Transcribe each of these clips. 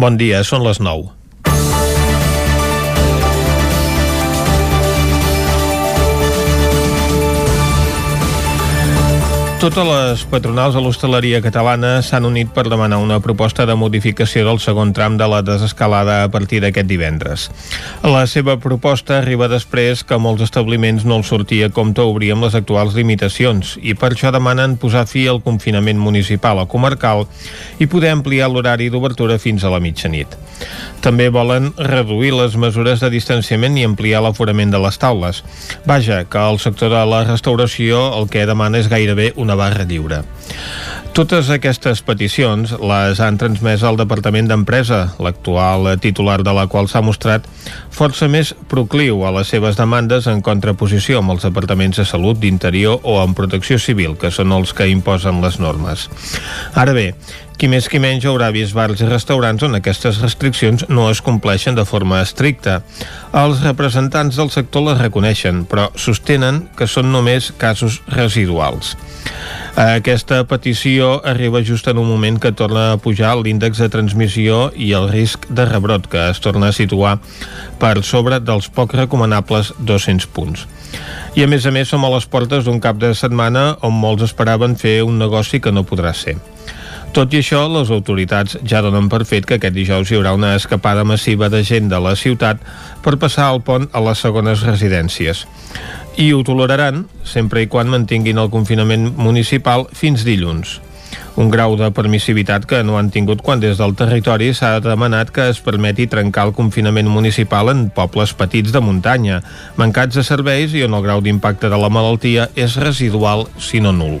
Bon dia, són les 9. Totes les patronals a l'hostaleria catalana s'han unit per demanar una proposta de modificació del segon tram de la desescalada a partir d'aquest divendres. La seva proposta arriba després que molts establiments no els sortia compte obrir amb les actuals limitacions i per això demanen posar fi al confinament municipal o comarcal i poder ampliar l'horari d'obertura fins a la mitjanit. També volen reduir les mesures de distanciament i ampliar l'aforament de les taules. Vaja, que el sector de la restauració el que demana és gairebé una una barra lliure. Totes aquestes peticions les han transmès al Departament d'Empresa, l'actual titular de la qual s'ha mostrat força més procliu a les seves demandes en contraposició amb els departaments de Salut, d'Interior o en Protecció Civil, que són els que imposen les normes. Ara bé, qui més qui menys haurà vist bars i restaurants on aquestes restriccions no es compleixen de forma estricta. Els representants del sector les reconeixen, però sostenen que són només casos residuals. Aquesta petició arriba just en un moment que torna a pujar l'índex de transmissió i el risc de rebrot, que es torna a situar per sobre dels poc recomanables 200 punts. I a més a més som a les portes d'un cap de setmana on molts esperaven fer un negoci que no podrà ser. Tot i això, les autoritats ja donen per fet que aquest dijous hi haurà una escapada massiva de gent de la ciutat per passar el pont a les segones residències. I ho toleraran sempre i quan mantinguin el confinament municipal fins dilluns. Un grau de permissivitat que no han tingut quan des del territori s'ha demanat que es permeti trencar el confinament municipal en pobles petits de muntanya, mancats de serveis i on el grau d'impacte de la malaltia és residual, si no nul.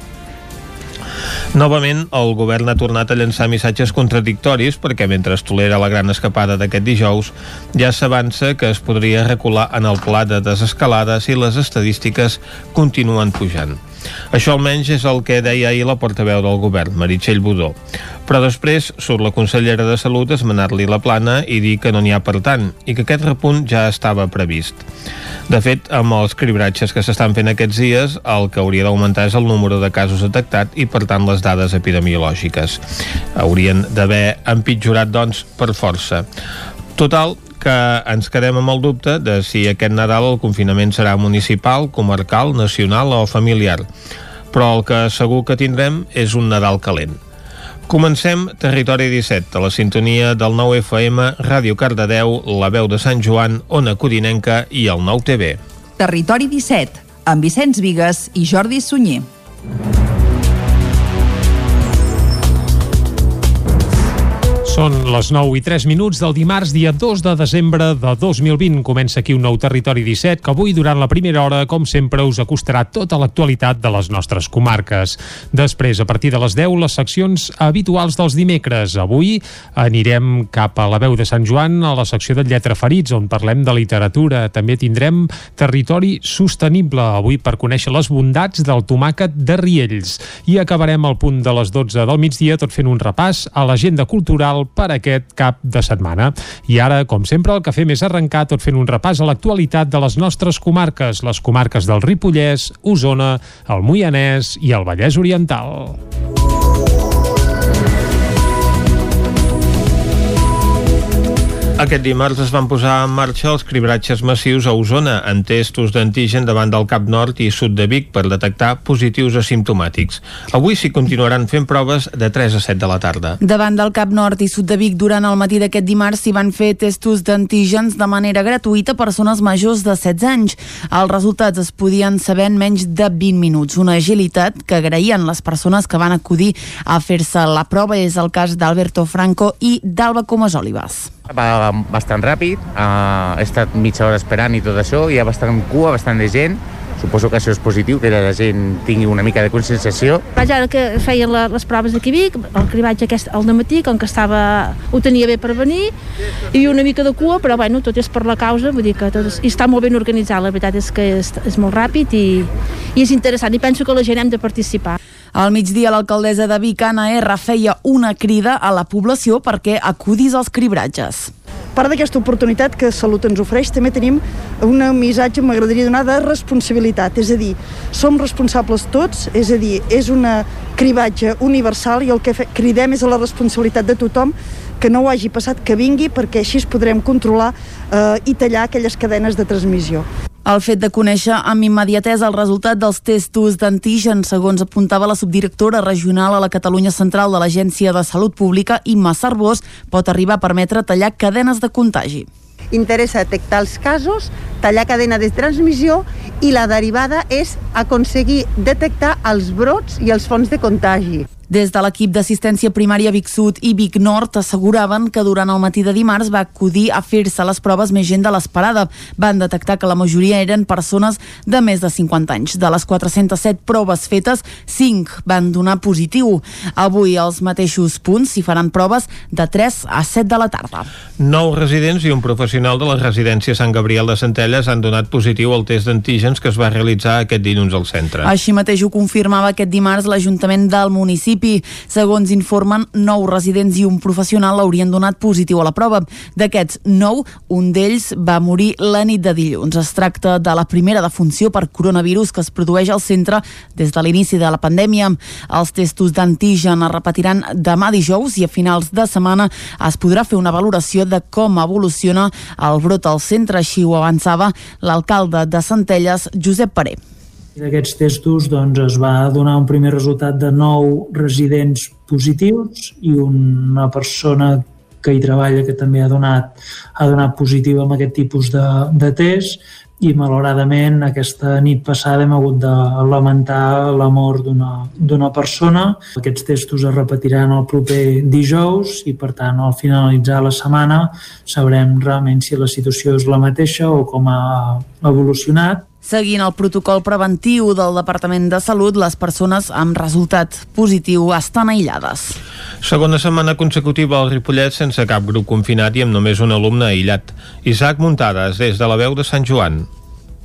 Novament, el govern ha tornat a llançar missatges contradictoris perquè mentre es tolera la gran escapada d'aquest dijous, ja s'avança que es podria recular en el pla de desescalada si les estadístiques continuen pujant. Això almenys és el que deia ahir la portaveu del govern, Meritxell Budó. Però després surt la consellera de Salut a esmenar-li la plana i dir que no n'hi ha per tant i que aquest repunt ja estava previst. De fet, amb els cribratges que s'estan fent aquests dies, el que hauria d'augmentar és el número de casos detectat i, per tant, les dades epidemiològiques. Haurien d'haver empitjorat, doncs, per força. Total, que ens quedem amb el dubte de si aquest Nadal el confinament serà municipal, comarcal, nacional o familiar. Però el que segur que tindrem és un Nadal calent. Comencem Territori 17, a la sintonia del 9 FM, Ràdio Cardedeu, La Veu de Sant Joan, Ona Codinenca i el 9 TV. Territori 17, amb Vicenç Vigues i Jordi Sunyer. Són les 9 i 3 minuts del dimarts, dia 2 de desembre de 2020. Comença aquí un nou Territori 17 que avui, durant la primera hora, com sempre, us acostarà tota l'actualitat de les nostres comarques. Després, a partir de les 10, les seccions habituals dels dimecres. Avui anirem cap a la veu de Sant Joan, a la secció de Lletra Ferits, on parlem de literatura. També tindrem Territori Sostenible, avui per conèixer les bondats del tomàquet de Riells. I acabarem al punt de les 12 del migdia, tot fent un repàs a l'agenda cultural per aquest cap de setmana. I ara, com sempre, el que fem és arrencar tot fent un repàs a l'actualitat de les nostres comarques, les comarques del Ripollès, Osona, el Moianès i el Vallès Oriental. Aquest dimarts es van posar en marxa els cribratges massius a Osona en testos d'antigen davant del Cap Nord i Sud de Vic per detectar positius asimptomàtics. Avui s'hi continuaran fent proves de 3 a 7 de la tarda. Davant del Cap Nord i Sud de Vic, durant el matí d'aquest dimarts s'hi van fer testos d'antígens de manera gratuïta a persones majors de 16 anys. Els resultats es podien saber en menys de 20 minuts. Una agilitat que agraïen les persones que van acudir a fer-se la prova és el cas d'Alberto Franco i d'Alba Comas Olivas. Va bastant ràpid, uh, he estat mitja hora esperant i tot això, hi ha bastant cua, bastant de gent, suposo que això és positiu, que la gent tingui una mica de conscienciació. Vaja, ara que feien la, les proves d'aquí Vic, el cribatge aquest al matí, com que estava, ho tenia bé per venir, hi havia una mica de cua, però bueno, tot és per la causa, vull dir que tot és, i està molt ben organitzat, la veritat és que és, és molt ràpid i, i és interessant, i penso que la gent hem de participar. Al migdia, l'alcaldessa de Vic, Anna R, feia una crida a la població perquè acudís als cribratges. Part d'aquesta oportunitat que Salut ens ofereix, també tenim un missatge, m'agradaria donar, de responsabilitat. És a dir, som responsables tots, és a dir, és una cribatge universal i el que cridem és a la responsabilitat de tothom que no ho hagi passat, que vingui, perquè així es podrem controlar eh, i tallar aquelles cadenes de transmissió. El fet de conèixer amb immediatesa el resultat dels testos d'antigen, segons apuntava la subdirectora regional a la Catalunya Central de l'Agència de Salut Pública, Imma Sarbós, pot arribar a permetre tallar cadenes de contagi. Interessa detectar els casos, tallar cadena de transmissió i la derivada és aconseguir detectar els brots i els fons de contagi. Des de l'equip d'assistència primària Vic Sud i Vic Nord asseguraven que durant el matí de dimarts va acudir a fer-se les proves més gent de l'esperada. Van detectar que la majoria eren persones de més de 50 anys. De les 407 proves fetes, 5 van donar positiu. Avui als mateixos punts s'hi faran proves de 3 a 7 de la tarda. Nou residents i un professional de la residència Sant Gabriel de Centelles han donat positiu al test d'antígens que es va realitzar aquest dilluns al centre. Així mateix ho confirmava aquest dimarts l'Ajuntament del municipi municipi. Segons informen, nou residents i un professional haurien donat positiu a la prova. D'aquests nou, un d'ells va morir la nit de dilluns. Es tracta de la primera defunció per coronavirus que es produeix al centre des de l'inici de la pandèmia. Els testos d'antigen es repetiran demà dijous i a finals de setmana es podrà fer una valoració de com evoluciona el brot al centre, així ho avançava l'alcalde de Centelles, Josep Paré. D'aquests testos doncs, es va donar un primer resultat de nou residents positius i una persona que hi treballa que també ha donat, ha donat positiu amb aquest tipus de, de test i malauradament aquesta nit passada hem hagut de lamentar la mort d'una persona. Aquests testos es repetiran el proper dijous i per tant al finalitzar la setmana sabrem realment si la situació és la mateixa o com ha evolucionat Seguint el protocol preventiu del Departament de Salut, les persones amb resultat positiu estan aïllades. Segona setmana consecutiva al Ripollet sense cap grup confinat i amb només un alumne aïllat. Isaac Muntades, des de la veu de Sant Joan.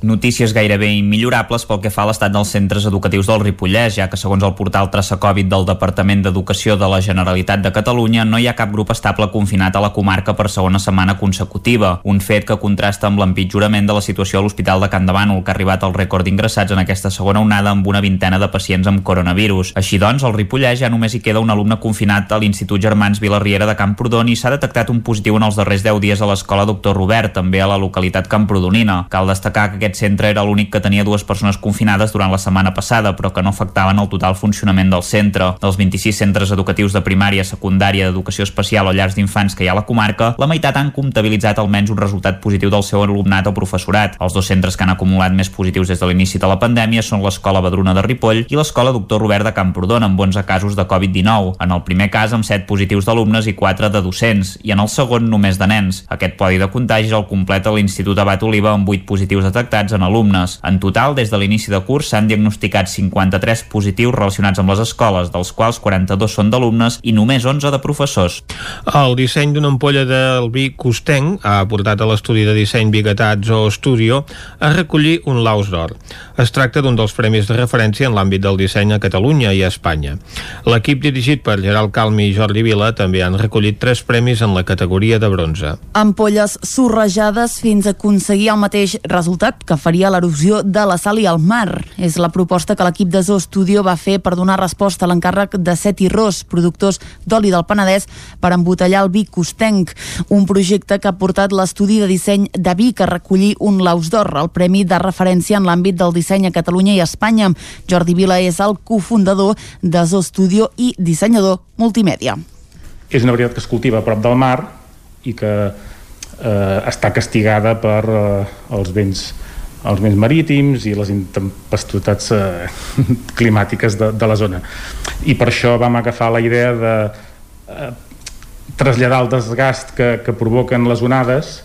Notícies gairebé immillorables pel que fa a l'estat dels centres educatius del Ripollès, ja que segons el portal Traça Covid del Departament d'Educació de la Generalitat de Catalunya no hi ha cap grup estable confinat a la comarca per segona setmana consecutiva, un fet que contrasta amb l'empitjorament de la situació a l'Hospital de Can de Bànol, que ha arribat al rècord d'ingressats en aquesta segona onada amb una vintena de pacients amb coronavirus. Així doncs, al Ripollès ja només hi queda un alumne confinat a l'Institut Germans Vilarriera de Camprodon i s'ha detectat un positiu en els darrers 10 dies a l'escola Doctor Robert, també a la localitat camprodonina. Cal destacar que aquest centre era l'únic que tenia dues persones confinades durant la setmana passada, però que no afectaven el total funcionament del centre. Dels 26 centres educatius de primària, secundària, d'educació especial o llars d'infants que hi ha a la comarca, la meitat han comptabilitzat almenys un resultat positiu del seu alumnat o professorat. Els dos centres que han acumulat més positius des de l'inici de la pandèmia són l'Escola Badruna de Ripoll i l'Escola Doctor Robert de Camprodon, amb 11 casos de Covid-19. En el primer cas, amb 7 positius d'alumnes i 4 de docents, i en el segon només de nens. Aquest podi de contagis el completa l'Institut Abat Oliva amb 8 positius detectats en alumnes. En total, des de l'inici de curs s'han diagnosticat 53 positius relacionats amb les escoles, dels quals 42 són d'alumnes i només 11 de professors. El disseny d'una ampolla del vi costenc ha portat a l'estudi de disseny Biguetats o Studio a recollir un laus d'or. Es tracta d'un dels premis de referència en l'àmbit del disseny a Catalunya i a Espanya. L'equip dirigit per Gerald Calmi i Jordi Vila també han recollit tres premis en la categoria de bronze. Ampolles sorrejades fins a aconseguir el mateix resultat que faria l'erosió de la sal i el mar. És la proposta que l'equip de Zoo Studio va fer per donar resposta a l'encàrrec de Set i Ros, productors d'oli del Penedès, per embotellar el vi costenc, un projecte que ha portat l'estudi de disseny de vi que recollir un Laus d'Or, el premi de referència en l'àmbit del disseny a Catalunya i a Espanya. Jordi Vila és el cofundador de Zoo Studio i dissenyador multimèdia. És una varietat que es cultiva a prop del mar i que eh, està castigada per eh, els vents els vents marítims i les intempestuotats eh, climàtiques de, de la zona. I per això vam agafar la idea de eh, traslladar el desgast que, que provoquen les onades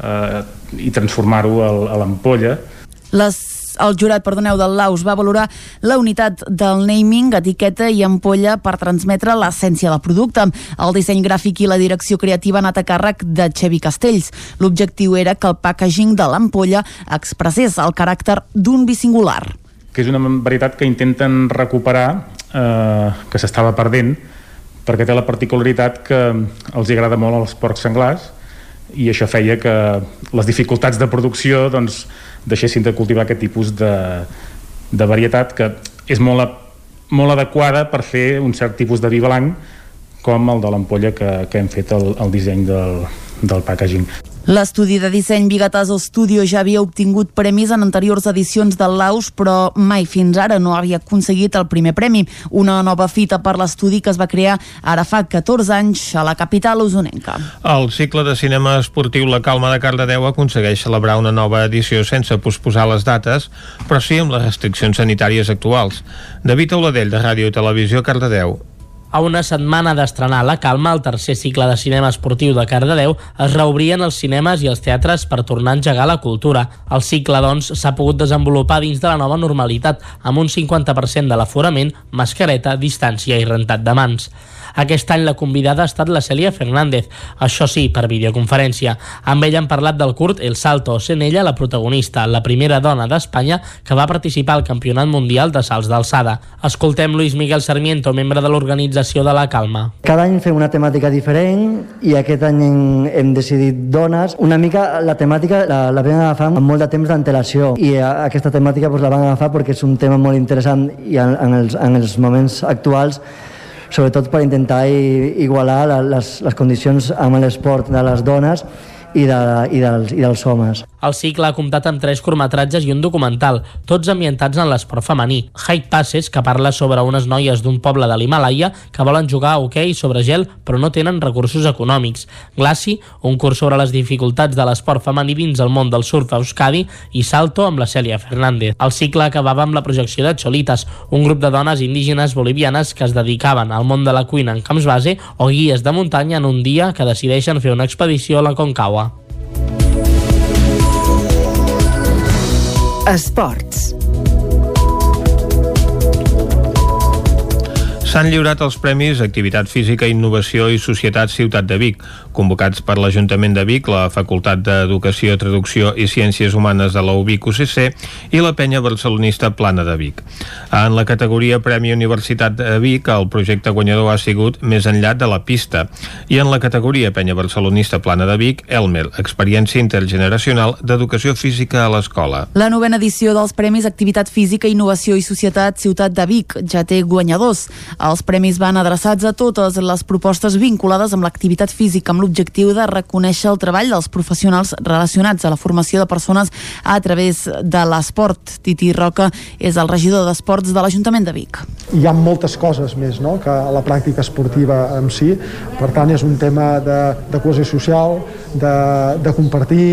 eh, i transformar-ho a l'ampolla. Les el jurat, perdoneu, del Laus va valorar la unitat del naming, etiqueta i ampolla per transmetre l'essència del producte. El disseny gràfic i la direcció creativa han anat a càrrec de Xevi Castells. L'objectiu era que el packaging de l'ampolla expressés el caràcter d'un bisingular. Que és una varietat que intenten recuperar, eh, que s'estava perdent, perquè té la particularitat que els agrada molt als porcs senglars i això feia que les dificultats de producció doncs, deixessin de cultivar aquest tipus de, de varietat que és molt, molt adequada per fer un cert tipus de vi blanc com el de l'ampolla que, que hem fet el, el disseny del, del packaging. L'estudi de disseny Bigataso Studio ja havia obtingut premis en anteriors edicions del Laus, però mai fins ara no havia aconseguit el primer premi. Una nova fita per l'estudi que es va crear ara fa 14 anys a la capital usonenca. El cicle de cinema esportiu La Calma de Cardedeu aconsegueix celebrar una nova edició sense posposar les dates, però sí amb les restriccions sanitàries actuals. David Auladell, de Ràdio Televisió, Cardedeu. A una setmana d'estrenar La Calma, el tercer cicle de cinema esportiu de Cardedeu, es reobrien els cinemes i els teatres per tornar a engegar la cultura. El cicle, doncs, s'ha pogut desenvolupar dins de la nova normalitat, amb un 50% de l'aforament, mascareta, distància i rentat de mans. Aquest any la convidada ha estat la Cèlia Fernández, això sí, per videoconferència. Amb ella han parlat del curt El Salto, sent ella la protagonista, la primera dona d'Espanya que va participar al Campionat Mundial de Salts d'Alçada. Escoltem Luis Miguel Sarmiento, membre de l'organització de La Calma. Cada any fem una temàtica diferent i aquest any hem, hem decidit dones. Una mica la temàtica la, la vam agafar amb molt de temps d'antelació i aquesta temàtica pues, la vam agafar perquè és un tema molt interessant i en, en, els, en els moments actuals sobretot per intentar igualar les, les condicions amb l'esport de les dones i, de, i, dels, i dels homes. El cicle ha comptat amb tres curtmetratges i un documental, tots ambientats en l'esport femení. Hike Passes, que parla sobre unes noies d'un poble de l'Himalaya que volen jugar a hoquei sobre gel però no tenen recursos econòmics. Glaci, un curs sobre les dificultats de l'esport femení dins el món del surf a Euskadi i Salto amb la Cèlia Fernández. El cicle acabava amb la projecció de Cholitas, un grup de dones indígenes bolivianes que es dedicaven al món de la cuina en camps base o guies de muntanya en un dia que decideixen fer una expedició a la Concagua. Esports. S'han lliurat els premis Activitat Física, Innovació i Societat Ciutat de Vic, convocats per l'Ajuntament de Vic, la Facultat d'Educació, Traducció i Ciències Humanes de la UBIC UCC i la penya barcelonista Plana de Vic. En la categoria Premi Universitat de Vic, el projecte guanyador ha sigut Més enllà de la pista i en la categoria penya barcelonista Plana de Vic, Elmer, Experiència Intergeneracional d'Educació Física a l'Escola. La novena edició dels Premis Activitat Física, Innovació i Societat Ciutat de Vic ja té guanyadors. Els premis van adreçats a totes les propostes vinculades amb l'activitat física amb l'objectiu de reconèixer el treball dels professionals relacionats a la formació de persones a través de l'esport. Titi Roca és el regidor d'Esports de l'Ajuntament de Vic. Hi ha moltes coses més no? que la pràctica esportiva en si, per tant és un tema de, de cohesió social, de, de compartir,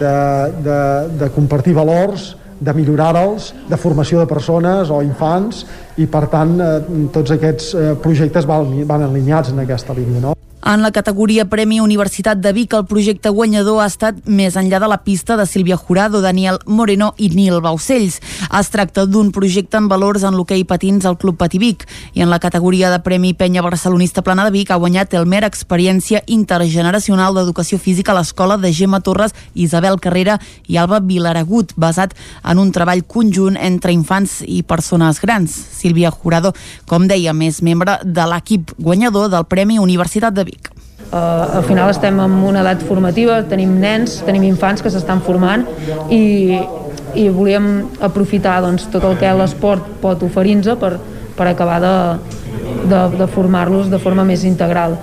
de, de, de compartir valors, de millorar-los, de formació de persones o infants i per tant eh, tots aquests eh, projectes van, van alineats en aquesta línia. No? En la categoria Premi Universitat de Vic, el projecte guanyador ha estat Més enllà de la pista de Sílvia Jurado, Daniel Moreno i Nil Baucells. Es tracta d'un projecte amb valors en l'hoquei patins al Club Patí Vic. I en la categoria de Premi Penya Barcelonista Plana de Vic ha guanyat el Mer Experiència Intergeneracional d'Educació Física a l'Escola de Gemma Torres, Isabel Carrera i Alba Vilaragut, basat en un treball conjunt entre infants i persones grans. Sílvia Jurado, com deia, més membre de l'equip guanyador del Premi Universitat de Vic. Uh, al final estem en una edat formativa, tenim nens, tenim infants que s'estan formant i, i volíem aprofitar doncs, tot el que l'esport pot oferir-nos per, per acabar de, de, de formar-los de forma més integral.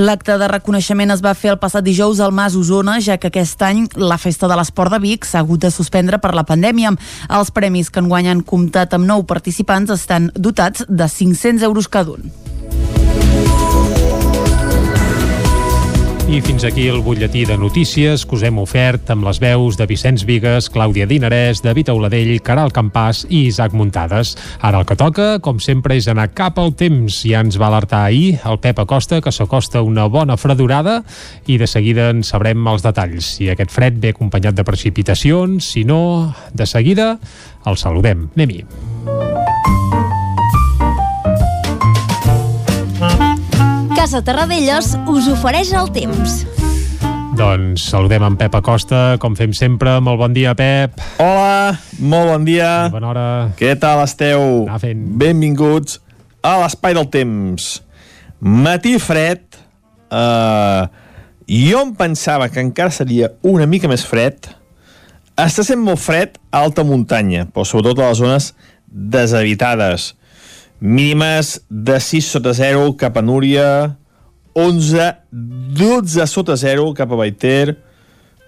L'acte de reconeixement es va fer el passat dijous al Mas Osona, ja que aquest any la Festa de l'Esport de Vic s'ha hagut de suspendre per la pandèmia. Els premis que enguany han comptat amb nou participants estan dotats de 500 euros cada un. I fins aquí el butlletí de notícies que us hem ofert amb les veus de Vicenç Vigues, Clàudia Dinarès, David Auladell, Caral Campàs i Isaac Muntades. Ara el que toca, com sempre, és anar cap al temps. Ja ens va alertar ahir el Pep Acosta que s'acosta una bona fredurada i de seguida en sabrem els detalls. Si aquest fred ve acompanyat de precipitacions, si no, de seguida el saludem. Anem-hi. Casa Terradellos us ofereix el temps. Doncs saludem en Pep Acosta, com fem sempre. Molt bon dia, Pep. Hola, molt bon dia. I bona hora. Què tal esteu? Benvinguts a l'Espai del Temps. Matí fred. Uh, jo em pensava que encara seria una mica més fred. Està sent molt fred a alta muntanya, però sobretot a les zones deshabitades mínimes de 6 sota 0 cap a Núria, 11, 12 sota 0 cap a Baiter,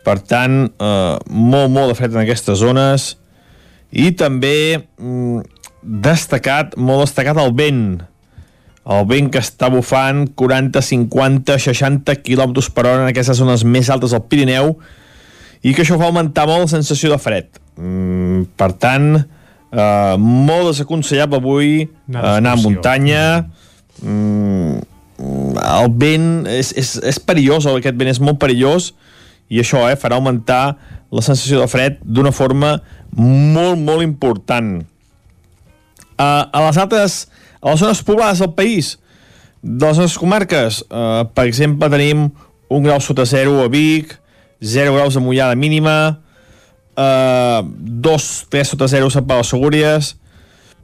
per tant, eh, molt, molt de fred en aquestes zones, i també mm, destacat, molt destacat el vent, el vent que està bufant 40, 50, 60 km per hora en aquestes zones més altes del Pirineu. I que això fa augmentar molt la sensació de fred. Mm, per tant, eh, molt desaconsellable avui anar, anar a muntanya. Mm, el vent és, és, és perillós, aquest vent és molt perillós i això eh, farà augmentar la sensació de fred d'una forma molt, molt important. Uh, a les altres, a les zones poblades del país, de les nostres comarques, uh, per exemple, tenim un grau sota zero a Vic, 0 graus de mullada mínima, uh, 2, 3 sota 0 a Pau Segúries,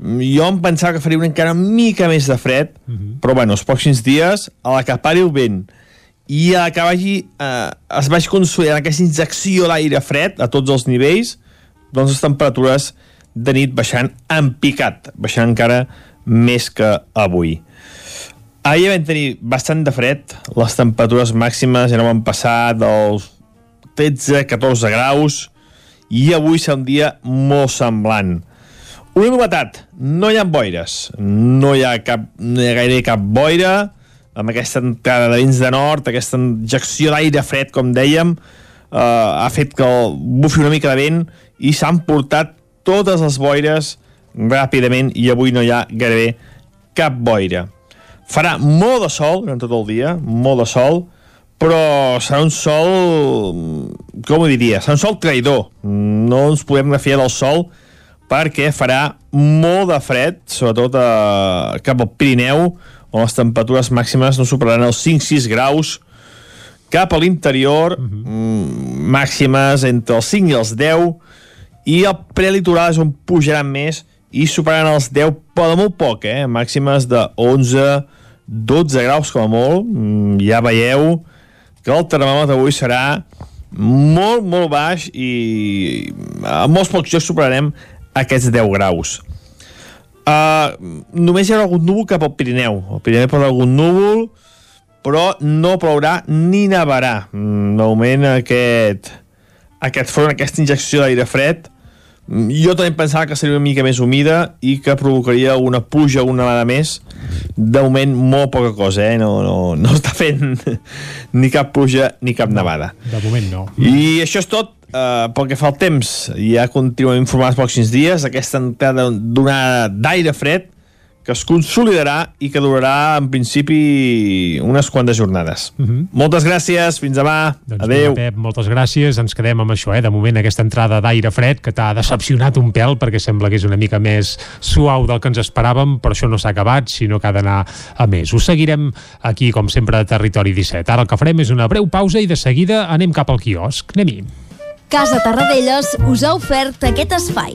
jo em pensava que faria una encara mica més de fred, uh -huh. però bueno, els pròxims dies, a la que pari el vent i a la que vagi, eh, es vagi consolidant aquesta injecció d'aire fred a tots els nivells, doncs les temperatures de nit baixant en picat, baixant encara més que avui. Ahir vam tenir bastant de fred, les temperatures màximes ja no van passar dels 13-14 graus, i avui serà un dia molt semblant. Una novetat, no hi ha boires, no hi ha, cap, no hi ha gaire cap boira, amb aquesta entrada de vents de nord, aquesta injecció d'aire fred, com dèiem, eh, ha fet que bufi una mica de vent i s'han portat totes les boires ràpidament i avui no hi ha gairebé cap boira. Farà molt de sol durant tot el dia, molt de sol, però serà un sol, com ho diria, serà un sol traïdor. No ens podem refiar del sol perquè farà molt de fred, sobretot a, eh, cap al Pirineu, on les temperatures màximes no superaran els 5-6 graus, cap a l'interior, uh -huh. Mm, màximes entre els 5 i els 10, i el prelitoral és on pujaran més i superaran els 10, però de molt poc, eh? màximes de 11, 12 graus com a molt, mm, ja veieu que el termòmetre avui serà molt, molt baix i a molts pocs jocs superarem aquests 10 graus. Uh, només hi ha algun núvol cap al Pirineu. Al Pirineu pot algun núvol, però no plourà ni nevarà. Mm, de moment aquest, aquest front, aquesta injecció d'aire fred, jo també pensava que seria una mica més humida i que provocaria una puja una vegada més. De moment, molt poca cosa, eh? No, no, no està fent ni cap puja ni cap nevada. De moment no. I això és tot Uh, pel que fa al temps, ja continuem informats pocs dies, aquesta entrada d'una d'aire fred que es consolidarà i que durarà en principi unes quantes jornades. Uh Mhm. -huh. Moltes gràcies, fins demà, doncs adeu. Pep, moltes gràcies, ens quedem amb això, eh? de moment aquesta entrada d'aire fred que t'ha decepcionat un pèl perquè sembla que és una mica més suau del que ens esperàvem, però això no s'ha acabat, sinó que ha d'anar a més. Us seguirem aquí, com sempre, a Territori 17. Ara el que farem és una breu pausa i de seguida anem cap al quiosc. Anem-hi. Casa Tarradellas us ha ofert aquest espai.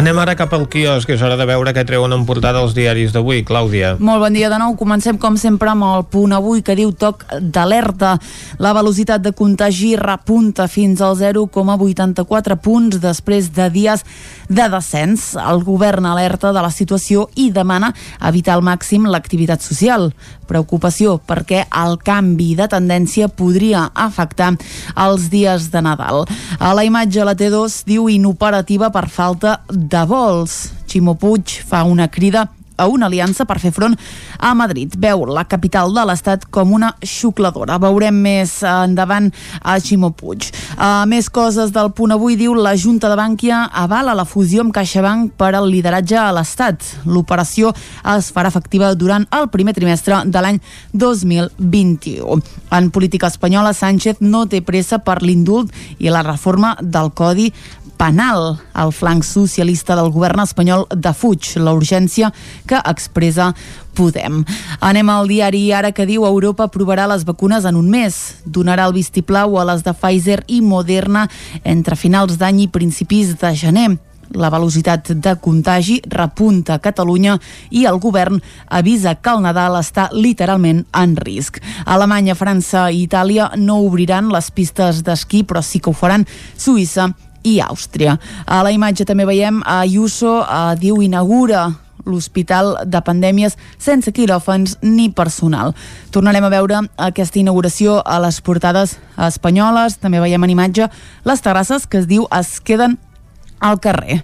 Anem ara cap al quiosc, és hora de veure què treuen en portada els diaris d'avui. Clàudia. Molt bon dia de nou. Comencem, com sempre, amb el punt avui que diu toc d'alerta. La velocitat de contagi repunta fins al 0,84 punts després de dies de descens. El govern alerta de la situació i demana evitar al màxim l'activitat social. Preocupació perquè el canvi de tendència podria afectar els dies de Nadal. A la imatge la T2 diu inoperativa per falta de vols. Ximo Puig fa una crida a una aliança per fer front a Madrid. Veu la capital de l'Estat com una xucladora. Veurem més endavant a Ximo Puig. Uh, més coses del punt avui diu la Junta de Bànquia avala la fusió amb CaixaBank per al lideratge a l'Estat. L'operació es farà efectiva durant el primer trimestre de l'any 2021. En política espanyola, Sánchez no té pressa per l'indult i la reforma del Codi penal. El flanc socialista del govern espanyol defuig la urgència que expressa Podem. Anem al diari Ara que diu Europa aprovarà les vacunes en un mes. Donarà el vistiplau a les de Pfizer i Moderna entre finals d'any i principis de gener. La velocitat de contagi repunta a Catalunya i el govern avisa que el Nadal està literalment en risc. Alemanya, França i Itàlia no obriran les pistes d'esquí, però sí que ho faran Suïssa i Àustria. A la imatge també veiem a Ayuso, eh, diu, inaugura l'Hospital de Pandèmies sense quiròfans ni personal. Tornarem a veure aquesta inauguració a les portades espanyoles. També veiem en imatge les terrasses que es diu es queden al carrer.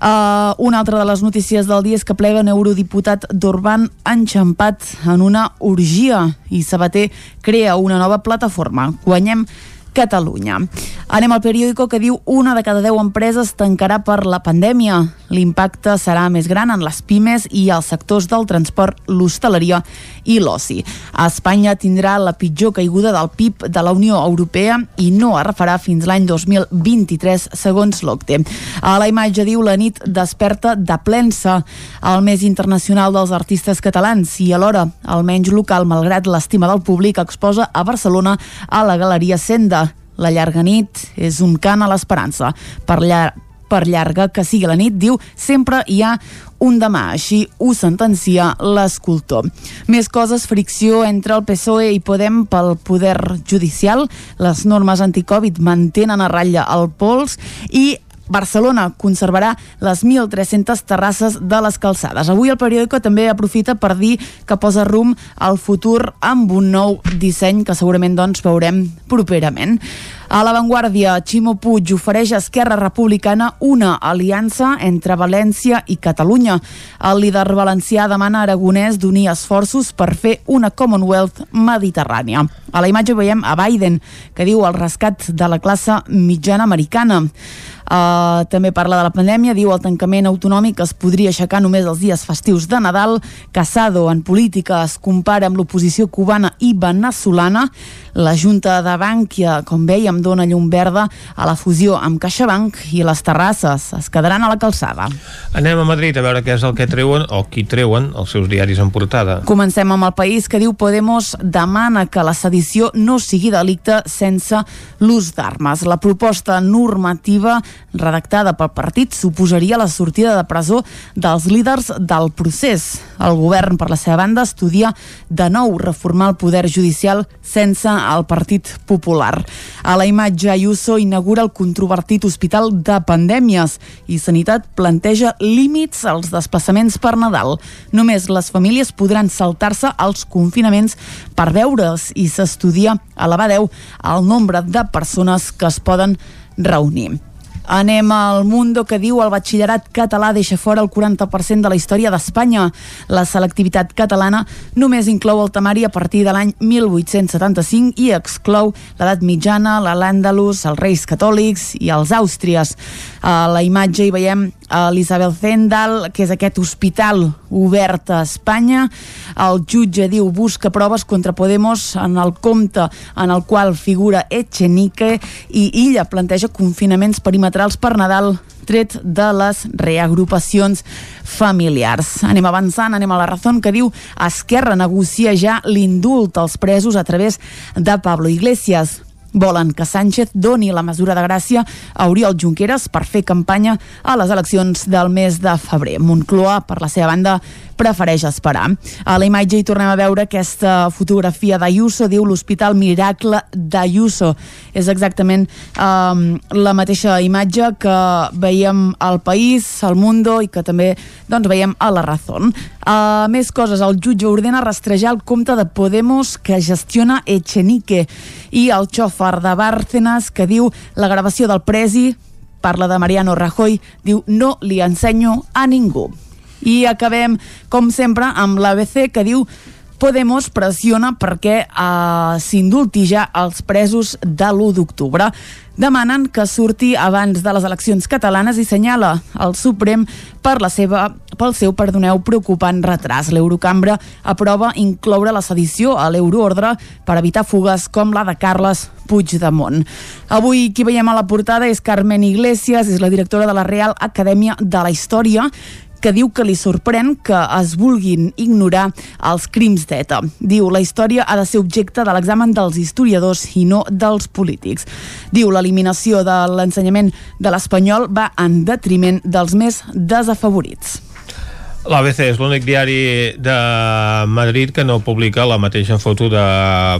Uh, una altra de les notícies del dia és que plega un eurodiputat d'Orban enxampat en una orgia i Sabater crea una nova plataforma. Guanyem Catalunya. Anem al periòdico que diu una de cada deu empreses tancarà per la pandèmia. L'impacte serà més gran en les pimes i els sectors del transport, l'hostaleria i l'oci. Espanya tindrà la pitjor caiguda del PIB de la Unió Europea i no es fins l'any 2023, segons l'OCTE. A la imatge diu la nit desperta de plensa, el més internacional dels artistes catalans i alhora el menys local, malgrat l'estima del públic, exposa a Barcelona a la Galeria Senda. La llarga nit és un cant a l'esperança. Per, llar per llarga que sigui la nit, diu, sempre hi ha un demà, així ho sentencia l'escultor. Més coses, fricció entre el PSOE i Podem pel poder judicial. Les normes anticovid mantenen a ratlla el pols i Barcelona conservarà les 1.300 terrasses de les calçades. Avui el periòdico també aprofita per dir que posa rum al futur amb un nou disseny que segurament doncs veurem properament. A l'avantguàrdia, Ximo Puig ofereix a Esquerra Republicana una aliança entre València i Catalunya. El líder valencià demana a Aragonès d'unir esforços per fer una Commonwealth mediterrània. A la imatge veiem a Biden, que diu el rescat de la classe mitjana americana. Uh, també parla de la pandèmia, diu el tancament autonòmic es podria aixecar només els dies festius de Nadal. Casado en política es compara amb l'oposició cubana i venezolana. La Junta de Bànquia, com veiem, dona llum verda a la fusió amb CaixaBank i les terrasses es quedaran a la calçada. Anem a Madrid a veure què és el que treuen o qui treuen els seus diaris en portada. Comencem amb el país que diu Podemos demana que la sedició no sigui delicte sense l'ús d'armes. La proposta normativa redactada pel partit suposaria la sortida de presó dels líders del procés. El govern, per la seva banda, estudia de nou reformar el poder judicial sense el Partit Popular. A la imatge, Ayuso inaugura el controvertit Hospital de Pandèmies i Sanitat planteja límits als desplaçaments per Nadal. Només les famílies podran saltar-se els confinaments per veure's i s'estudia a la 10 el nombre de persones que es poden reunir. Anem al Mundo que diu el batxillerat català deixa fora el 40% de la història d'Espanya. La selectivitat catalana només inclou el temari a partir de l'any 1875 i exclou l'edat mitjana, l'Àndalus, els reis catòlics i els àustries. A la imatge hi veiem a l'Isabel Zendal, que és aquest hospital obert a Espanya. El jutge diu busca proves contra Podemos en el compte en el qual figura Echenique i Illa planteja confinaments perimetrals per Nadal tret de les reagrupacions familiars. Anem avançant, anem a la raó que diu Esquerra negocia ja l'indult als presos a través de Pablo Iglesias. Volen que Sánchez doni la mesura de gràcia a Oriol Junqueras per fer campanya a les eleccions del mes de febrer. Moncloa, per la seva banda, prefereix esperar. A la imatge hi tornem a veure aquesta fotografia d'Ayuso, diu l'Hospital Miracle d'Ayuso. És exactament um, la mateixa imatge que veiem al País, al Mundo i que també doncs, veiem a la Razón. Uh, més coses, el jutge ordena rastrejar el compte de Podemos que gestiona Echenique i el xòfer de Bárcenas que diu la gravació del presi parla de Mariano Rajoy, diu no li ensenyo a ningú. I acabem, com sempre, amb l'ABC que diu Podemos pressiona perquè eh, s'indulti ja els presos de l'1 d'octubre demanen que surti abans de les eleccions catalanes i senyala el Suprem per la seva, pel seu, perdoneu, preocupant retras. L'Eurocambra aprova incloure la sedició a l'euroordre per evitar fugues com la de Carles Puigdemont. Avui qui veiem a la portada és Carmen Iglesias, és la directora de la Real Acadèmia de la Història que diu que li sorprèn que es vulguin ignorar els crims d'ETA. Diu la història ha de ser objecte de l'examen dels historiadors i no dels polítics. Diu l'eliminació de l'ensenyament de l'espanyol va en detriment dels més desafavorits. L'ABC és l'únic diari de Madrid que no publica la mateixa foto de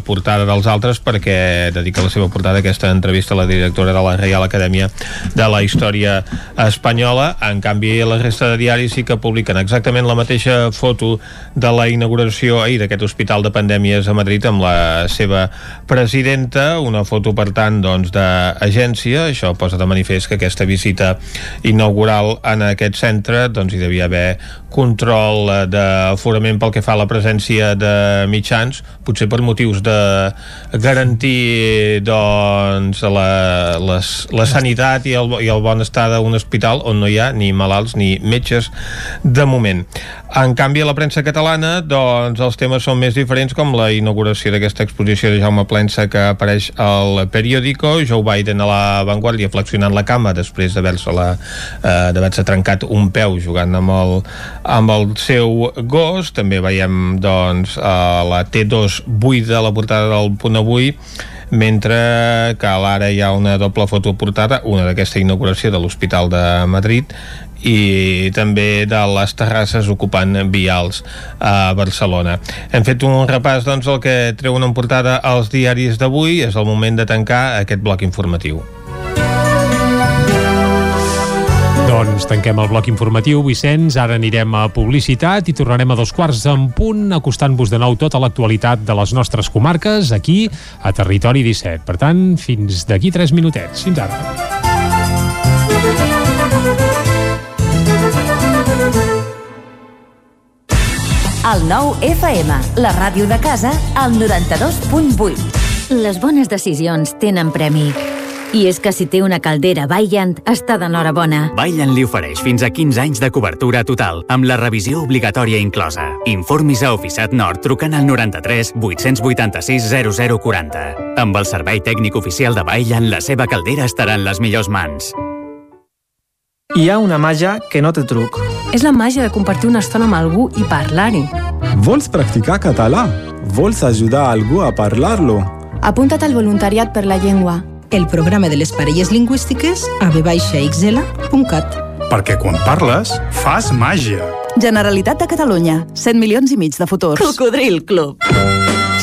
portada dels altres perquè dedica la seva portada a aquesta entrevista a la directora de la Reial Acadèmia de la Història Espanyola. En canvi, la resta de diaris sí que publiquen exactament la mateixa foto de la inauguració ahir d'aquest hospital de pandèmies a Madrid amb la seva presidenta, una foto, per tant, doncs, d'agència. Això posa de manifest que aquesta visita inaugural en aquest centre doncs, hi devia haver control eh, d'aforament pel que fa a la presència de mitjans, potser per motius de garantir doncs, la, les, la sanitat i el, i el bon estar d'un hospital on no hi ha ni malalts ni metges de moment. En canvi, a la premsa catalana, doncs, els temes són més diferents, com la inauguració d'aquesta exposició de Jaume Plensa que apareix al periòdico, Joe Biden a la Vanguardia flexionant la cama després d'haver-se eh, trencat un peu jugant amb el, amb el seu gos. També veiem, doncs, a la T2 buida a la portada del punt avui, mentre que a l'ara hi ha una doble fotoportada, una d'aquesta inauguració de l'Hospital de Madrid i també de les terrasses ocupant vials a Barcelona. Hem fet un repàs doncs, el que treuen en portada els diaris d'avui. És el moment de tancar aquest bloc informatiu. Doncs tanquem el bloc informatiu, Vicenç. Ara anirem a publicitat i tornarem a dos quarts en punt, acostant-vos de nou tota l'actualitat de les nostres comarques, aquí, a Territori 17. Per tant, fins d'aquí tres minutets. Fins ara. El nou FM, la ràdio de casa, al 92.8. Les bones decisions tenen premi. I és que si té una caldera Vaillant, està d'enhorabona. Vaillant li ofereix fins a 15 anys de cobertura total, amb la revisió obligatòria inclosa. Informis a Oficiat Nord trucant al 93 886 0040. Amb el servei tècnic oficial de Vaillant, la seva caldera estarà en les millors mans. Hi ha una màgia que no té truc. És la màgia de compartir una estona amb algú i parlar-hi. Vols practicar català? Vols ajudar algú a parlar-lo? Apunta't al voluntariat per la llengua. El programa de les parelles lingüístiques a vxl.cat. Perquè quan parles, fas màgia. Generalitat de Catalunya. 100 milions i mig de futurs. Cocodril Club.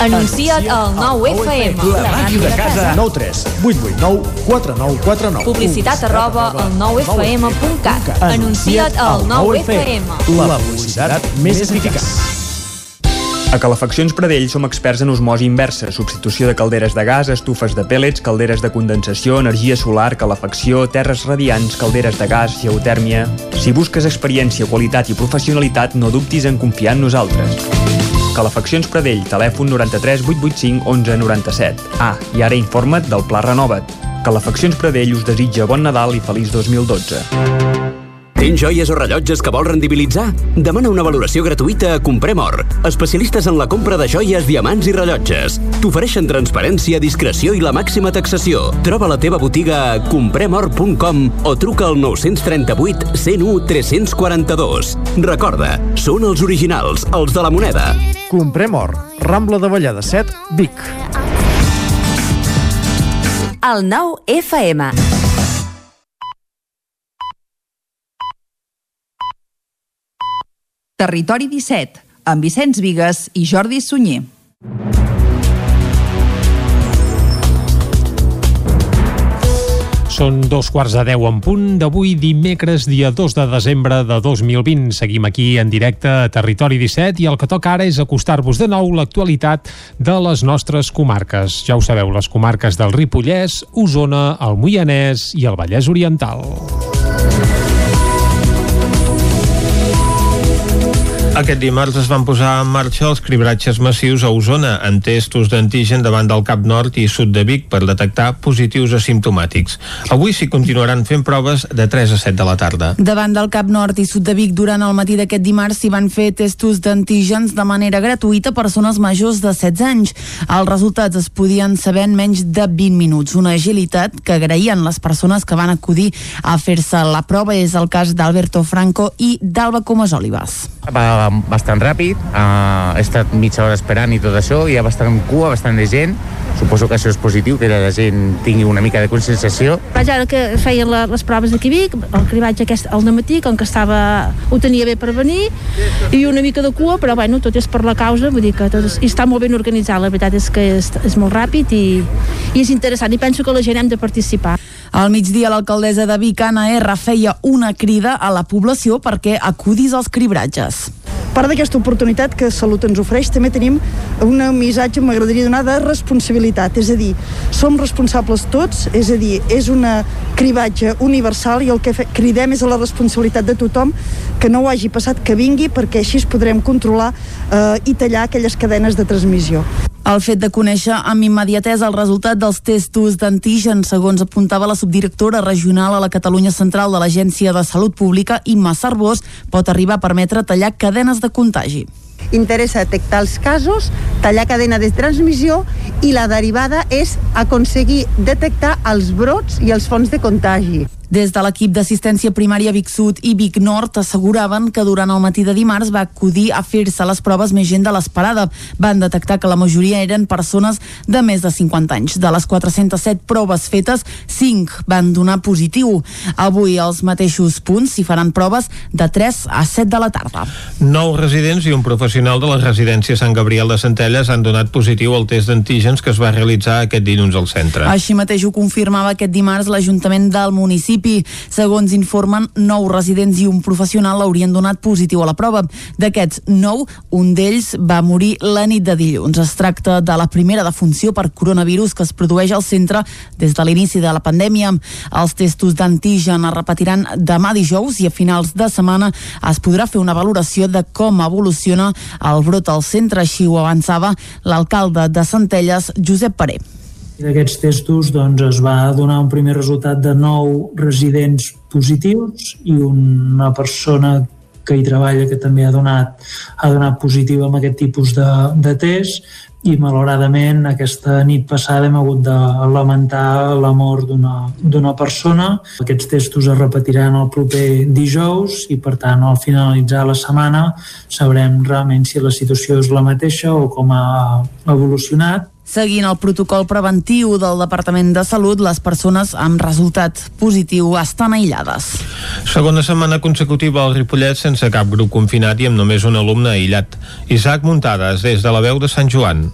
Anuncia't al 9FM. La màquina de casa. 9 3 8 8 9 4 9 4 9. Publicitat arroba al 9FM.cat. Anuncia't al 9FM. La publicitat més eficaç. A Calefaccions Pradell som experts en osmosi inversa, substitució de calderes de gas, estufes de pèl·lets, calderes de condensació, energia solar, calefacció, terres radiants, calderes de gas, geotèrmia... Si busques experiència, qualitat i professionalitat, no dubtis en confiar en nosaltres. Calefaccions Pradell, telèfon 93 885 11 97. Ah, i ara informa't del Pla Renova't. Calefaccions Pradell us desitja bon Nadal i feliç 2012. Tens joies o rellotges que vols rendibilitzar? Demana una valoració gratuïta a Comprem Or, especialistes en la compra de joies, diamants i rellotges. T'ofereixen transparència, discreció i la màxima taxació. Troba la teva botiga a compremor.com o truca al 938 101 342. Recorda, són els originals, els de la moneda. Comprem or. Rambla de Vallada 7, Vic. El nou FM. Territori 17, amb Vicenç Vigues i Jordi Sunyer. Són dos quarts de deu en punt d'avui dimecres, dia 2 de desembre de 2020. Seguim aquí en directe a Territori 17 i el que toca ara és acostar-vos de nou l'actualitat de les nostres comarques. Ja ho sabeu, les comarques del Ripollès, Osona, el Moianès i el Vallès Oriental. Aquest dimarts es van posar en marxa els cribratges massius a Osona en testos d'antigen davant del Cap Nord i Sud de Vic per detectar positius asimptomàtics. Avui s'hi continuaran fent proves de 3 a 7 de la tarda. Davant del Cap Nord i Sud de Vic, durant el matí d'aquest dimarts s'hi van fer testos d'antígens de manera gratuïta a persones majors de 16 anys. Els resultats es podien saber en menys de 20 minuts. Una agilitat que agraïen les persones que van acudir a fer-se la prova. És el cas d'Alberto Franco i d'Alba Comas Olivas. Va bastant ràpid, uh, he estat mitja hora esperant i tot això, hi ha bastant cua, bastant de gent, suposo que això és positiu, que la gent tingui una mica de conscienciació. Vaig ara que feien la, les proves a Vic, el cribatge aquest al matí, com que estava, ho tenia bé per venir, i una mica de cua, però bueno, tot és per la causa, vull dir que tot és, i està molt ben organitzat, la veritat és que és, és molt ràpid i, i és interessant, i penso que la gent hem de participar. Al migdia, l'alcaldessa de Vic, Anna R, feia una crida a la població perquè acudís als cribratges part d'aquesta oportunitat que Salut ens ofereix també tenim un missatge, m'agradaria donar, de responsabilitat, és a dir, som responsables tots, és a dir, és una cribatge universal i el que cridem és a la responsabilitat de tothom que no ho hagi passat, que vingui, perquè així es podrem controlar eh, i tallar aquelles cadenes de transmissió. El fet de conèixer amb immediatesa el resultat dels testos d'antigen, segons apuntava la subdirectora regional a la Catalunya Central de l'Agència de Salut Pública, Imma Sarbós, pot arribar a permetre tallar cadenes de contagi interessa detectar els casos, tallar cadena de transmissió i la derivada és aconseguir detectar els brots i els fons de contagi. Des de l'equip d'assistència primària Vic Sud i Vic Nord asseguraven que durant el matí de dimarts va acudir a fer-se les proves més gent de l'esperada. Van detectar que la majoria eren persones de més de 50 anys. De les 407 proves fetes, 5 van donar positiu. Avui als mateixos punts s'hi faran proves de 3 a 7 de la tarda. Nou residents i un professional de la residència Sant Gabriel de Centelles han donat positiu al test d'antígens que es va realitzar aquest dilluns al centre. Així mateix ho confirmava aquest dimarts l'Ajuntament del municipi municipi. Segons informen, nou residents i un professional haurien donat positiu a la prova. D'aquests nou, un d'ells va morir la nit de dilluns. Es tracta de la primera defunció per coronavirus que es produeix al centre des de l'inici de la pandèmia. Els testos d'antigen es repetiran demà dijous i a finals de setmana es podrà fer una valoració de com evoluciona el brot al centre, així ho avançava l'alcalde de Centelles, Josep Paré. D'aquests testos doncs, es va donar un primer resultat de nou residents positius i una persona que hi treballa que també ha donat, ha donat positiu amb aquest tipus de, de test i malauradament aquesta nit passada hem hagut de lamentar la mort d'una persona. Aquests testos es repetiran el proper dijous i per tant al finalitzar la setmana sabrem realment si la situació és la mateixa o com ha evolucionat Seguint el protocol preventiu del Departament de Salut, les persones amb resultat positiu estan aïllades. Segona setmana consecutiva al Ripollet sense cap grup confinat i amb només un alumne aïllat. Isaac Muntades, des de la veu de Sant Joan.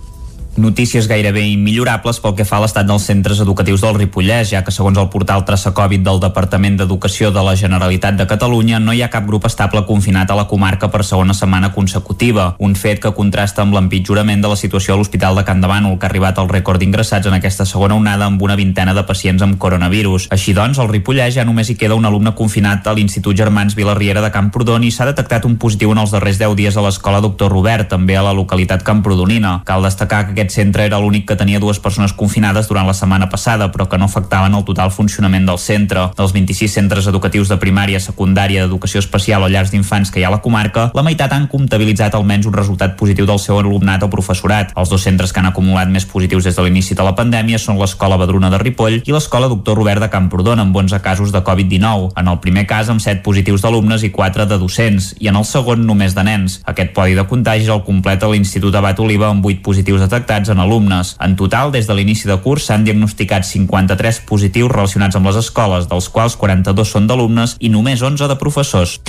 Notícies gairebé immillorables pel que fa a l'estat dels centres educatius del Ripollès, ja que segons el portal Traça Covid del Departament d'Educació de la Generalitat de Catalunya no hi ha cap grup estable confinat a la comarca per segona setmana consecutiva, un fet que contrasta amb l'empitjorament de la situació a l'Hospital de Can de Bànol, que ha arribat al rècord d'ingressats en aquesta segona onada amb una vintena de pacients amb coronavirus. Així doncs, al Ripollès ja només hi queda un alumne confinat a l'Institut Germans Vilarriera de Camprodon i s'ha detectat un positiu en els darrers 10 dies a l'escola Doctor Robert, també a la localitat camprodonina. Cal destacar que aquest centre era l'únic que tenia dues persones confinades durant la setmana passada, però que no afectaven el total funcionament del centre. Dels 26 centres educatius de primària, secundària, d'educació especial o llars d'infants que hi ha a la comarca, la meitat han comptabilitzat almenys un resultat positiu del seu alumnat o professorat. Els dos centres que han acumulat més positius des de l'inici de la pandèmia són l'Escola Badruna de Ripoll i l'Escola Doctor Robert de Camprodon, amb 11 casos de Covid-19. En el primer cas, amb 7 positius d'alumnes i 4 de docents, i en el segon només de nens. Aquest podi de contagis el completa l'Institut Abat Oliva amb 8 positius detectats en alumnes. En total, des de l'inici de curs s'han diagnosticat 53 positius relacionats amb les escoles, dels quals 42 són d'alumnes i només 11 de professors.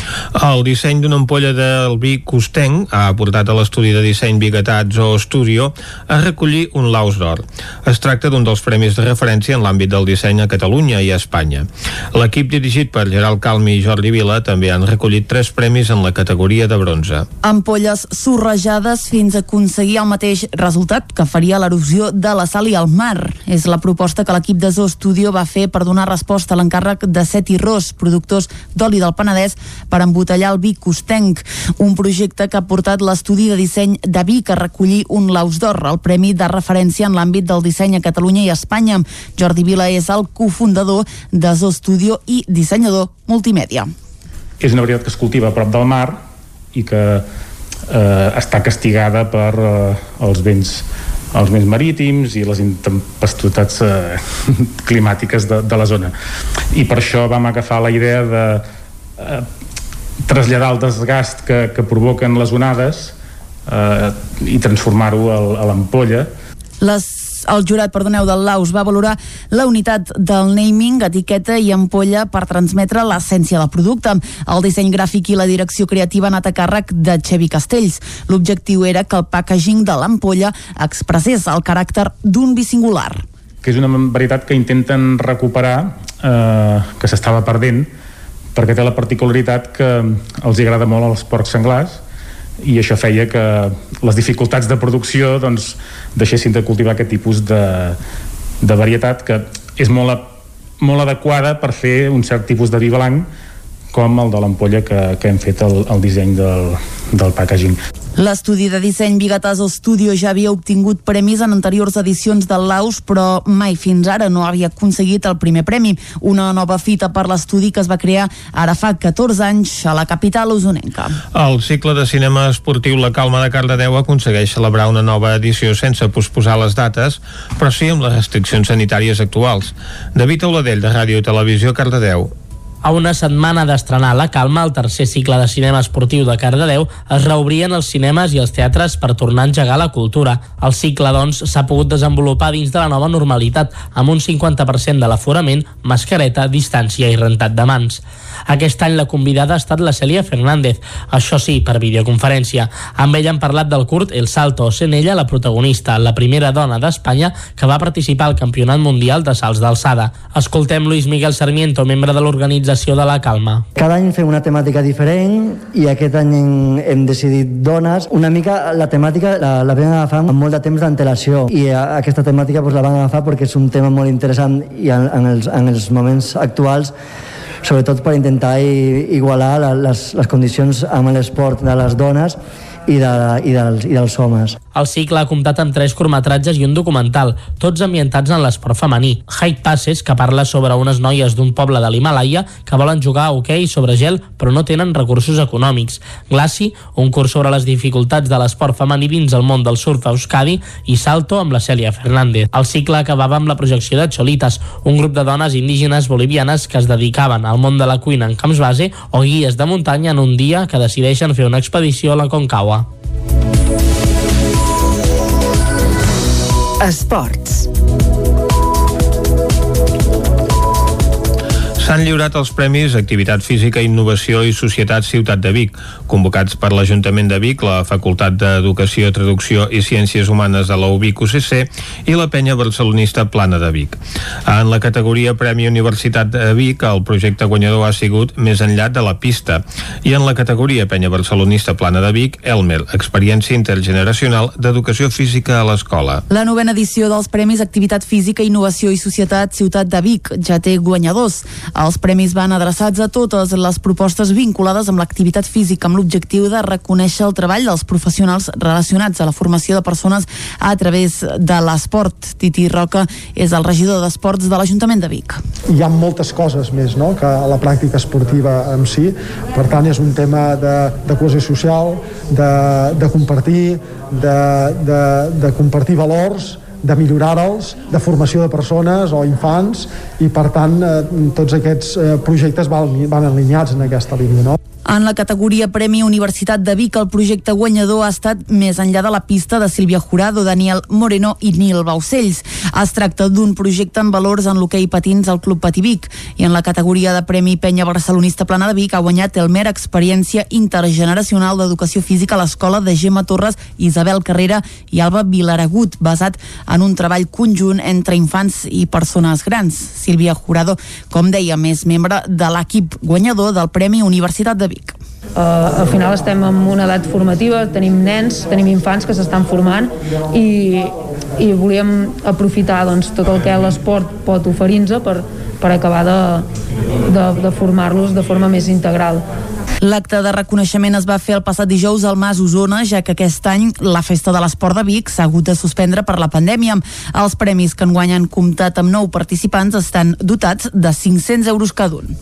El disseny d'una ampolla del vi Costenc ha portat a l'estudi de disseny Biguetat Zoo Studio a recollir un laus d'or. Es tracta d'un dels premis de referència en l'àmbit del disseny a Catalunya i a Espanya. L'equip dirigit per Gerald Calmi i Jordi Vila també han recollit tres premis en la categoria de bronze. Ampolles sorrejades fins a aconseguir el mateix resultat que faria l'erosió de la sal i el mar. És la proposta que l'equip de Zoo Studio va fer per donar resposta a l'encàrrec de Set i Ros, productors d'oli del Penedès, per embotellar el vi costenc, un projecte que ha portat l'estudi de disseny de vi que recollir un Laus d'Or, el premi de referència en l'àmbit del disseny a Catalunya i Espanya. Jordi Vila és el cofundador de Zoo Studio i dissenyador multimèdia. És una varietat que es cultiva a prop del mar i que eh, està castigada per eh, els vents els vents marítims i les intempestuotats eh, climàtiques de, de la zona. I per això vam agafar la idea de eh, traslladar el desgast que, que provoquen les onades eh, i transformar-ho a l'ampolla. Les el jurat, perdoneu, del Laus va valorar la unitat del naming, etiqueta i ampolla per transmetre l'essència del producte. El disseny gràfic i la direcció creativa han anat a càrrec de Xevi Castells. L'objectiu era que el packaging de l'ampolla expressés el caràcter d'un bisingular. Que és una varietat que intenten recuperar, eh, que s'estava perdent, perquè té la particularitat que els agrada molt als porcs senglars, i això feia que les dificultats de producció doncs, deixessin de cultivar aquest tipus de, de varietat que és molt, molt adequada per fer un cert tipus de vi blanc com el de l'ampolla que, que hem fet el, el disseny del, del packaging. L'estudi de disseny Bigataso Studio ja havia obtingut premis en anteriors edicions del Laus, però mai fins ara no havia aconseguit el primer premi. Una nova fita per l'estudi que es va crear ara fa 14 anys a la capital usonenca. El cicle de cinema esportiu La Calma de Cardedeu aconsegueix celebrar una nova edició sense posposar les dates, però sí amb les restriccions sanitàries actuals. David Auladell, de Ràdio i Televisió, Cardedeu. A una setmana d'estrenar La Calma, el tercer cicle de cinema esportiu de Cardedeu, es reobrien els cinemes i els teatres per tornar a engegar la cultura. El cicle, doncs, s'ha pogut desenvolupar dins de la nova normalitat, amb un 50% de l'aforament, mascareta, distància i rentat de mans. Aquest any la convidada ha estat la Celia Fernández, això sí, per videoconferència. Amb ella han parlat del curt El Salto, sent ella la protagonista, la primera dona d'Espanya que va participar al Campionat Mundial de Salts d'Alçada. Escoltem Luis Miguel Sarmiento, membre de l'organització de La Calma. Cada any fem una temàtica diferent i aquest any hem, hem decidit dones. Una mica la temàtica la, la vam agafar amb molt de temps d'antelació i aquesta temàtica pues, la vam agafar perquè és un tema molt interessant i en, en, els, en els moments actuals sobretot per intentar igualar les, les condicions amb l'esport de les dones i, de, i, dels, i dels homes. El cicle ha comptat amb tres curtmetratges i un documental, tots ambientats en l'esport femení. Height Passes, que parla sobre unes noies d'un poble de l'Himalaya que volen jugar a hoquei sobre gel però no tenen recursos econòmics. Glaci, un curs sobre les dificultats de l'esport femení dins el món del surf a Euskadi i Salto amb la Cèlia Fernández. El cicle acabava amb la projecció de Cholitas, un grup de dones indígenes bolivianes que es dedicaven al món de la cuina en camps base o guies de muntanya en un dia que decideixen fer una expedició a la Concagua. Esports. S'han lliurat els premis Activitat Física, Innovació i Societat Ciutat de Vic, convocats per l'Ajuntament de Vic, la Facultat d'Educació, Traducció i Ciències Humanes de la UBIC UCC i la penya barcelonista Plana de Vic. En la categoria Premi Universitat de Vic, el projecte guanyador ha sigut Més enllà de la pista i en la categoria penya barcelonista Plana de Vic, Elmer, Experiència Intergeneracional d'Educació Física a l'Escola. La novena edició dels Premis Activitat Física, Innovació i Societat Ciutat de Vic ja té guanyadors. Els premis van adreçats a totes les propostes vinculades amb l'activitat física amb l'objectiu de reconèixer el treball dels professionals relacionats a la formació de persones a través de l'esport. Titi Roca és el regidor d'Esports de l'Ajuntament de Vic. Hi ha moltes coses més no? que la pràctica esportiva en si, per tant és un tema de, de cohesió social, de, de compartir, de, de, de compartir valors, de millorar-los, de formació de persones o infants i per tant eh, tots aquests eh, projectes van, van alineats en aquesta línia. No? En la categoria Premi Universitat de Vic, el projecte guanyador ha estat més enllà de la pista de Sílvia Jurado, Daniel Moreno i Nil Baucells. Es tracta d'un projecte amb valors en l'hoquei patins al Club Patí Vic. I en la categoria de Premi Penya Barcelonista Plana de Vic ha guanyat el Mer Experiència Intergeneracional d'Educació Física a l'Escola de Gemma Torres, Isabel Carrera i Alba Vilaragut, basat en un treball conjunt entre infants i persones grans. Sílvia Jurado, com deia, és membre de l'equip guanyador del Premi Universitat de Vic. Uh, al final estem en una edat formativa, tenim nens, tenim infants que s'estan formant i, i volíem aprofitar doncs, tot el que l'esport pot oferir-nos per, per acabar de, de, de formar-los de forma més integral. L'acte de reconeixement es va fer el passat dijous al Mas Osona, ja que aquest any la Festa de l'Esport de Vic s'ha hagut de suspendre per la pandèmia. Els premis que enguany han comptat amb nou participants estan dotats de 500 euros cada un.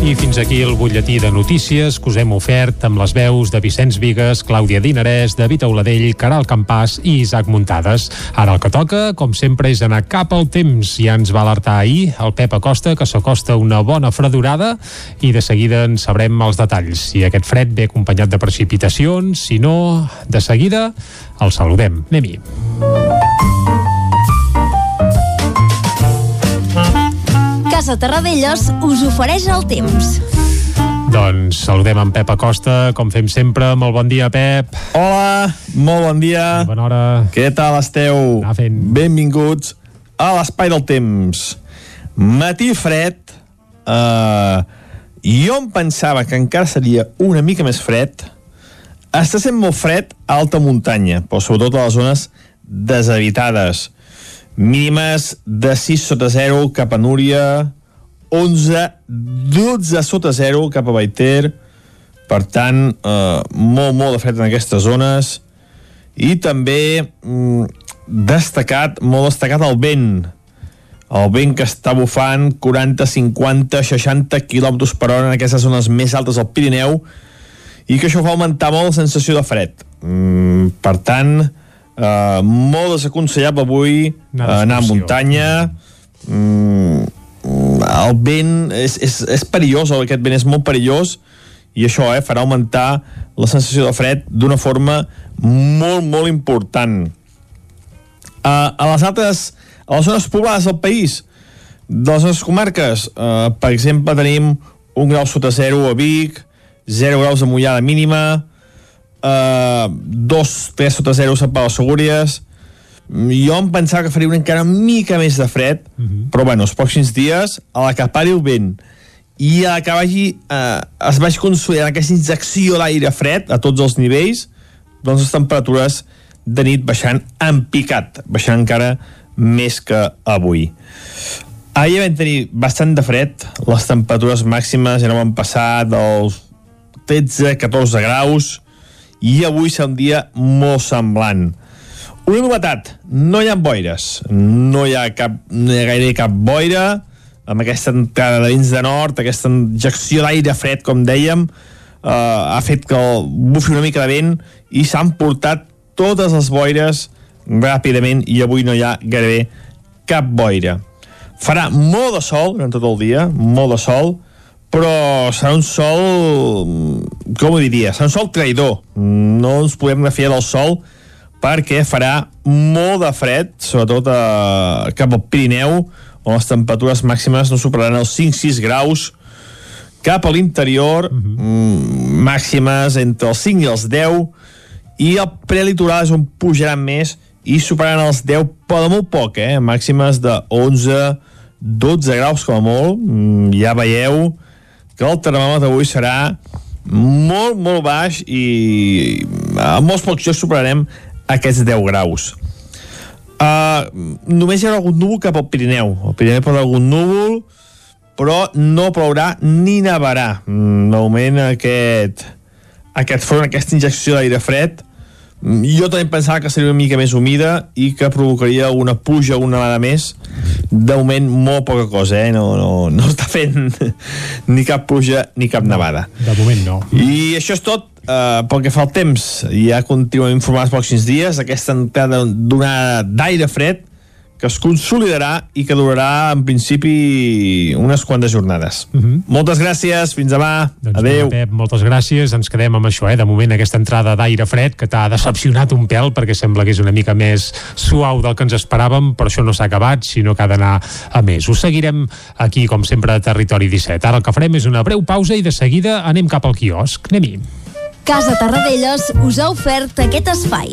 I fins aquí el butlletí de notícies que us hem ofert amb les veus de Vicenç Vigues, Clàudia Dinarès, David Auladell, Caral Campàs i Isaac Muntades. Ara el que toca, com sempre, és anar cap al temps. Ja ens va alertar ahir el Pep Acosta que s'acosta una bona fredurada i de seguida en sabrem els detalls. Si aquest fred ve acompanyat de precipitacions, si no, de seguida el saludem. Anem-hi. Casa Terradellos us ofereix el temps. Doncs saludem en Pep Acosta, com fem sempre. Molt bon dia, Pep. Hola, molt bon dia. Bona hora. Què tal esteu? Benvinguts a l'Espai del Temps. Matí fred. Uh, jo em pensava que encara seria una mica més fred. Està sent molt fred a alta muntanya, però sobretot a les zones deshabitades mínimes de 6 sota 0 cap a Núria, 11, 12 sota 0 cap a Baiter, per tant, eh, molt, molt de fred en aquestes zones, i també mm, destacat, molt destacat el vent, el vent que està bufant 40, 50, 60 km per hora en aquestes zones més altes del Pirineu, i que això fa augmentar molt la sensació de fred. Mm, per tant, Uh, molt desaconsellable avui anar, uh, anar a muntanya. Mm, el vent és, és, és perillós, aquest vent és molt perillós i això eh, farà augmentar la sensació de fred d'una forma molt, molt important. Uh, a les altres a les zones poblades del país de les nostres comarques uh, per exemple tenim un grau sota zero a Vic 0 graus de mullada mínima uh, 2, 3 sota 0 a Pau Segúries jo em pensava que faria una encara una mica més de fred uh -huh. però bueno, els pròxims dies a la que pari el vent i a la que vagi, eh, es vagi consolidant aquesta injecció d'aire fred a tots els nivells doncs les temperatures de nit baixant en picat baixant encara més que avui ahir vam tenir bastant de fred les temperatures màximes ja no van passar dels 13-14 graus i avui serà un dia molt semblant. Una novetat, no hi ha boires, no hi ha, cap, no hi ha gaire cap boira, amb aquesta entrada de vents de nord, aquesta injecció d'aire fred, com dèiem, eh, ha fet que bufi una mica de vent i s'han portat totes les boires ràpidament i avui no hi ha gairebé cap boira. Farà molt de sol durant tot el dia, molt de sol, però serà un sol com ho diria, serà un sol traïdor no ens podem refiar del sol perquè farà molt de fred sobretot a, cap al Pirineu on les temperatures màximes no superaran els 5-6 graus cap a l'interior mhm. -huh. màximes entre els 5 i els 10 i el prelitoral és on pujaran més i superaran els 10 però molt poc, eh? màximes de 11 12 graus com a molt mm, ja veieu que el termòmetre avui serà molt, molt baix i a molts pocs jocs superarem aquests 10 graus. Uh, només hi haurà algun núvol cap al Pirineu. Al Pirineu haurà algun núvol, però no plourà ni nevarà. Mm, de moment aquest, aquest front, aquesta injecció d'aire fred, jo també pensava que seria una mica més humida i que provocaria una pluja una vegada més. De moment, molt poca cosa, eh? No, no, no està fent ni cap pluja ni cap nevada. De moment no. I això és tot uh, pel que fa al temps. Ja continuem informats pocs dies. Aquesta entrada d'una d'aire fred que es consolidarà i que durarà en principi unes quantes jornades. Uh -huh. Moltes gràcies, fins demà, doncs adeu. Pep, moltes gràcies, ens quedem amb això, eh? de moment aquesta entrada d'aire fred que t'ha decepcionat un pèl perquè sembla que és una mica més suau del que ens esperàvem, però això no s'ha acabat, sinó que ha d'anar a més. Us seguirem aquí, com sempre, a Territori 17. Ara el que farem és una breu pausa i de seguida anem cap al quiosc. Anem-hi. Casa Tarradellas us ha ofert aquest espai.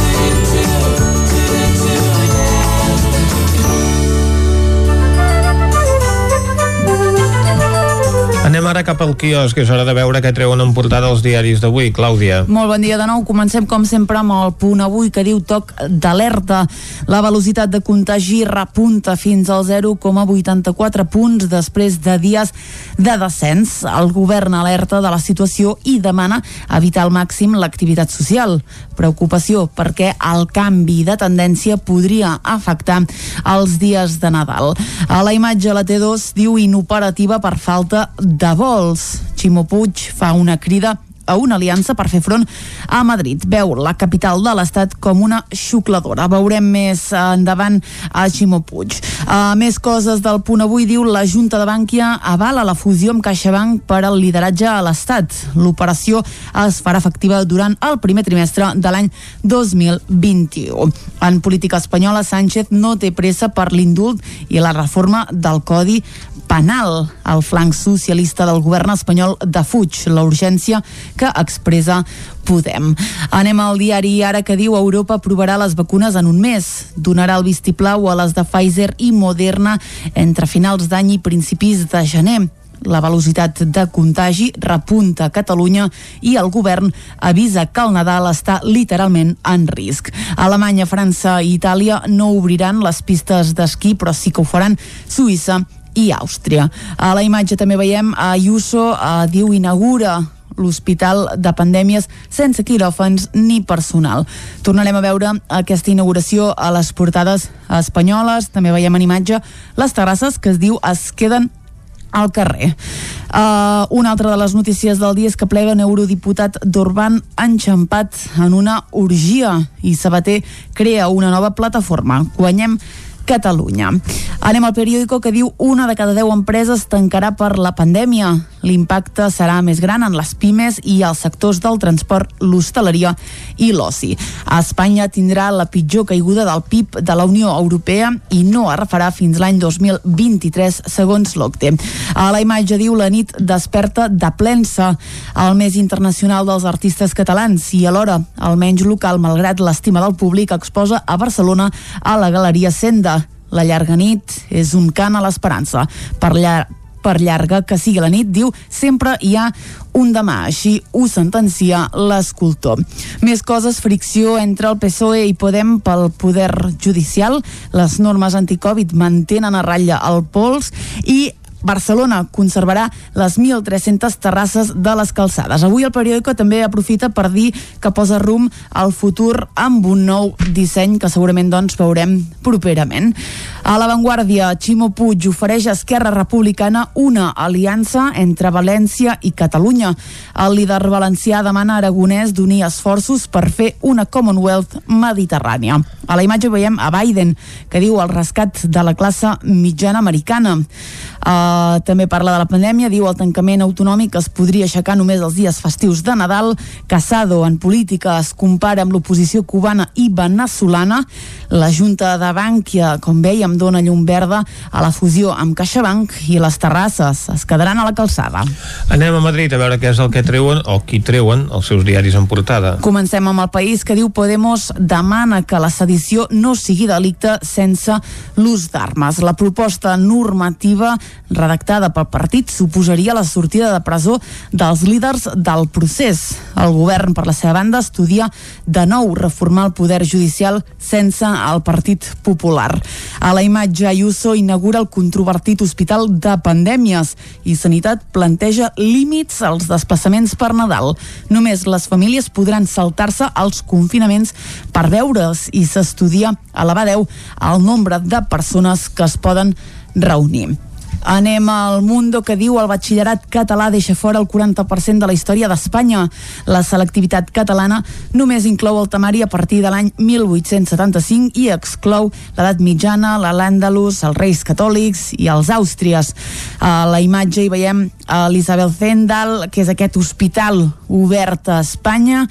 Anem ara cap al quiosc, és hora de veure què treuen en portada els diaris d'avui. Clàudia. Molt bon dia de nou. Comencem, com sempre, amb el punt avui que diu toc d'alerta. La velocitat de contagi repunta fins al 0,84 punts després de dies de descens. El govern alerta de la situació i demana evitar al màxim l'activitat social. Preocupació perquè el canvi de tendència podria afectar els dies de Nadal. A la imatge la T2 diu inoperativa per falta de vols. Ximo Puig fa una crida a una aliança per fer front a Madrid. Veu la capital de l'Estat com una xucladora. Veurem més endavant a Ximo Puig. Uh, més coses del punt avui diu la Junta de Bànquia avala la fusió amb CaixaBank per al lideratge a l'Estat. L'operació es farà efectiva durant el primer trimestre de l'any 2021. En política espanyola, Sánchez no té pressa per l'indult i la reforma del Codi penal. El flanc socialista del govern espanyol defuig la urgència que expressa Podem. Anem al diari Ara que diu Europa aprovarà les vacunes en un mes. Donarà el vistiplau a les de Pfizer i Moderna entre finals d'any i principis de gener. La velocitat de contagi repunta a Catalunya i el govern avisa que el Nadal està literalment en risc. Alemanya, França i Itàlia no obriran les pistes d'esquí, però sí que ho faran Suïssa i Àustria. A la imatge també veiem a Ayuso, eh, diu inaugura l'Hospital de Pandèmies sense quiròfans ni personal. Tornarem a veure aquesta inauguració a les portades espanyoles. També veiem en imatge les terrasses que es diu es queden al carrer. Uh, una altra de les notícies del dia és que plega un eurodiputat d'Urban enxampat en una orgia i Sabater crea una nova plataforma. Guanyem Catalunya. Anem al periòdico que diu una de cada deu empreses tancarà per la pandèmia. L'impacte serà més gran en les pimes i els sectors del transport, l'hostaleria i l'oci. Espanya tindrà la pitjor caiguda del PIB de la Unió Europea i no es refarà fins l'any 2023, segons l'OCTE. A la imatge diu la nit desperta de plensa, el més internacional dels artistes catalans i alhora el menys local, malgrat l'estima del públic, exposa a Barcelona a la Galeria Senda. La llarga nit és un cant a l'esperança. Per, llar per llarga que sigui la nit, diu, sempre hi ha un demà, així ho sentencia l'escultor. Més coses, fricció entre el PSOE i Podem pel poder judicial. Les normes anticovid mantenen a ratlla el pols i Barcelona conservarà les 1.300 terrasses de les calçades. Avui el periòdico també aprofita per dir que posa rum al futur amb un nou disseny que segurament doncs veurem properament. A l'avantguàrdia, Ximo Puig ofereix a Esquerra Republicana una aliança entre València i Catalunya. El líder valencià demana a Aragonès d'unir esforços per fer una Commonwealth mediterrània. A la imatge veiem a Biden, que diu el rescat de la classe mitjana americana. Uh, també parla de la pandèmia, diu el tancament autonòmic es podria aixecar només els dies festius de Nadal. Casado en política es compara amb l'oposició cubana i venezolana. La Junta de Bànquia, com veiem, dona llum verda a la fusió amb CaixaBank i les terrasses es quedaran a la calçada. Anem a Madrid a veure què és el que treuen o qui treuen els seus diaris en portada. Comencem amb el país que diu Podemos demana que la sedició no sigui delicte sense l'ús d'armes. La proposta normativa redactada pel partit suposaria la sortida de presó dels líders del procés. El govern, per la seva banda, estudia de nou reformar el poder judicial sense el Partit Popular. A la imatge, Ayuso inaugura el controvertit Hospital de Pandèmies i Sanitat planteja límits als desplaçaments per Nadal. Només les famílies podran saltar-se els confinaments per veure's i s'estudia a la 10 el nombre de persones que es poden reunir. Anem al Mundo que diu el batxillerat català deixa fora el 40% de la història d'Espanya. La selectivitat catalana només inclou el temari a partir de l'any 1875 i exclou l'edat mitjana, l'Àndalus, els reis catòlics i els àustries. A la imatge hi veiem l'Isabel Zendal, que és aquest hospital obert a Espanya.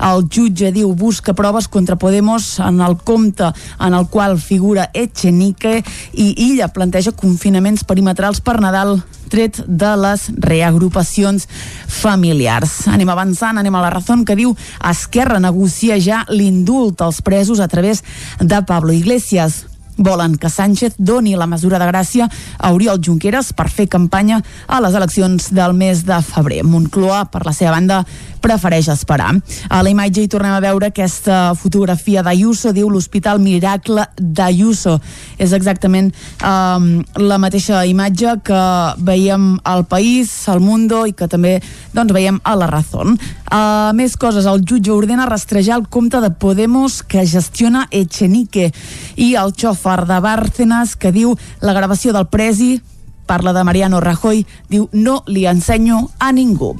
El jutge diu busca proves contra Podemos en el compte en el qual figura Echenique i illa planteja confinaments perimetrals per Nadal tret de les reagrupacions familiars. Anem avançant, anem a la raó que diu Esquerra negocia ja l'indult als presos a través de Pablo Iglesias volen que Sánchez doni la mesura de gràcia a Oriol Junqueras per fer campanya a les eleccions del mes de febrer. Moncloa, per la seva banda, prefereix esperar. A la imatge hi tornem a veure aquesta fotografia d'Ayuso, diu l'Hospital Miracle d'Ayuso. És exactament um, la mateixa imatge que veiem al País, al Mundo i que també doncs, veiem a la Razón. Uh, més coses, el jutge ordena rastrejar el compte de Podemos que gestiona Echenique i el xòfer de Bárcenas que diu la gravació del presi parla de Mariano Rajoy, diu no li ensenyo a ningú.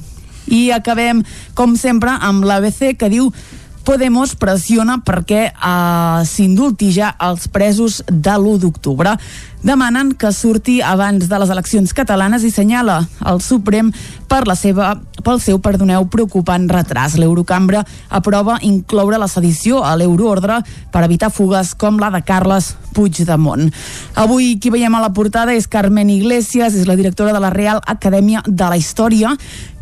I acabem, com sempre, amb l'ABC que diu Podemos pressiona perquè eh, s'indulti ja els presos de l'1 d'octubre. Demanen que surti abans de les eleccions catalanes i senyala el Suprem per la seva, pel seu, perdoneu, preocupant retras. L'Eurocambra aprova incloure la sedició a l'euroordre per evitar fugues com la de Carles Puigdemont. Avui qui veiem a la portada és Carmen Iglesias, és la directora de la Real Acadèmia de la Història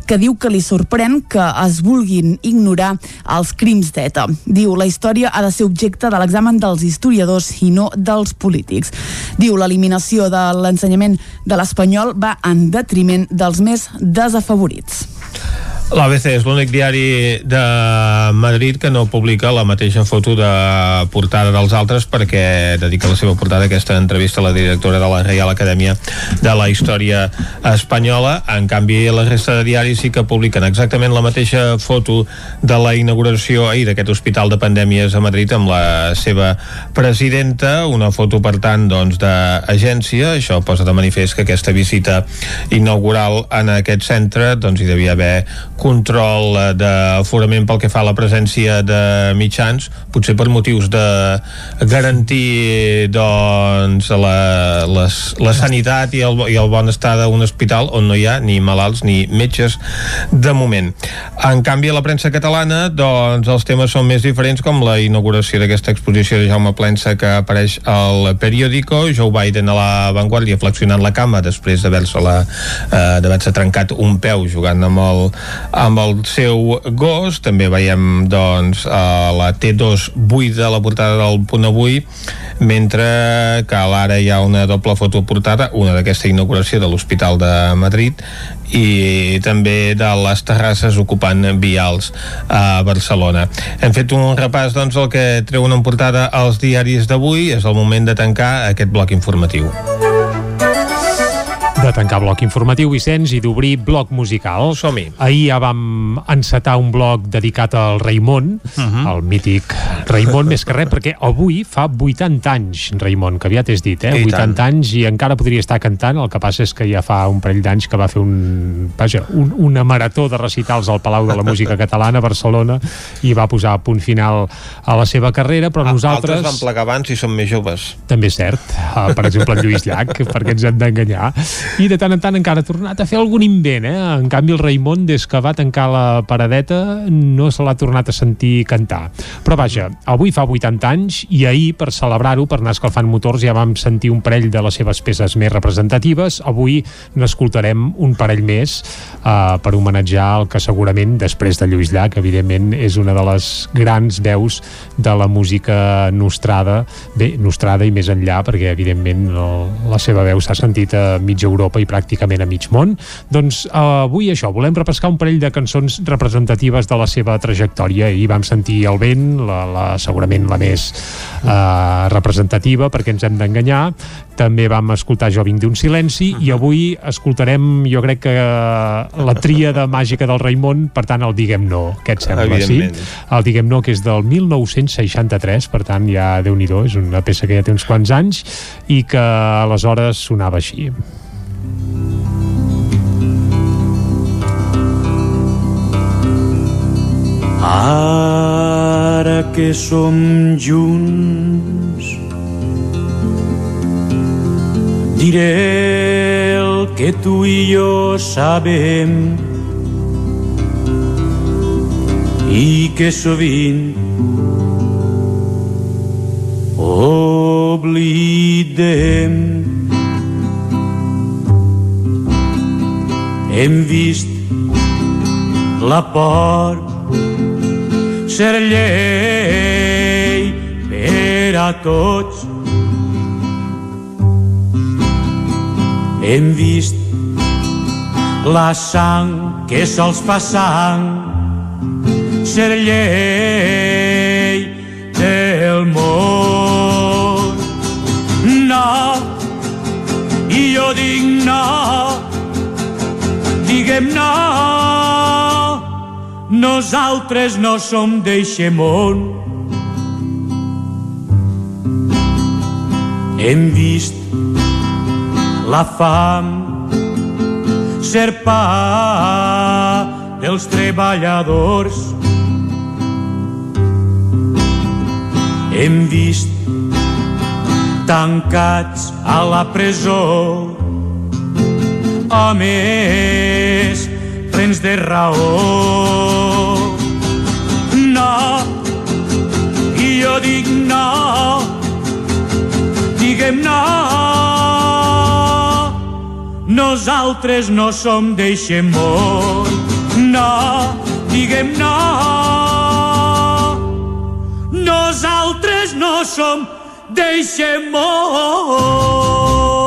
que diu que li sorprèn que es vulguin ignorar els crims d'ETA. Diu la història ha de ser objecte de l'examen dels historiadors i no dels polítics. Diu l'eliminació de l'ensenyament de l'espanyol va en detriment dels més desafavorits. L'ABC és l'únic diari de Madrid que no publica la mateixa foto de portada dels altres perquè dedica la seva portada a aquesta entrevista a la directora de la Reial Acadèmia de la Història Espanyola. En canvi, la resta de diaris sí que publiquen exactament la mateixa foto de la inauguració ahir d'aquest hospital de pandèmies a Madrid amb la seva presidenta, una foto, per tant, doncs, d'agència. Això posa de manifest que aquesta visita inaugural en aquest centre doncs, hi devia haver control eh, d'aforament pel que fa a la presència de mitjans, potser per motius de garantir doncs, la, les, la sanitat i el, i el bon estar d'un hospital on no hi ha ni malalts ni metges de moment. En canvi, a la premsa catalana doncs, els temes són més diferents com la inauguració d'aquesta exposició de Jaume Plensa que apareix al periòdico, Joe Biden a la Vanguardia flexionant la cama després d'haver-se eh, trencat un peu jugant amb el, amb el seu gos també veiem doncs a la T2 buida la portada del punt avui mentre que a l'ara hi ha una doble fotoportada una d'aquesta inauguració de l'Hospital de Madrid i també de les terrasses ocupant vials a Barcelona. Hem fet un repàs doncs el que treuen en portada els diaris d'avui, és el moment de tancar aquest bloc informatiu. De tancar bloc informatiu, Vicenç, i d'obrir bloc musical. Som-hi. Ahir ja vam encetar un bloc dedicat al Raimon, uh Mhm. -huh. el mític Raimon, més que res, perquè avui fa 80 anys, Raimon, que aviat és dit, eh? I 80 tant. anys i encara podria estar cantant, el que passa és que ja fa un parell d'anys que va fer un, vaja, un, una marató de recitals al Palau de la Música Catalana a Barcelona i va posar a punt final a la seva carrera, però nosaltres... Altres van plegar abans i són més joves. També és cert. Uh, per exemple, en Lluís Llach, perquè ens hem d'enganyar. I de tant en tant encara ha tornat a fer algun invent, eh? En canvi, el Raimon, des que va tancar la paradeta, no se l'ha tornat a sentir cantar. Però vaja, avui fa 80 anys i ahir, per celebrar-ho, per anar escalfant motors, ja vam sentir un parell de les seves peces més representatives. Avui n'escoltarem un parell més uh, per homenatjar el que segurament, després de Lluís Llach, evidentment, és una de les grans veus de la música nostrada, bé, nostrada i més enllà, perquè evidentment el, la seva veu s'ha sentit a mitja Europa i pràcticament a mig món. Doncs uh, avui això, volem repescar un parell de cançons representatives de la seva trajectòria i vam sentir El vent, la, la, segurament la més uh, representativa, perquè ens hem d'enganyar, també vam escoltar Jo vinc d'un silenci i avui escoltarem, jo crec que la tríada màgica del Raimon, per tant el Diguem No, què et sembla? Sí? El Diguem No, que és del 1963, per tant ja déu nhi és una peça que ja té uns quants anys i que aleshores sonava així. Ara que som junts diré el que tu i jo sabem. I que sovint oblidem hem vist la por ser llei per a tots. Hem vist la sang que sols fa sang ser llei del món. No, i jo dic no, diguem no, nosaltres no som d'eixe món. Hem vist la fam ser pa dels treballadors. Hem vist tancats a la presó homes plens de raó. No, i jo dic no, diguem no, nosaltres no som d'eixe món. No, diguem no, nosaltres no som d'eixe món.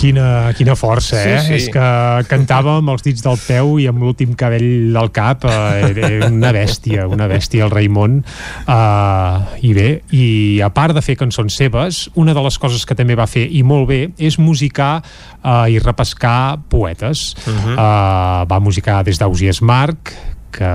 Quina, quina força, eh? Sí, sí. És que cantava amb els dits del peu i amb l'últim cabell del cap. Eh, era una bèstia, una bèstia, el Raimon. Uh, I bé, i a part de fer cançons seves, una de les coses que també va fer, i molt bé, és musicar uh, i repescar poetes. Uh -huh. uh, va musicar des d'Ausias Marc, que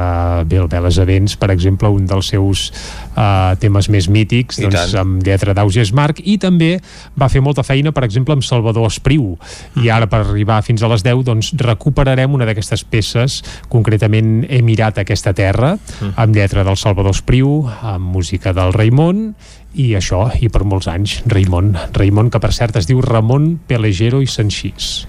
bé, el Veles Events, per exemple, un dels seus uh, temes més mítics, I doncs, tant. amb lletra d'Ausias Marc, i també va fer molta feina, per exemple, amb Salvador Espriu. I ara, per arribar fins a les 10, doncs, recuperarem una d'aquestes peces, concretament He mirat aquesta terra, amb lletra del Salvador Espriu, amb música del Raimon, i això, i per molts anys, Raimon. Raimon, que per cert es diu Ramon Pelegero i Sanxís.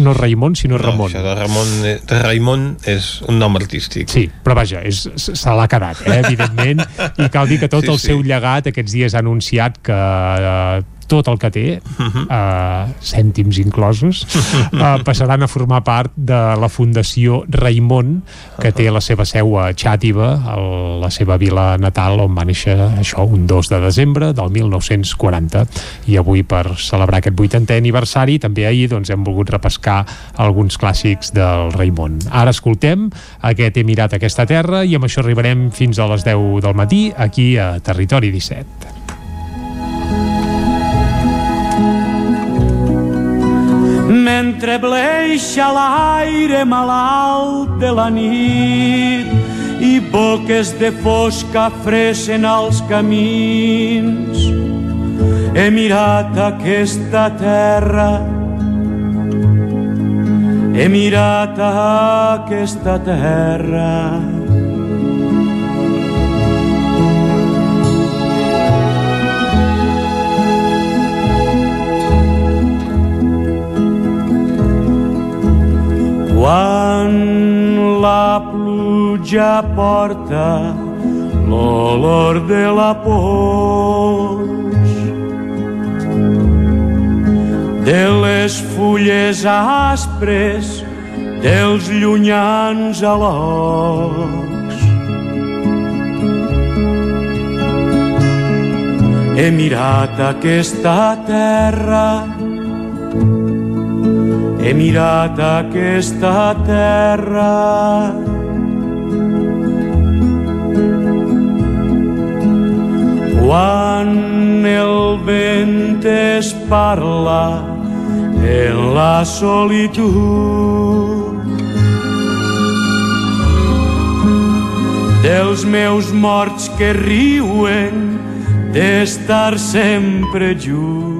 No Raimon, sinó No, Ramon. això de Ramon, eh, de Raimon és un nom artístic. Sí, però vaja, és, se l'ha quedat, eh, evidentment, i cal dir que tot Sí, el sí. seu llegat aquests dies ha anunciat que eh, tot el que té, Mhm. eh, cèntims inclosos, eh, passaran a formar part de la Fundació Raimon, que té la seva seu a Xàtiva, a la seva vila natal, on va néixer això un 2 de desembre del 1940. I avui, per celebrar aquest 80è aniversari, també ahir doncs, hem volgut repescar alguns clàssics del Raimon. Ara escoltem aquest He mirat aquesta terra i amb això arribarem fins a les 10 del matí aquí a Territori 17. M'entrebleixa l'aire malalt de la nit i boques de fosca fressen als camins. He mirat aquesta terra, he mirat aquesta terra, Quan la pluja porta l'olor de la pols de les fulles aspres dels llunyans alocs. He mirat aquesta terra he mirat aquesta terra. Quan el vent es parla en la solitud dels meus morts que riuen d'estar sempre junts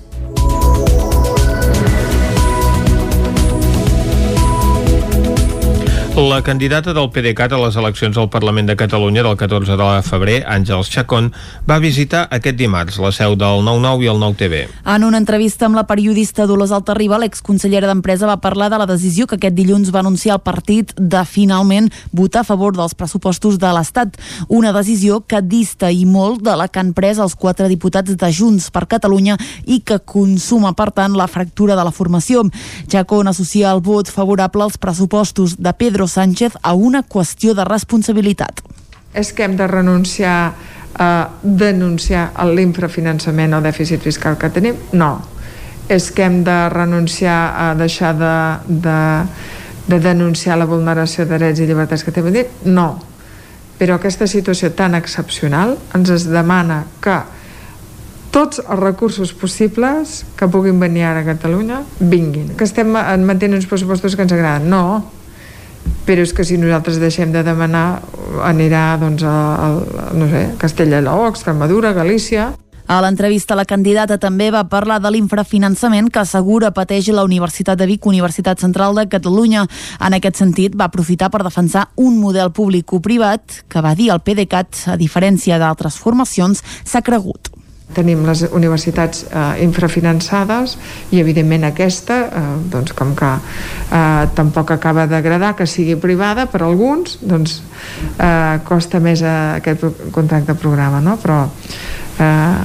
La candidata del PDeCAT a les eleccions al Parlament de Catalunya del 14 de febrer, Àngels Chacón, va visitar aquest dimarts la seu del 9-9 i el 9-TV. En una entrevista amb la periodista Dolors Altarriba, l'exconsellera d'Empresa va parlar de la decisió que aquest dilluns va anunciar el partit de finalment votar a favor dels pressupostos de l'Estat. Una decisió que dista i molt de la que han pres els quatre diputats de Junts per Catalunya i que consuma, per tant, la fractura de la formació. Chacón associa el vot favorable als pressupostos de Pedro Sánchez a una qüestió de responsabilitat. És que hem de renunciar a denunciar l'infrafinançament o dèficit fiscal que tenim? No. És que hem de renunciar a deixar de, de, de denunciar la vulneració de drets i llibertats que tenim? No. Però aquesta situació tan excepcional ens es demana que tots els recursos possibles que puguin venir ara a Catalunya vinguin. Que estem mantenint uns pressupostos que ens agraden? No, però és que si nosaltres deixem de demanar anirà doncs, a, a, no sé, Castella i Lleó, Extremadura, Galícia a l'entrevista, la candidata també va parlar de l'infrafinançament que assegura pateix la Universitat de Vic, Universitat Central de Catalunya. En aquest sentit, va aprofitar per defensar un model públic-privat que va dir el PDeCAT, a diferència d'altres formacions, s'ha cregut tenim les universitats eh, infrafinançades i evidentment aquesta eh, doncs com que eh, tampoc acaba d'agradar que sigui privada per alguns doncs eh, costa més eh, aquest contracte programa no? però eh,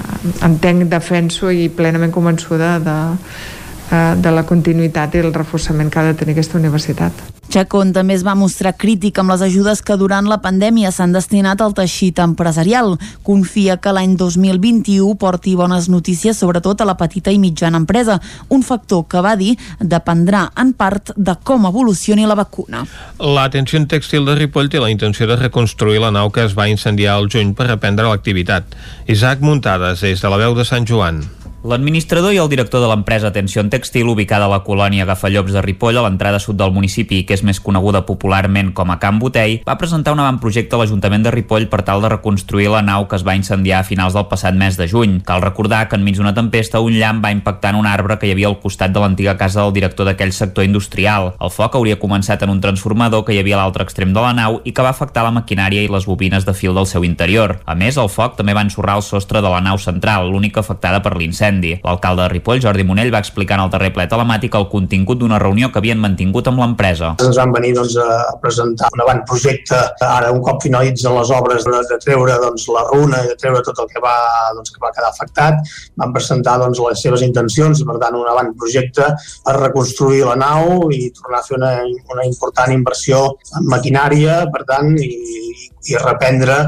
entenc, defenso i plenament convençuda de, eh, de la continuïtat i el reforçament que ha de tenir aquesta universitat Chacón també es va mostrar crític amb les ajudes que durant la pandèmia s'han destinat al teixit empresarial. Confia que l'any 2021 porti bones notícies, sobretot a la petita i mitjana empresa, un factor que va dir dependrà en part de com evolucioni la vacuna. L'atenció tèxtil de Ripoll té la intenció de reconstruir la nau que es va incendiar al juny per reprendre l'activitat. Isaac Muntades, des de la veu de Sant Joan. L'administrador i el director de l'empresa Atenció Textil, ubicada a la colònia Agafallops de Ripoll, a l'entrada sud del municipi, que és més coneguda popularment com a Camp Botell, va presentar un avantprojecte a l'Ajuntament de Ripoll per tal de reconstruir la nau que es va incendiar a finals del passat mes de juny. Cal recordar que enmig d'una tempesta un llamp va impactar en un arbre que hi havia al costat de l'antiga casa del director d'aquell sector industrial. El foc hauria començat en un transformador que hi havia a l'altre extrem de la nau i que va afectar la maquinària i les bobines de fil del seu interior. A més, el foc també va ensorrar el sostre de la nau central, l'única afectada per l'incendi l'incendi. L'alcalde de Ripoll, Jordi Monell, va explicar en el darrer ple telemàtic el contingut d'una reunió que havien mantingut amb l'empresa. Ens van venir doncs, a presentar un avantprojecte, ara un cop finalitzen les obres de, de treure doncs, la runa i de treure tot el que va, doncs, que va quedar afectat, van presentar doncs, les seves intencions, per tant un avantprojecte per reconstruir la nau i tornar a fer una, una important inversió en maquinària, per tant, i, i reprendre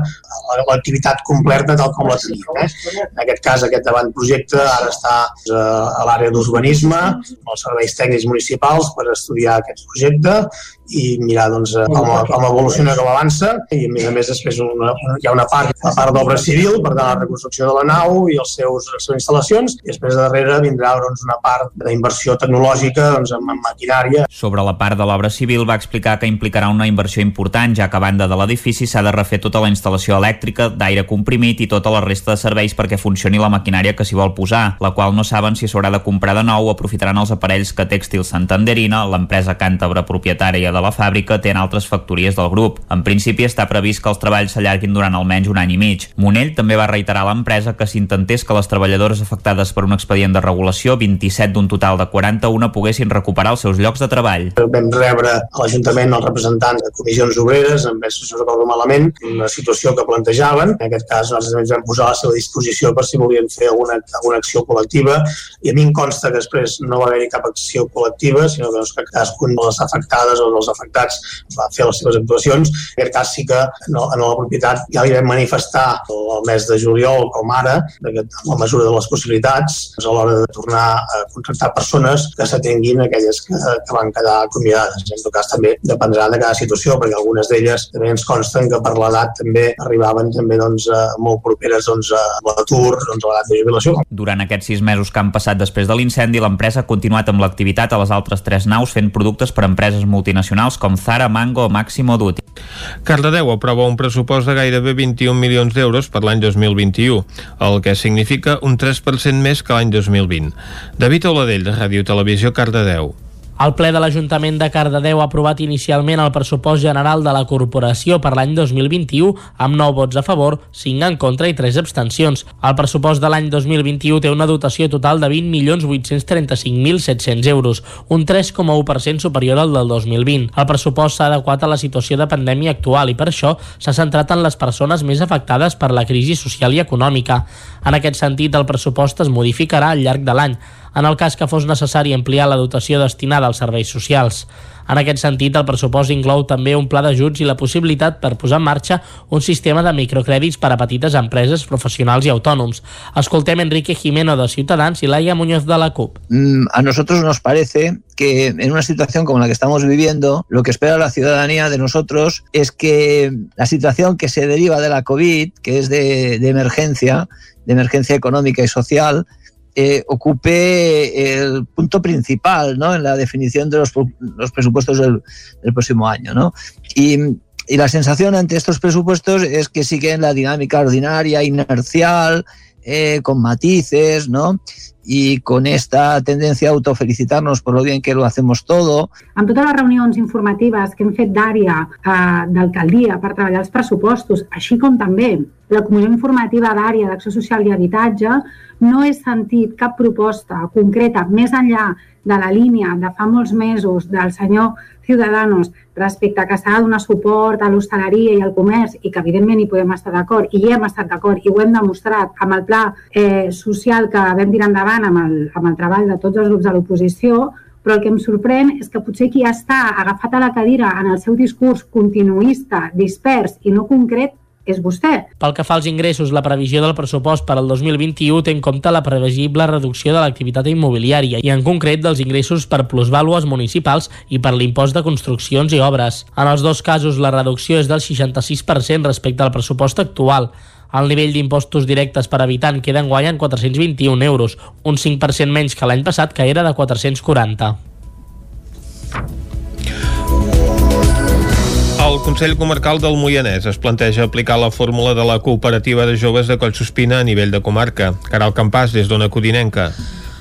l'activitat completa tal com la tenim. Eh? En aquest cas, aquest avantprojecte ara està eh, a l'àrea d'urbanisme, els serveis tècnics municipals per estudiar aquest projecte i mirar doncs, eh, com, com evoluciona, com avança i a més a més després una, hi ha una part, la part d'obra civil, per tant la reconstrucció de la nau i els seus, les seves instal·lacions i després darrere vindrà doncs, una part d'inversió tecnològica doncs, en, en maquinària. Sobre la part de l'obra civil va explicar que implicarà una inversió important ja que a banda de l'edifici s'ha de refer tota la instal·lació elèctrica, d'aire comprimit i tota la resta de serveis perquè funcioni la maquinària que s'hi vol posar, la qual no saben si s'haurà de comprar de nou o aprofitaran els aparells que Tèxtil Santanderina, l'empresa càntabra propietària de la fàbrica té en altres factories del grup. En principi està previst que els treballs s'allarguin durant almenys un any i mig. Monell també va reiterar a l'empresa que s'intentés que les treballadores afectades per un expedient de regulació, 27 d'un total de 41, poguessin recuperar els seus llocs de treball. Vam rebre a l'Ajuntament els representants de comissions obreres, amb si no recordo malament, una situació que plantejaven. En aquest cas, nosaltres ens vam posar a la seva disposició per si volien fer alguna, alguna acció col·lectiva i a mi em consta que després no va haver-hi cap acció col·lectiva, sinó que, doncs, que cadascun de les afectades o dels afectats va fer les seves actuacions. En aquest cas sí que no, en la propietat ja li vam manifestar el mes de juliol com ara, que la mesura de les possibilitats, doncs a l'hora de tornar a contractar persones que s'atenguin aquelles que, que van quedar acomiadades. En tot cas també dependrà de cada situació, perquè algunes d'elles també ens consten que per l'edat també arribaven també doncs, molt properes doncs, a l'atur, doncs, a l'edat de jubilació. Durant aquests sis mesos que han passat després de l'incendi, l'empresa ha continuat amb l'activitat a les altres tres naus fent productes per a empreses multinacionals com Zara, Mango o Máximo Duty. Cardedeu aprova un pressupost de gairebé 21 milions d'euros per l'any 2021, el que significa un 3% més que l'any 2020. David Oladell, Ràdio Televisió, Cardedeu. El ple de l'Ajuntament de Cardedeu ha aprovat inicialment el pressupost general de la corporació per l'any 2021 amb 9 vots a favor, 5 en contra i 3 abstencions. El pressupost de l'any 2021 té una dotació total de 20.835.700 euros, un 3,1% superior al del 2020. El pressupost s'ha adequat a la situació de pandèmia actual i per això s'ha centrat en les persones més afectades per la crisi social i econòmica. En aquest sentit, el pressupost es modificarà al llarg de l'any en el cas que fos necessari ampliar la dotació destinada als serveis socials. En aquest sentit, el pressupost inclou també un pla d'ajuts i la possibilitat per posar en marxa un sistema de microcrèdits per a petites empreses, professionals i autònoms. Escoltem Enrique Jimeno de Ciutadans i Laia Muñoz de la CUP. Mm, a nosotros nos parece que en una situación como la que estamos viviendo, lo que espera la ciudadanía de nosotros es que la situación que se deriva de la COVID, que es de, de emergencia, de emergencia económica y social, eh, ocupe el punto principal ¿no? en la definición de los, los presupuestos del, del, próximo año. ¿no? Y, y, la sensación ante estos presupuestos es que siguen la dinámica ordinaria, inercial, eh, con matices, ¿no? i con esta tendència a autofelicitar-nos per lo bien que lo hacemos todo. Amb totes les reunions informatives que hem fet d'àrea eh, d'alcaldia per treballar els pressupostos, així com també la comissió informativa d'àrea d'acció social i habitatge, no he sentit cap proposta concreta més enllà de la línia de fa molts mesos del senyor Ciudadanos respecte a que s'ha de donar suport a l'hostaleria i al comerç i que evidentment hi podem estar d'acord i hi hem estat d'acord i ho hem demostrat amb el pla eh, social que vam tirar endavant amb el, amb el treball de tots els grups de l'oposició, però el que em sorprèn és que potser qui està agafat a la cadira en el seu discurs continuista, dispers i no concret és vostè. Pel que fa als ingressos, la previsió del pressupost per al 2021 té en compte la previsible reducció de l'activitat immobiliària i en concret dels ingressos per plusvàlues municipals i per l'impost de construccions i obres. En els dos casos la reducció és del 66% respecte al pressupost actual. El nivell d'impostos directes per habitant queda en guany en 421 euros, un 5% menys que l'any passat, que era de 440. El Consell Comarcal del Moianès es planteja aplicar la fórmula de la cooperativa de joves de Collsospina a nivell de comarca. Caral Campàs, des d'Ona Codinenca.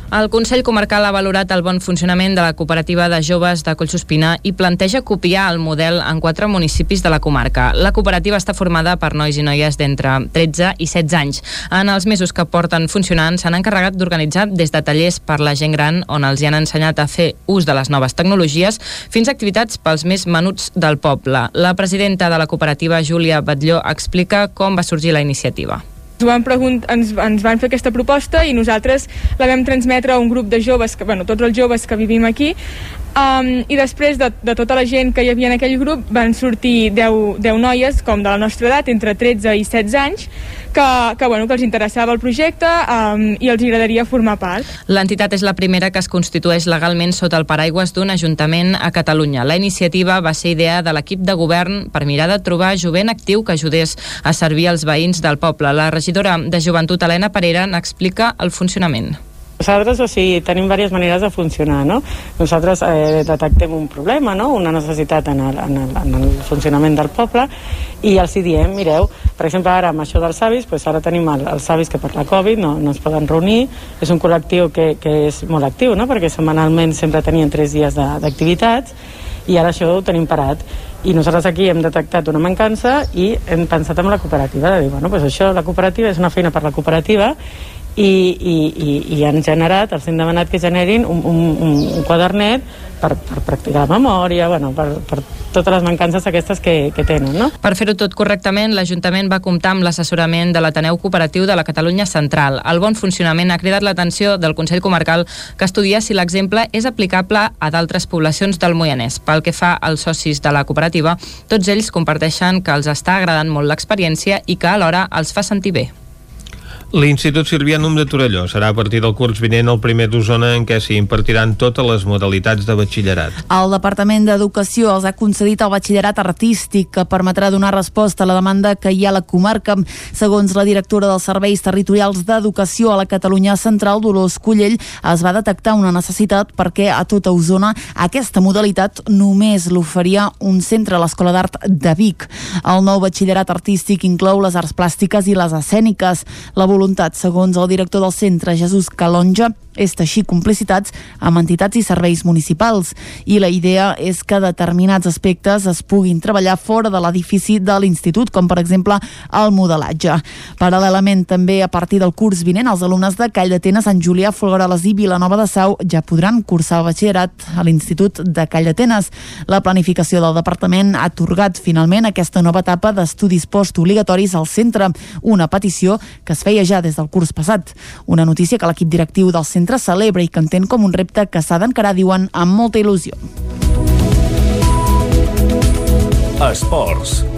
El Consell Comarcal ha valorat el bon funcionament de la cooperativa de joves de Collsospina i planteja copiar el model en quatre municipis de la comarca. La cooperativa està formada per nois i noies d'entre 13 i 16 anys. En els mesos que porten funcionant s'han encarregat d'organitzar des de tallers per la gent gran on els hi han ensenyat a fer ús de les noves tecnologies fins a activitats pels més menuts del poble. La presidenta de la cooperativa, Júlia Batlló, explica com va sorgir la iniciativa. Van, ens, ens van fer aquesta proposta i nosaltres la vam transmetre a un grup de joves, que, bueno, tots els joves que vivim aquí, um, i després de, de tota la gent que hi havia en aquell grup van sortir 10, 10 noies com de la nostra edat, entre 13 i 16 anys, que, que, bueno, que els interessava el projecte um, i els agradaria formar part. L'entitat és la primera que es constitueix legalment sota el paraigües d'un ajuntament a Catalunya. La iniciativa va ser idea de l'equip de govern per mirar de trobar jovent actiu que ajudés a servir els veïns del poble. La regidora de Joventut, Helena Parera, n'explica el funcionament. Nosaltres, o sigui, tenim diverses maneres de funcionar, no? Nosaltres eh, detectem un problema, no? Una necessitat en el, en, el, en el funcionament del poble i els hi diem, mireu, per exemple, ara amb això dels avis, doncs ara tenim el, els avis que per la Covid no, no es poden reunir, és un col·lectiu que, que és molt actiu, no? Perquè setmanalment sempre tenien tres dies d'activitats i ara això ho tenim parat i nosaltres aquí hem detectat una mancança i hem pensat en la cooperativa de dir, bueno, doncs això, la cooperativa és una feina per la cooperativa i, i, i, i han generat, els hem demanat que generin un, un, un quadernet per, per practicar la memòria, bueno, per, per totes les mancances aquestes que, que tenen. No? Per fer-ho tot correctament, l'Ajuntament va comptar amb l'assessorament de l'Ateneu Cooperatiu de la Catalunya Central. El bon funcionament ha cridat l'atenció del Consell Comarcal que estudia si l'exemple és aplicable a d'altres poblacions del Moianès. Pel que fa als socis de la cooperativa, tots ells comparteixen que els està agradant molt l'experiència i que alhora els fa sentir bé. L'Institut Sirvianum de Torelló serà a partir del curs vinent el primer d'Osona en què s'hi impartiran totes les modalitats de batxillerat. El Departament d'Educació els ha concedit el batxillerat artístic que permetrà donar resposta a la demanda que hi ha a la comarca. Segons la directora dels Serveis Territorials d'Educació a la Catalunya Central, Dolors Cullell, es va detectar una necessitat perquè a tota Osona aquesta modalitat només l'oferia un centre a l'Escola d'Art de Vic. El nou batxillerat artístic inclou les arts plàstiques i les escèniques. La voluntat, segons el director del centre, Jesús Calonja, és teixir complicitats amb entitats i serveis municipals i la idea és que determinats aspectes es puguin treballar fora de l'edifici de l'institut, com per exemple el modelatge. Paral·lelament també a partir del curs vinent els alumnes de Call d'Atenes, Sant Julià, Folgueroles i Vilanova de Sau ja podran cursar el batxillerat a l'Institut de Call d'Atenes. La planificació del departament ha atorgat finalment aquesta nova etapa d'estudis postobligatoris al centre, una petició que es feia ja des del curs passat. Una notícia que l'equip directiu del centre centre celebra i que entén com un repte que s'ha d'encarar, diuen, amb molta il·lusió. Esports.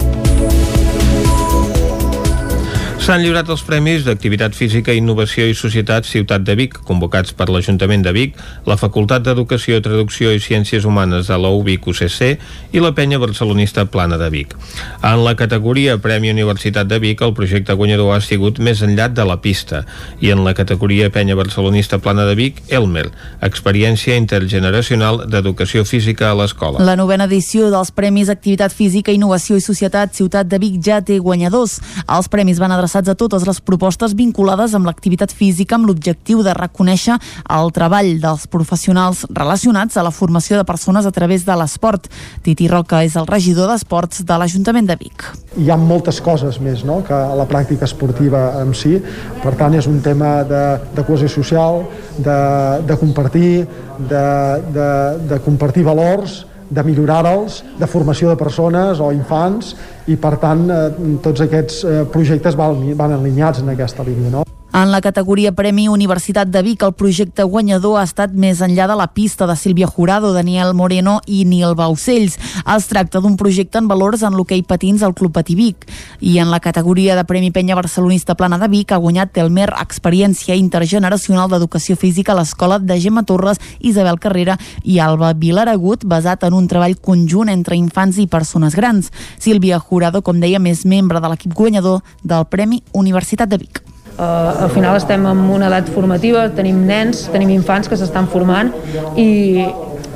S'han lliurat els premis d'Activitat Física, Innovació i Societat Ciutat de Vic, convocats per l'Ajuntament de Vic, la Facultat d'Educació, Traducció i Ciències Humanes de la UBIC UCC i la Penya Barcelonista Plana de Vic. En la categoria Premi Universitat de Vic, el projecte guanyador ha sigut més enllà de la pista i en la categoria Penya Barcelonista Plana de Vic, Elmer, experiència intergeneracional d'educació física a l'escola. La novena edició dels Premis Activitat Física, Innovació i Societat Ciutat de Vic ja té guanyadors. Els premis van adreçar adreçats a totes les propostes vinculades amb l'activitat física amb l'objectiu de reconèixer el treball dels professionals relacionats a la formació de persones a través de l'esport. Titi Roca és el regidor d'Esports de l'Ajuntament de Vic. Hi ha moltes coses més no? que la pràctica esportiva en si, per tant és un tema de, de cohesió social, de, de compartir, de, de, de compartir valors, de millorar-los, de formació de persones o infants i per tant eh, tots aquests eh, projectes van, van alineats en aquesta línia. No? En la categoria Premi Universitat de Vic, el projecte guanyador ha estat més enllà de la pista de Sílvia Jurado, Daniel Moreno i Nil Baucells. Es tracta d'un projecte en valors en l'hoquei patins al Club Patí Vic. I en la categoria de Premi Penya Barcelonista Plana de Vic ha guanyat Telmer Experiència Intergeneracional d'Educació Física a l'Escola de Gemma Torres, Isabel Carrera i Alba Vilaragut, basat en un treball conjunt entre infants i persones grans. Sílvia Jurado, com deia, és membre de l'equip guanyador del Premi Universitat de Vic. Uh, al final estem en una edat formativa, tenim nens, tenim infants que s'estan formant i,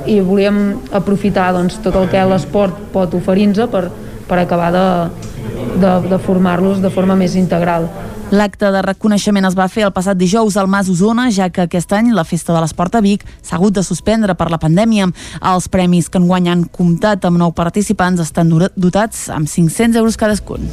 i volíem aprofitar doncs, tot el que l'esport pot oferir-nos per, per acabar de, de, de formar-los de forma més integral. L'acte de reconeixement es va fer el passat dijous al Mas Osona, ja que aquest any la Festa de l'Esport a Vic s'ha hagut de suspendre per la pandèmia. Els premis que enguany han comptat amb nou participants estan dotats amb 500 euros cadascun.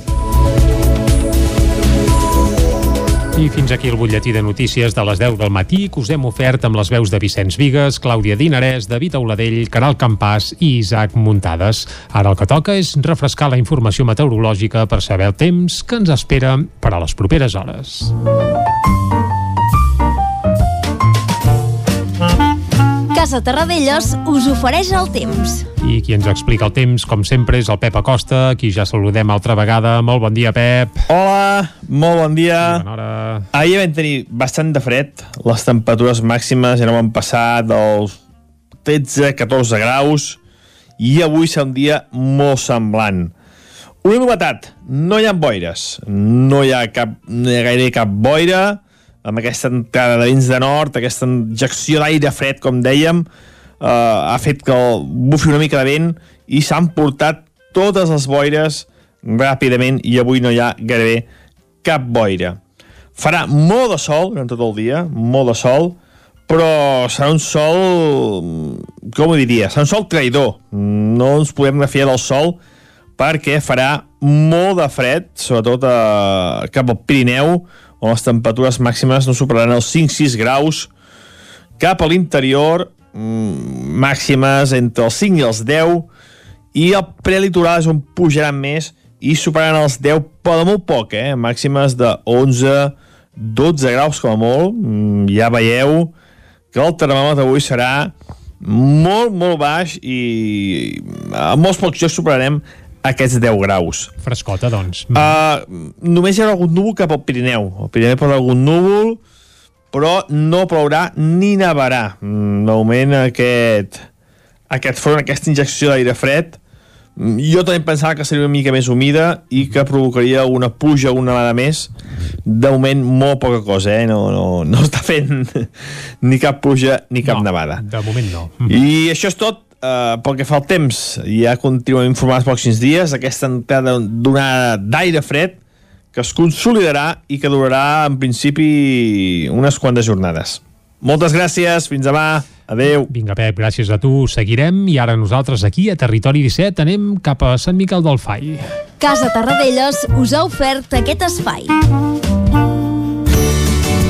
I fins aquí el butlletí de notícies de les 10 del matí que us hem ofert amb les veus de Vicenç Vigues, Clàudia Dinarès, David Auladell, Caral Campàs i Isaac Muntades. Ara el que toca és refrescar la informació meteorològica per saber el temps que ens espera per a les properes hores. Casa Terradellos us ofereix el temps. I qui ens explica el temps, com sempre, és el Pep Acosta, qui ja saludem altra vegada. Molt bon dia, Pep. Hola, molt bon dia. Sí, bona hora. Ahir vam tenir bastant de fred. Les temperatures màximes ja no van passar dels 13-14 graus i avui serà un dia molt semblant. Una novetat, no hi ha boires. No hi ha, cap, no hi ha gaire cap boira amb aquesta entrada de vents de nord, aquesta injecció d'aire fred, com dèiem, eh, ha fet que bufi una mica de vent i s'han portat totes les boires ràpidament i avui no hi ha gairebé cap boira. Farà molt de sol durant tot el dia, molt de sol, però serà un sol, com ho diria, serà un sol traïdor. No ens podem refiar del sol perquè farà molt de fred, sobretot a, eh, cap al Pirineu, on les temperatures màximes no superaran els 5-6 graus. Cap a l'interior, màximes entre els 5 i els 10, i el prelitoral és on pujaran més i superaran els 10, però de molt poc, eh? màximes de 11, 12 graus com a molt. Mm, ja veieu que el termòmetre avui serà molt, molt baix i a molts pocs jocs superarem aquests 10 graus. Frescota, doncs. Uh, només hi haurà algun núvol cap al Pirineu. El Pirineu pot algun núvol, però no plourà ni nevarà. Mm, de moment, aquest, aquest front, aquesta injecció d'aire fred, mm, jo també pensava que seria una mica més humida i que provocaria una pluja una vegada més. De moment, molt poca cosa, eh? No, no, no està fent ni cap pluja ni cap no, nevada. De moment no. I això és tot Uh, pel que fa al temps, ja continuem informats pocs dies aquesta entrada d'una d'aire fred que es consolidarà i que durarà en principi unes quantes jornades. Moltes gràcies, fins demà, adeu. Vinga, Pep, gràcies a tu. Seguirem i ara nosaltres aquí a Territori 17 anem cap a Sant Miquel del Fai. Casa Tarradellas us ha ofert aquest espai.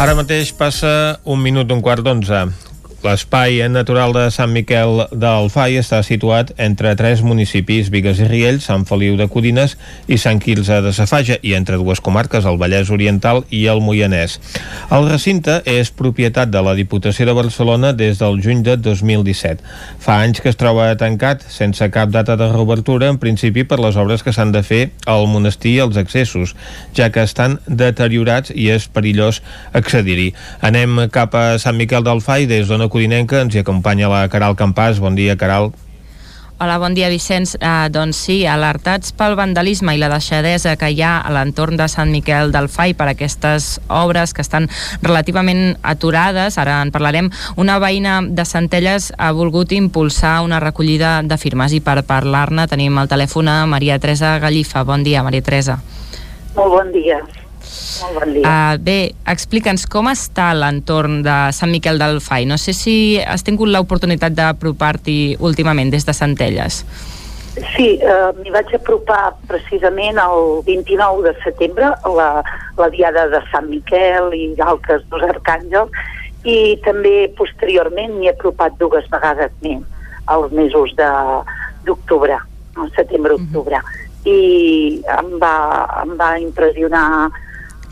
Ara mateix passa un minut d'un quart d'onze. L'espai natural de Sant Miquel del Fai està situat entre tres municipis, Vigues i Riells, Sant Feliu de Codines i Sant Quirze de Safaja, i entre dues comarques, el Vallès Oriental i el Moianès. El recinte és propietat de la Diputació de Barcelona des del juny de 2017. Fa anys que es troba tancat, sense cap data de reobertura, en principi per les obres que s'han de fer al monestir i als accessos, ja que estan deteriorats i és perillós accedir-hi. Anem cap a Sant Miquel del Fai des d'on Codinenca ens hi acompanya la Caral Campàs. Bon dia, Caral. Hola, bon dia, Vicenç. Uh, doncs sí, alertats pel vandalisme i la deixadesa que hi ha a l'entorn de Sant Miquel del Fai per aquestes obres que estan relativament aturades, ara en parlarem, una veïna de Centelles ha volgut impulsar una recollida de firmes i per parlar-ne tenim al telèfon a Maria Teresa Gallifa. Bon dia, Maria Teresa. Molt bon dia. Molt bon dia. Uh, bé, explica'ns com està l'entorn de Sant Miquel del Fai. No sé si has tingut l'oportunitat d'apropar-t'hi últimament des de Centelles. Sí, eh, m'hi vaig apropar precisament el 29 de setembre, la, la diada de Sant Miquel i d'altres dos arcàngels, i també posteriorment m'hi he apropat dues vegades més, als mesos d'octubre, setembre-octubre. Mm -hmm. I em va, em va impressionar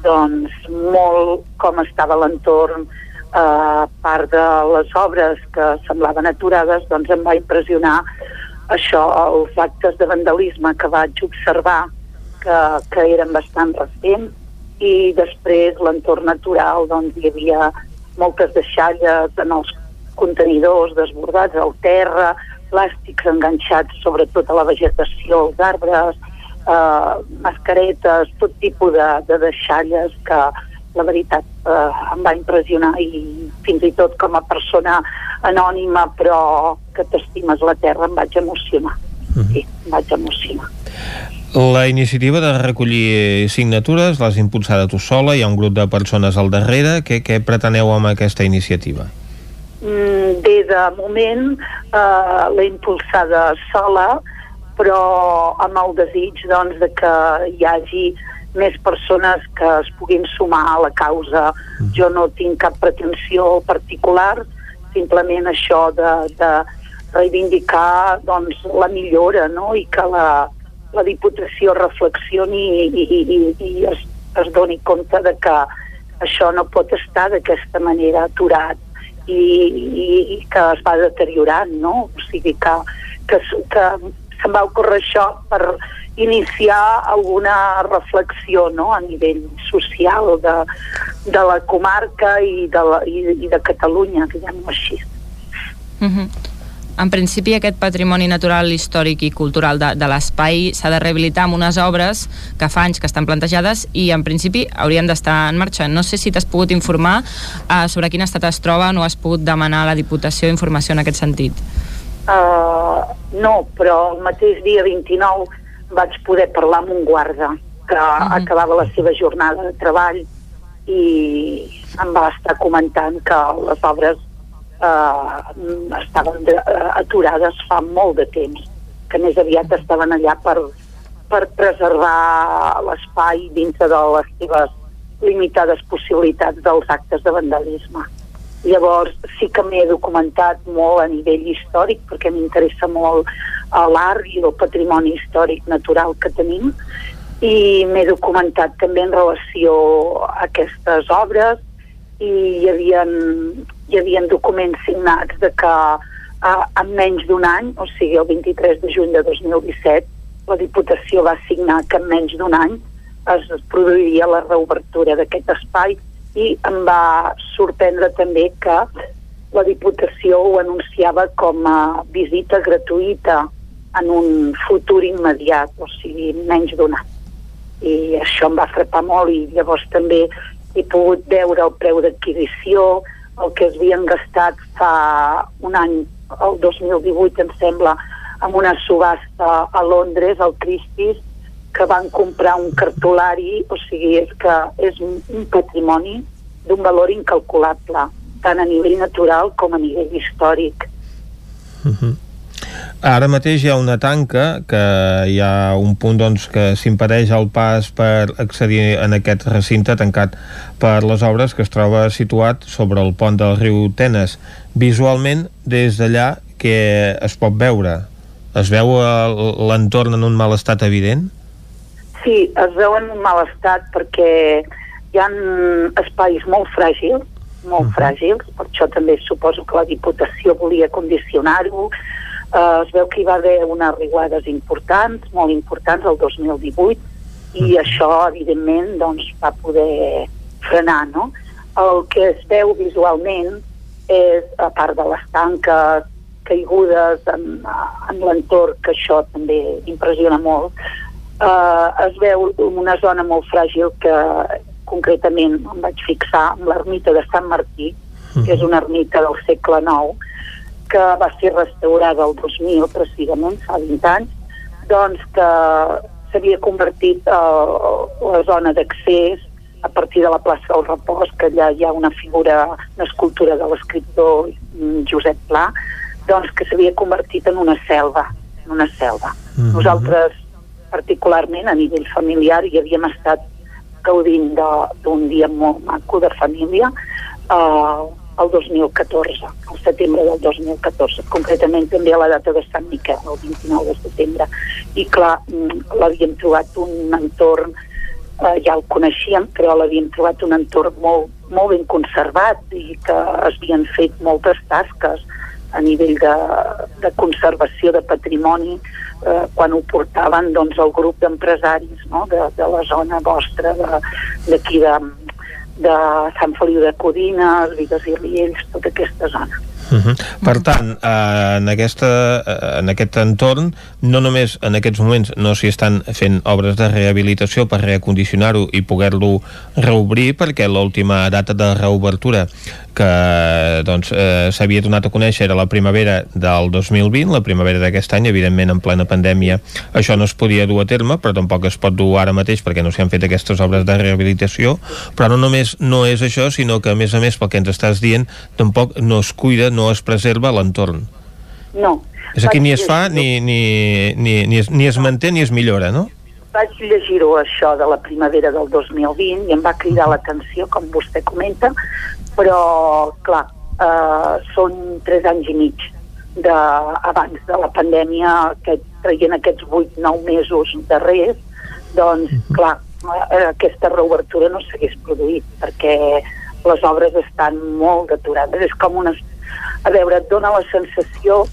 doncs, molt com estava l'entorn, eh, part de les obres que semblaven aturades, doncs em va impressionar això, els actes de vandalisme que vaig observar que, que eren bastant recents i després l'entorn natural doncs hi havia moltes deixalles en els contenidors desbordats al terra, plàstics enganxats sobretot a la vegetació, als arbres, eh, mascaretes, tot tipus de, de deixalles que la veritat eh, em va impressionar i fins i tot com a persona anònima però que t'estimes la terra em vaig emocionar. Mm -hmm. Sí, em vaig emocionar. La iniciativa de recollir signatures l'has impulsada tu sola, hi ha un grup de persones al darrere. Què, què preteneu amb aquesta iniciativa? Mm, bé, de moment eh, l'he impulsada sola, però amb el desig doncs, de que hi hagi més persones que es puguin sumar a la causa. Mm. Jo no tinc cap pretensió particular, simplement això de, de reivindicar doncs, la millora no? i que la, la Diputació reflexioni i, i, i, i es, es doni compte de que això no pot estar d'aquesta manera aturat i, i, i que es va deteriorant, no? O sigui que, que, que se'm va ocórrer això per iniciar alguna reflexió no? a nivell social de, de la comarca i de, la, i, i de Catalunya, diguem-ho així. Mm -hmm. En principi, aquest patrimoni natural, històric i cultural de, de l'espai s'ha de rehabilitar amb unes obres que fa anys que estan plantejades i, en principi, haurien d'estar en marxa. No sé si t'has pogut informar uh, sobre quin estat es troba o has pogut demanar a la Diputació informació en aquest sentit. Uh, no, però el mateix dia 29 vaig poder parlar amb un guarda que uh -huh. acabava la seva jornada de treball i em va estar comentant que les obres eh, estaven de, uh, aturades fa molt de temps, que més aviat estaven allà per, per preservar l'espai dintre de les seves limitades possibilitats dels actes de vandalisme. Llavors sí que m'he documentat molt a nivell històric perquè m'interessa molt eh, l'art i el patrimoni històric natural que tenim i m'he documentat també en relació a aquestes obres i hi havia, hi havia documents signats de que uh, en menys d'un any, o sigui el 23 de juny de 2017, la Diputació va signar que en menys d'un any es produiria la reobertura d'aquest espai i em va sorprendre també que la Diputació ho anunciava com a visita gratuïta en un futur immediat, o sigui, menys d'un any. I això em va frapar molt i llavors també he pogut veure el preu d'adquisició, el que es havien gastat fa un any, el 2018 em sembla, amb una subhasta a Londres, al Christie's, que van comprar un cartolari, o sigui, és que és un, un patrimoni d'un valor incalculable, tant a nivell natural com a nivell històric. Uh -huh. Ara mateix hi ha una tanca que hi ha un punt doncs, que s'impedeix el pas per accedir en aquest recinte tancat per les obres que es troba situat sobre el pont del riu Tenes. Visualment, des d'allà, que es pot veure? Es veu l'entorn en un mal estat evident? Sí, es veu en un mal estat perquè hi ha espais molt fràgils, molt uh -huh. fràgils, per això també suposo que la Diputació volia condicionar-ho, eh, es veu que hi va haver unes riuades importants, molt importants, el 2018, i mm. això, evidentment, doncs, va poder frenar, no? El que es veu visualment és, a part de les tanques caigudes en, en l'entorn, que això també impressiona molt, eh, es veu una zona molt fràgil que concretament em vaig fixar amb l'ermita de Sant Martí, que és una ermita del segle IX, que va ser restaurada el 2000, precisament, fa 20 anys, doncs que s'havia convertit a uh, la zona d'accés a partir de la plaça del Repòs, que allà hi ha una figura, una escultura de l'escriptor Josep Pla, doncs que s'havia convertit en una selva, en una selva. Mm -hmm. Nosaltres, particularment a nivell familiar, hi havíem estat gaudint d'un dia molt maco de família, eh, el 2014, al setembre del 2014, concretament també a la data de Sant Miquel, el 29 de setembre. I clar, mm, l'havíem trobat un entorn, eh, ja el coneixíem, però l'havíem trobat un entorn molt, molt ben conservat i que es havien fet moltes tasques a nivell de, de conservació de patrimoni eh, quan ho portaven doncs, el grup d'empresaris no? de, de la zona vostra d'aquí de, de, de Sant Feliu de Codines, Vigues i Riells, tota aquesta zona. Uh -huh. Per tant, eh, en, aquesta, eh, en aquest entorn, no només en aquests moments no s'hi estan fent obres de rehabilitació per reacondicionar-ho i poder-lo reobrir, perquè l'última data de reobertura que doncs, eh, s'havia donat a conèixer era la primavera del 2020, la primavera d'aquest any, evidentment en plena pandèmia això no es podia dur a terme, però tampoc es pot dur ara mateix perquè no s'han fet aquestes obres de rehabilitació, però no només no és això, sinó que a més a més pel que ens estàs dient, tampoc no es cuida, no es preserva l'entorn. No. És aquí ni es fa, ni, ni, ni, ni, es, ni es manté, ni es millora, no? Vaig llegir-ho això de la primavera del 2020 i em va cridar l'atenció, com vostè comenta, però, clar, eh, són tres anys i mig de, abans de la pandèmia, que traient aquests 8-9 mesos darrers, doncs, clar, eh, aquesta reobertura no s'hagués produït, perquè les obres estan molt deturades. És com una... A veure, et dona la sensació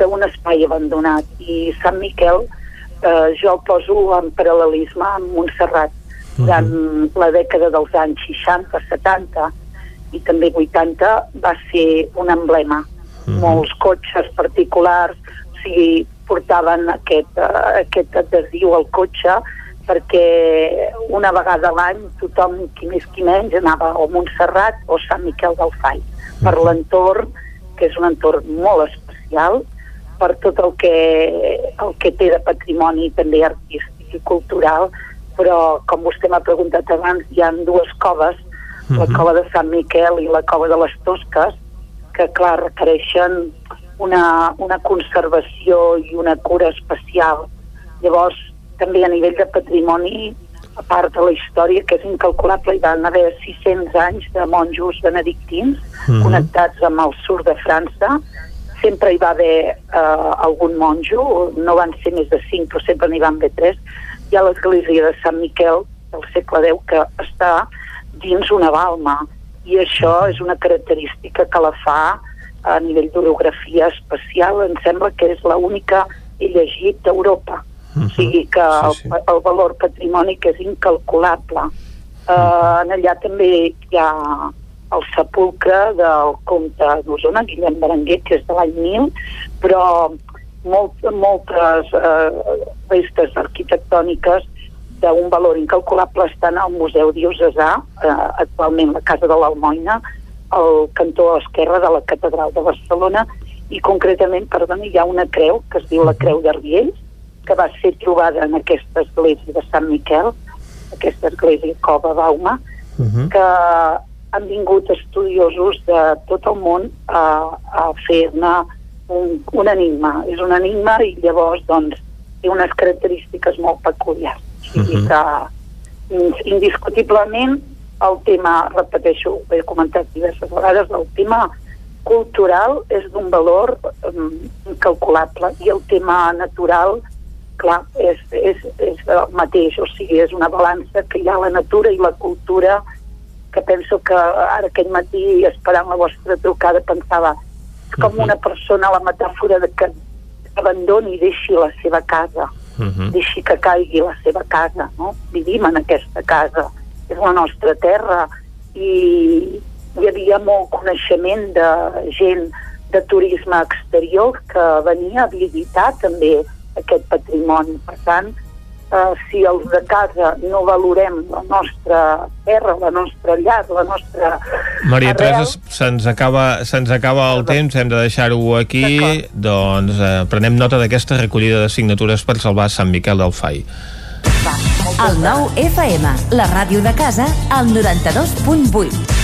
d'un espai abandonat. I Sant Miquel eh, jo poso en paral·lelisme amb Montserrat durant uh -huh. la dècada dels anys 60, 70 i també 80 va ser un emblema. Uh -huh. Molts cotxes particulars, o sigui, portaven aquest, uh, aquest adhesiu al cotxe perquè una vegada a l'any tothom, qui més qui menys, anava a Montserrat o Sant Miquel del -huh. per l'entorn, que és un entorn molt especial, per tot el que, el que té de patrimoni també artístic i cultural, però com vostè m'ha preguntat abans, hi han dues coves -huh. la cova de Sant Miquel i la cova de les Tosques, que, clar, requereixen una, una conservació i una cura especial. Llavors, també a nivell de patrimoni, a part de la història, que és incalculable, hi van haver 600 anys de monjos benedictins uh -huh. connectats amb el sud de França. Sempre hi va haver eh, algun monjo, no van ser més de 5, però sempre n'hi van haver 3. Hi ha l'església de Sant Miquel del segle X que està dins una balma i això és una característica que la fa a nivell d'orografia espacial em sembla que és l'única he llegit d'Europa uh -huh. o sigui que sí, sí. El, el valor patrimònic és incalculable uh, uh -huh. en allà també hi ha el sepulcre del comte d'Osona, Guillem Berenguer, que és de l'any 1000, però molt, moltes eh, restes arquitectòniques d'un valor incalculable estan al Museu Diocesà, eh, actualment la Casa de l'Almoina, al cantó esquerre de la Catedral de Barcelona, i concretament, perdona, hi ha una creu que es diu la Creu d'Arbiells, que va ser trobada en aquesta església de Sant Miquel, aquesta església Cova Bauma, uh -huh. que han vingut estudiosos de tot el món a, a fer-ne un, un enigma. És un enigma i llavors doncs, té unes característiques molt peculiars. Uh -huh. que indiscutiblement el tema, repeteixo, ho he comentat diverses vegades, el tema cultural és d'un valor um, incalculable i el tema natural clar, és, és, és el mateix, o sigui, és una balança que hi ha la natura i la cultura que penso que ara aquell matí esperant la vostra trucada pensava és com una persona la metàfora de que abandoni i deixi la seva casa uh -huh. deixi que caigui la seva casa, no? Vivim en aquesta casa, és la nostra terra i hi havia molt coneixement de gent de turisme exterior que venia a visitar també aquest patrimoni. Per tant, eh, si els de casa no valorem la nostra terra, la nostra llar, la nostra Maria Teresa, se'ns acaba, se acaba el temps, hem de deixar-ho aquí, doncs eh, prenem nota d'aquesta recollida de signatures per salvar Sant Miquel del Fai. El nou FM, la ràdio de casa, al 92.8.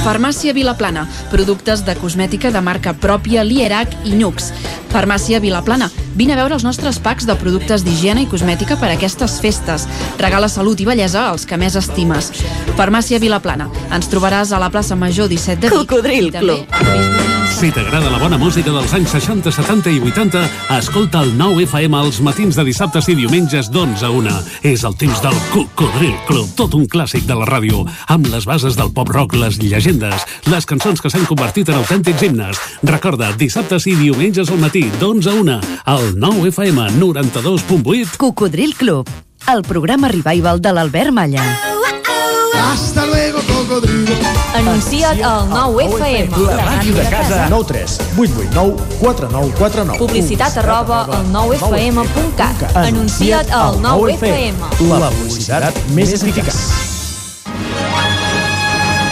Farmàcia Vilaplana, productes de cosmètica de marca pròpia Lierac i Nux. Farmàcia Vilaplana, vine a veure els nostres packs de productes d'higiene i cosmètica per a aquestes festes. Regala salut i bellesa als que més estimes. Farmàcia Vilaplana, ens trobaràs a la plaça Major 17 de Vic. Cocodril Club. Si t'agrada la bona música dels anys 60, 70 i 80, escolta el 9 FM als matins de dissabtes i diumenges d'11 a 1. És el temps del Cocodril Club, tot un clàssic de la ràdio, amb les bases del pop-rock, les llegendes, les cançons que s'han convertit en autèntics himnes. Recorda, dissabtes i diumenges al matí, d'11 a 1, al 9 FM 92.8. Cocodril Club, el programa revival de l'Albert Malla. Hasta luego, cocodrilo. Anuncia't al 9FM. La màquina de casa. 9 3 8 8 9 4 9 4 9. Publicitat arroba al 9FM.cat. Anuncia't al 9FM. La publicitat més eficaç.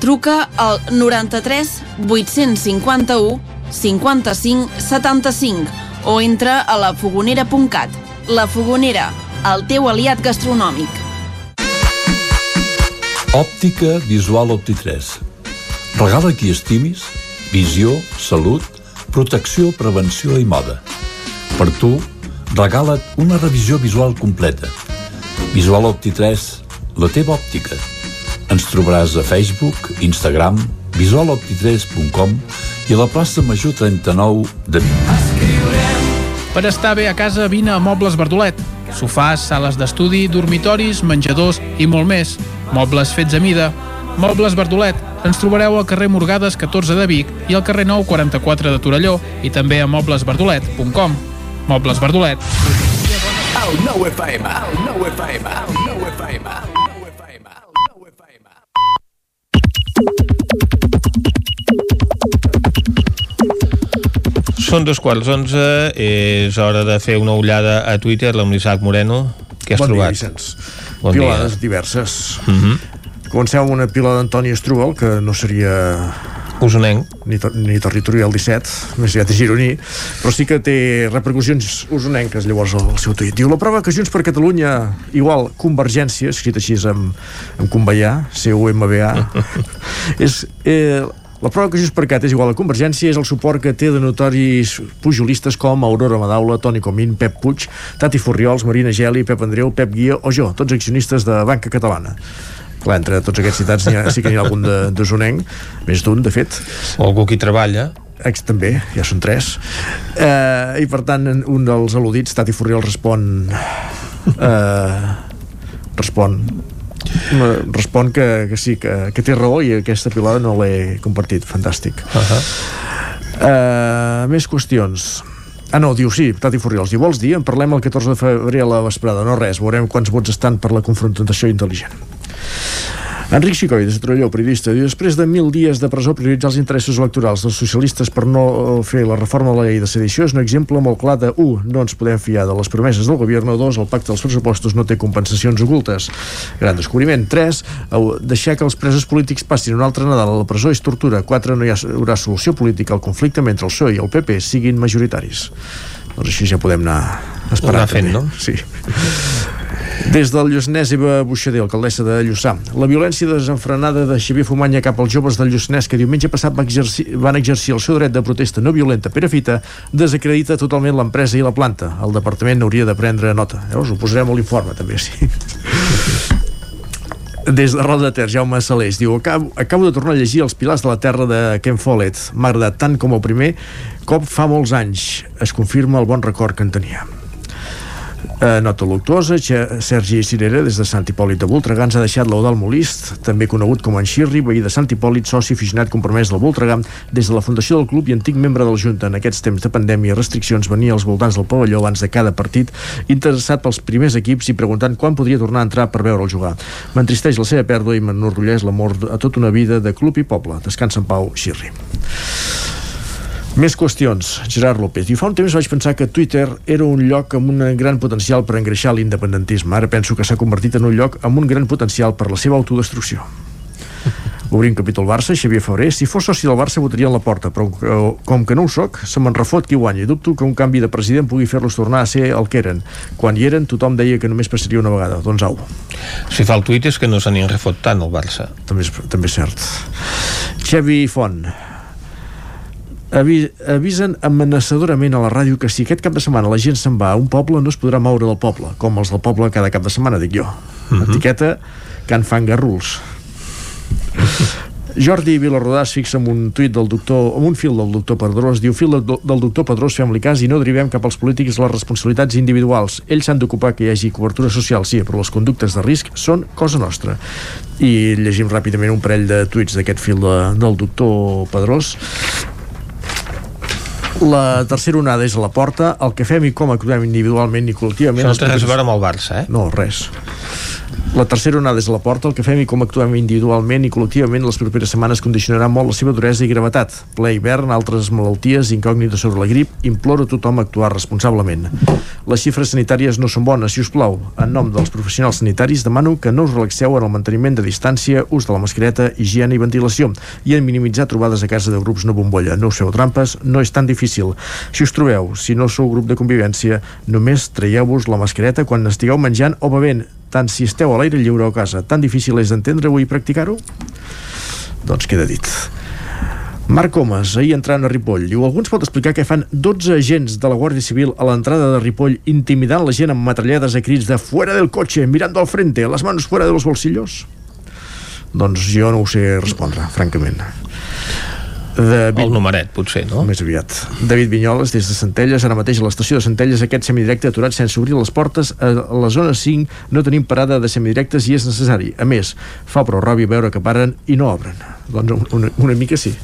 Truca al 93 851 55 75 o entra a lafogonera.cat. La Fogonera, el teu aliat gastronòmic. Òptica Visual Opti3. Regala qui estimis, visió, salut, protecció, prevenció i moda. Per tu, regala't una revisió visual completa. Visual Opti3, la teva òptica. Ens trobaràs a Facebook, Instagram, visualopti3.com i a la plaça Major 39 de Vic. Per estar bé a casa, vine a Mobles Verdolet. Sofàs, sales d'estudi, dormitoris, menjadors i molt més. Mobles fets a mida. Mobles Verdolet. Ens trobareu al carrer Morgades 14 de Vic i al carrer 9 44 de Torelló i també a moblesverdolet.com. Mobles Verdolet. El 9 FM, el 9 FM, el 9 FM. Són dos quarts onze, és hora de fer una ullada a Twitter amb l'Isaac Moreno. Què has bon trobat? Dia, Vicenç. Bon Pilades dia. diverses. Uh -huh. Comencem amb una pila d'Antoni Strubel, que no seria usonenc ni, ter ni territorial 17 més aviat gironí però sí que té repercussions usonenques llavors el, el seu tuit diu la prova que Junts per Catalunya igual Convergència escrit així amb, amb Convellà C-U-M-B-A és eh, la prova que Junts per Cat és igual a Convergència és el suport que té de notoris pujolistes com Aurora Madaula, Toni Comín, Pep Puig, Tati Forriols, Marina Geli, Pep Andreu, Pep Guia o jo, tots accionistes de Banca Catalana. Clar, entre tots aquests citats ha, sí que n'hi ha algun de, de zonenc, més d'un, de fet. O algú qui treballa. Ex, també, ja són tres. Eh, I per tant, un dels al·ludits, Tati Forriols, respon... Eh, respon respon que, que sí, que, que té raó i aquesta pilada no l'he compartit, fantàstic uh -huh. uh, més qüestions Ah, no, diu sí, Tati Forriols. Diu, vols dir? En parlem el 14 de febrer a la vesprada. No res, veurem quants vots estan per la confrontació intel·ligent. Enric Xicoi, des de Trolló, periodista, diu després de mil dies de presó prioritzar els interessos electorals dels socialistes per no fer la reforma de la llei de sedició és un exemple molt clar de 1. No ens podem fiar de les promeses del govern 2. El pacte dels pressupostos no té compensacions ocultes. Gran descobriment. 3. Deixar que els presos polítics passin un altre Nadal a la presó és tortura. 4. No hi haurà solució política al conflicte mentre el PSOE i el PP siguin majoritaris. Doncs així ja podem anar esperant. Anar fent, també. no? Sí. Des del Lluçanès, Eva Buixader, alcaldessa de Lluçà. La violència desenfrenada de Xavier Fumanya cap als joves del Lluçanès que diumenge passat va exercir, van exercir el seu dret de protesta no violenta per a fita desacredita totalment l'empresa i la planta. El departament hauria de prendre nota. Llavors ho posarem a l'informe, també, sí. Des de Roda de Ter, Jaume Salés diu acabo, acabo de tornar a llegir Els pilars de la terra de Ken Follett. M'ha agradat tant com el primer cop fa molts anys. Es confirma el bon record que en tenia. Eh, nota luctuosa, Sergi Cirera, des de Sant Hipòlit de Voltregà, ens ha deixat l'Eudal Molist, també conegut com en Xirri, veí de Sant Hipòlit, soci aficionat compromès del Voltregà, des de la fundació del club i antic membre del Junta. En aquests temps de pandèmia i restriccions venia als voltants del pavelló abans de cada partit, interessat pels primers equips i preguntant quan podria tornar a entrar per veure'l jugar. M'entristeix la seva pèrdua i m'enorgulleix l'amor a tota una vida de club i poble. Descansa en pau, Xirri. Més qüestions. Gerard López. I fa un temps vaig pensar que Twitter era un lloc amb un gran potencial per engreixar l'independentisme. Ara penso que s'ha convertit en un lloc amb un gran potencial per la seva autodestrucció. Obrim capítol Barça, Xavier Febrer. Si fos soci del Barça votaria en la porta, però com que no ho soc, se me'n refot qui guanya. Dubto que un canvi de president pugui fer-los tornar a ser el que eren. Quan hi eren, tothom deia que només passaria una vegada. Doncs au. Si fa el tuit és que no se n'hi refot tant el Barça. També és, també és cert. Xavi Font avisen amenaçadorament a la ràdio que si aquest cap de setmana la gent se'n va a un poble no es podrà moure del poble, com els del poble cada cap de setmana, dic jo. Uh -huh. Etiqueta Can Fangarruls. Jordi Vilarrodà es fixa en un tuit del doctor, en un fil del doctor Pedrós, diu fil del doctor Pedrós, fem-li cas i no derivem cap als polítics les responsabilitats individuals. Ells s'han d'ocupar que hi hagi cobertura social, sí, però les conductes de risc són cosa nostra. I llegim ràpidament un parell de tuits d'aquest fil de, del doctor Pedrós la tercera onada és a la porta, el que fem i com actuem individualment i col·lectivament... Això no té res a veure amb el Barça, eh? No, res. La tercera onada és a la porta, el que fem i com actuem individualment i col·lectivament les properes setmanes condicionarà molt la seva duresa i gravetat. Ple hivern, altres malalties, incògnites sobre la grip, imploro a tothom actuar responsablement. Les xifres sanitàries no són bones, si us plau. En nom dels professionals sanitaris demano que no us relaxeu en el manteniment de distància, ús de la mascareta, higiene i ventilació i en minimitzar trobades a casa de grups no bombolla. No us feu trampes, no és tan difícil. Si us trobeu, si no sou grup de convivència, només traieu-vos la mascareta quan estigueu menjant o bevent tant si esteu a l'aire lliure o a casa. Tan difícil és d'entendre-ho i practicar-ho? Doncs queda dit. Marc Comas, ahir entrant a Ripoll, diu, algú ens pot explicar què fan 12 agents de la Guàrdia Civil a l'entrada de Ripoll intimidant la gent amb matrallades a crits de fuera del cotxe, mirando al frente, las manos fuera de los bolsillos? Doncs jo no ho sé respondre, francament. De. El numeret, potser, no? Més aviat. David Vinyoles, des de Centelles, ara mateix a l'estació de Centelles, aquest semidirecte aturat sense obrir les portes. A la zona 5 no tenim parada de semidirectes i és necessari. A més, fa prou ràbia veure que paren i no obren. Doncs una, una mica sí.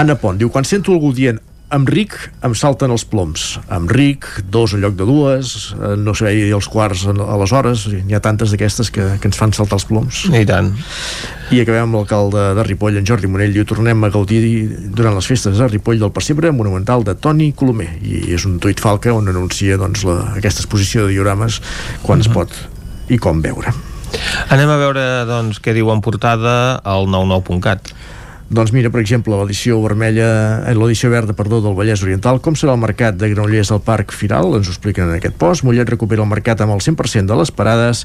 Anna Pont diu, quan sento algú dient amb Ric em salten els ploms. Amb Ric, dos en lloc de dues, eh, no sé els quarts a les hores, n'hi ha tantes d'aquestes que, que ens fan saltar els ploms. I tant. I acabem amb l'alcalde de Ripoll, en Jordi Monell, i ho tornem a gaudir durant les festes a Ripoll del Pessebre monumental de Toni Colomer. I és un tuit falca on anuncia doncs, la, aquesta exposició de diorames quan uh -huh. es mhm. pot i com veure. Anem a veure doncs, què diu en portada al 99.cat. Doncs mira, per exemple, l'edició vermella, eh, l'edició verda, perdó, del Vallès Oriental, com serà el mercat de Granollers al Parc Firal, ens ho expliquen en aquest post. Mollet recupera el mercat amb el 100% de les parades.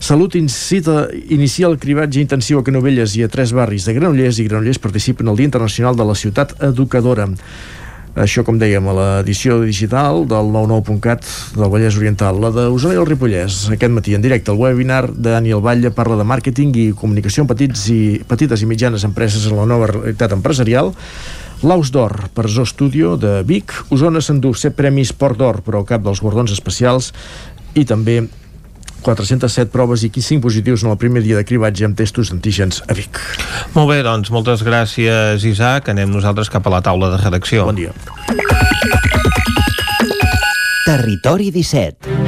Salut incita, inicia el cribatge intensiu a Canovelles i a tres barris de Granollers i Granollers participen al Dia Internacional de la Ciutat Educadora. Això, com dèiem, a l'edició digital del 99.cat del Vallès Oriental. La d'Osona i el Ripollès, aquest matí en directe. El webinar de Daniel Batlle parla de màrqueting i comunicació en petits i, petites i mitjanes empreses en la nova realitat empresarial. L'Aus d'Or per Zo Studio de Vic. Osona s'endú 7 premis Port d'Or, però cap dels guardons especials i també 407 proves i 5 positius en el primer dia de cribatge amb testos d'antígens a Vic. Molt bé, doncs moltes gràcies Isaac. Anem nosaltres cap a la taula de redacció. Bon dia. Territori 17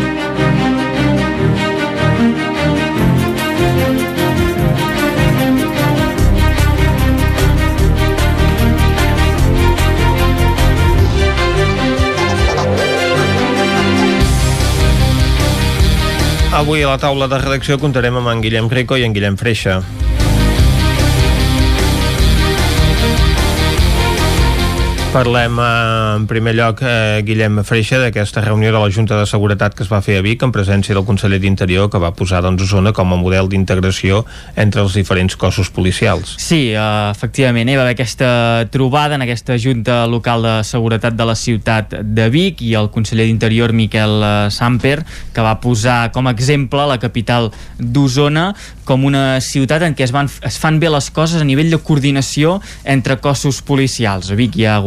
Avui a la taula de redacció comptarem amb en Guillem Rico i en Guillem Freixa. Parlem eh, en primer lloc, eh, Guillem Freixa, d'aquesta reunió de la Junta de Seguretat que es va fer a Vic en presència del conseller d'Interior que va posar doncs, Osona com a model d'integració entre els diferents cossos policials. Sí, eh, efectivament, hi va haver aquesta trobada en aquesta Junta Local de Seguretat de la ciutat de Vic i el conseller d'Interior, Miquel eh, Samper, que va posar com a exemple la capital d'Osona com una ciutat en què es, van, es fan bé les coses a nivell de coordinació entre cossos policials. A Vic hi ha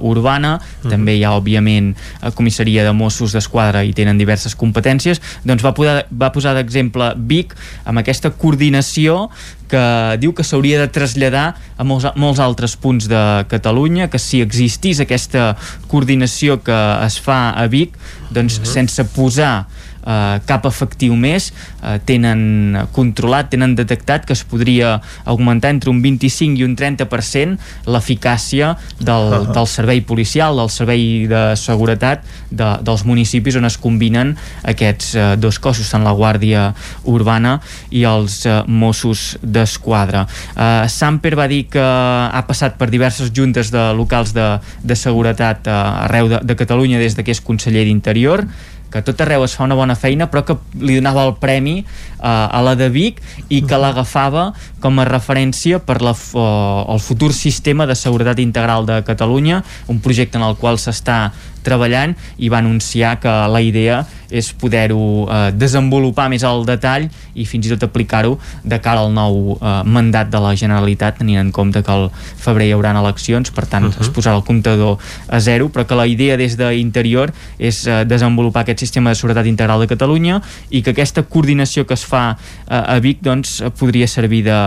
Urbana, uh mhm. -huh. també hi ha, òbviament, a Comissaria de Mossos d'Esquadra i tenen diverses competències, doncs va, poder, va posar d'exemple Vic amb aquesta coordinació que diu que s'hauria de traslladar a molts, molts altres punts de Catalunya, que si existís aquesta coordinació que es fa a Vic, doncs uh -huh. sense posar eh, cap efectiu més eh, tenen controlat, tenen detectat que es podria augmentar entre un 25 i un 30% l'eficàcia del, uh -huh. del servei policial, del servei de seguretat de, dels municipis on es combinen aquests eh, dos cossos, tant la Guàrdia Urbana i els eh, Mossos d'Esquadra. Eh, Samper va dir que ha passat per diverses juntes de locals de, de seguretat eh, arreu de, de Catalunya des de que és conseller d'Interior que tot arreu es fa una bona feina però que li donava el premi a la de Vic i que l'agafava com a referència per la, uh, el futur sistema de seguretat integral de Catalunya, un projecte en el qual s'està treballant i va anunciar que la idea és poder-ho eh, desenvolupar més al detall i fins i tot aplicar-ho de cara al nou eh, mandat de la Generalitat tenint en compte que al febrer hi haurà eleccions per tant uh -huh. es posarà el comptador a zero però que la idea des d'interior és eh, desenvolupar aquest sistema de seguretat integral de Catalunya i que aquesta coordinació que es fa eh, a Vic doncs podria servir de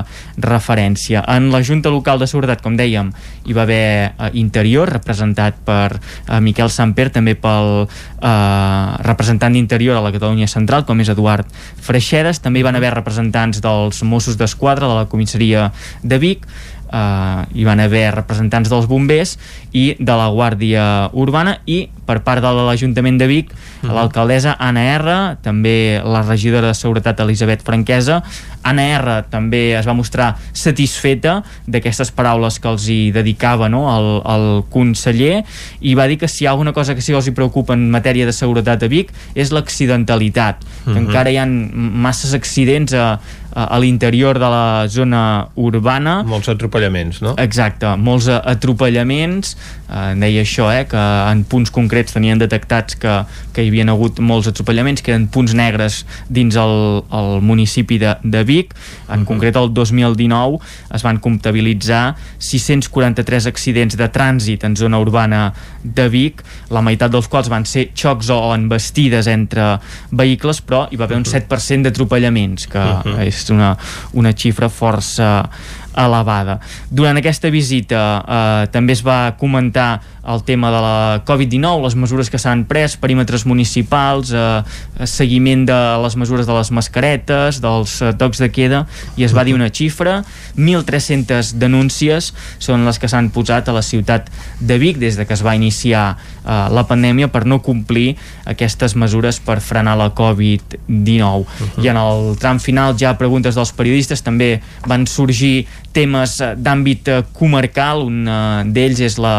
referència. En la Junta Local de Seguretat, com dèiem, hi va haver eh, interior representat per eh, Miquel Samper, també pel eh, representant d'Interior a la Catalunya Central, com és Eduard Freixedes. També hi van haver representants dels Mossos d'Esquadra, de la comissaria de Vic, eh, hi van haver representants dels bombers i de la Guàrdia Urbana i per part de l'Ajuntament de Vic. -huh. l'alcaldessa Anna R també la regidora de Seguretat Elisabet Franquesa Anna R també es va mostrar satisfeta d'aquestes paraules que els hi dedicava no, el, el conseller i va dir que si hi ha alguna cosa que sí que els hi preocupa en matèria de seguretat a Vic és l'accidentalitat, uh -huh. que mhm. encara hi ha masses accidents a, a l'interior de la zona urbana. Molts atropellaments, no? Exacte, molts atropellaments, eh, deia això, eh, que en punts concrets tenien detectats que, que hi havia hagut molts atropellaments, que eren punts negres dins el, el municipi de, de Vic. En uh mhm. -huh. concret, el 2019 es van comptabilitzar 643 accidents de trànsit en zona urbana de Vic, la meitat dels quals van ser xocs o embestides entre vehicles, però hi va haver un 7% mhm. d'atropellaments, que uh mhm. -huh. és una, una xifra força elevada. Durant aquesta visita eh, també es va comentar el tema de la Covid-19, les mesures que s'han pres, perímetres municipals, eh, seguiment de les mesures de les mascaretes, dels eh, tocs de queda, i es va dir una xifra, 1.300 denúncies són les que s'han posat a la ciutat de Vic des de que es va iniciar eh, la pandèmia per no complir aquestes mesures per frenar la Covid-19. Uh -huh. I en el tram final, ja preguntes dels periodistes, també van sorgir temes eh, d'àmbit eh, comarcal, un uh, d'ells és la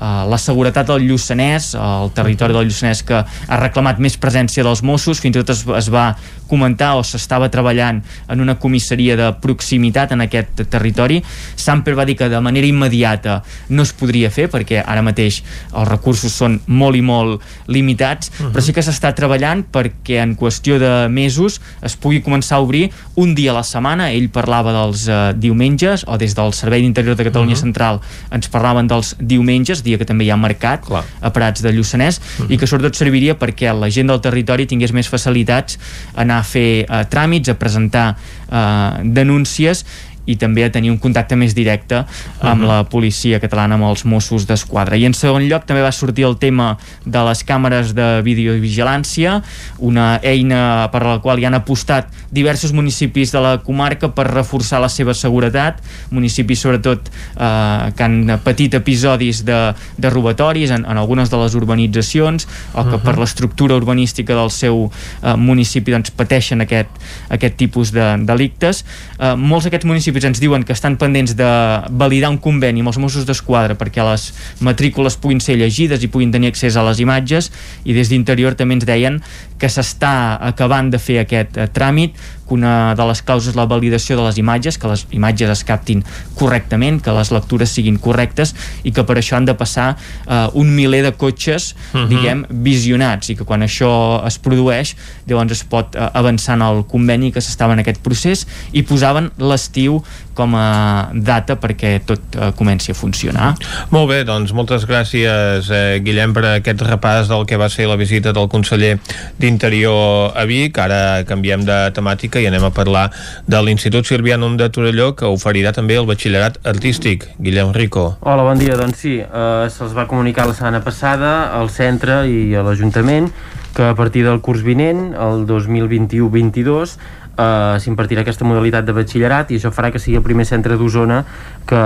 la seguretat del Lluçanès, el territori del Lluçanès que ha reclamat més presència dels Mossos, fins i tot es, es va comentar o s'estava treballant en una comissaria de proximitat en aquest territori. Samper va dir que de manera immediata no es podria fer perquè ara mateix els recursos són molt i molt limitats, uh -huh. però sí que s'està treballant perquè en qüestió de mesos es pugui començar a obrir un dia a la setmana. Ell parlava dels uh, diumenges o des del Servei d'Interior de Catalunya uh -huh. Central ens parlaven dels diumenges, dia que també hi ha mercat Clar. a Prats de Lluçanès uh -huh. i que sobretot serviria perquè la gent del territori tingués més facilitats a anar a fer uh, tràmits, a presentar uh, denúncies i també a tenir un contacte més directe amb uh. -huh. la policia catalana, amb els Mossos d'Esquadra. I en segon lloc també va sortir el tema de les càmeres de videovigilància, una eina per la qual hi han apostat diversos municipis de la comarca per reforçar la seva seguretat, municipis sobretot eh, que han patit episodis de, de robatoris en, en algunes de les urbanitzacions o que uh -huh. per l'estructura urbanística del seu eh, municipi doncs, pateixen aquest, aquest tipus de delictes. Eh, molts d'aquests municipis municipis ens diuen que estan pendents de validar un conveni amb els Mossos d'Esquadra perquè les matrícules puguin ser llegides i puguin tenir accés a les imatges. I des d'interior també ens deien que s'està acabant de fer aquest eh, tràmit que una de les causes és la validació de les imatges, que les imatges es captin correctament, que les lectures siguin correctes i que per això han de passar eh, un miler de cotxes, uh mhm. -huh. diguem, visionats i que quan això es produeix llavors es pot eh, avançar en el conveni que s'estava en aquest procés i posaven l'estiu com a data perquè tot eh, comenci a funcionar. Molt bé, doncs moltes gràcies eh, Guillem per aquest repàs del que va ser la visita del conseller d'Interior a Vic. Ara canviem de temàtica i anem a parlar de l'Institut Sirvianum de Torelló que oferirà també el batxillerat artístic. Guillem Rico. Hola, bon dia. Doncs sí, eh, se'ls va comunicar la setmana passada al centre i a l'Ajuntament que a partir del curs vinent, el 2021-22, eh, s'impartirà aquesta modalitat de batxillerat i això farà que sigui el primer centre d'Osona que,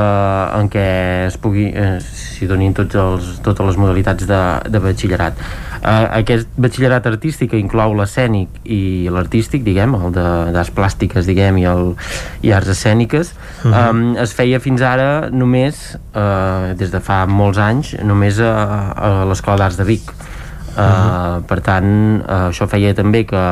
en què es pugui eh, s'hi donin tots els, totes les modalitats de, de batxillerat eh, aquest batxillerat artístic que inclou l'escènic i l'artístic diguem, el d'arts plàstiques diguem i, el, i arts escèniques uh -huh. eh, es feia fins ara només eh, des de fa molts anys només a, a l'Escola d'Arts de Vic Uh, uh -huh. per tant uh, això feia també que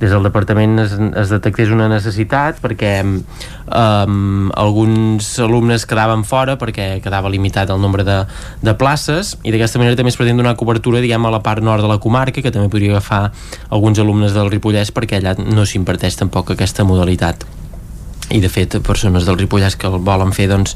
des del departament es, es detectés una necessitat perquè um, alguns alumnes quedaven fora perquè quedava limitat el nombre de, de places i d'aquesta manera també es pretén donar cobertura diguem a la part nord de la comarca que també podria agafar alguns alumnes del Ripollès perquè allà no s'imparteix tampoc aquesta modalitat i de fet persones del Ripollès que el volen fer doncs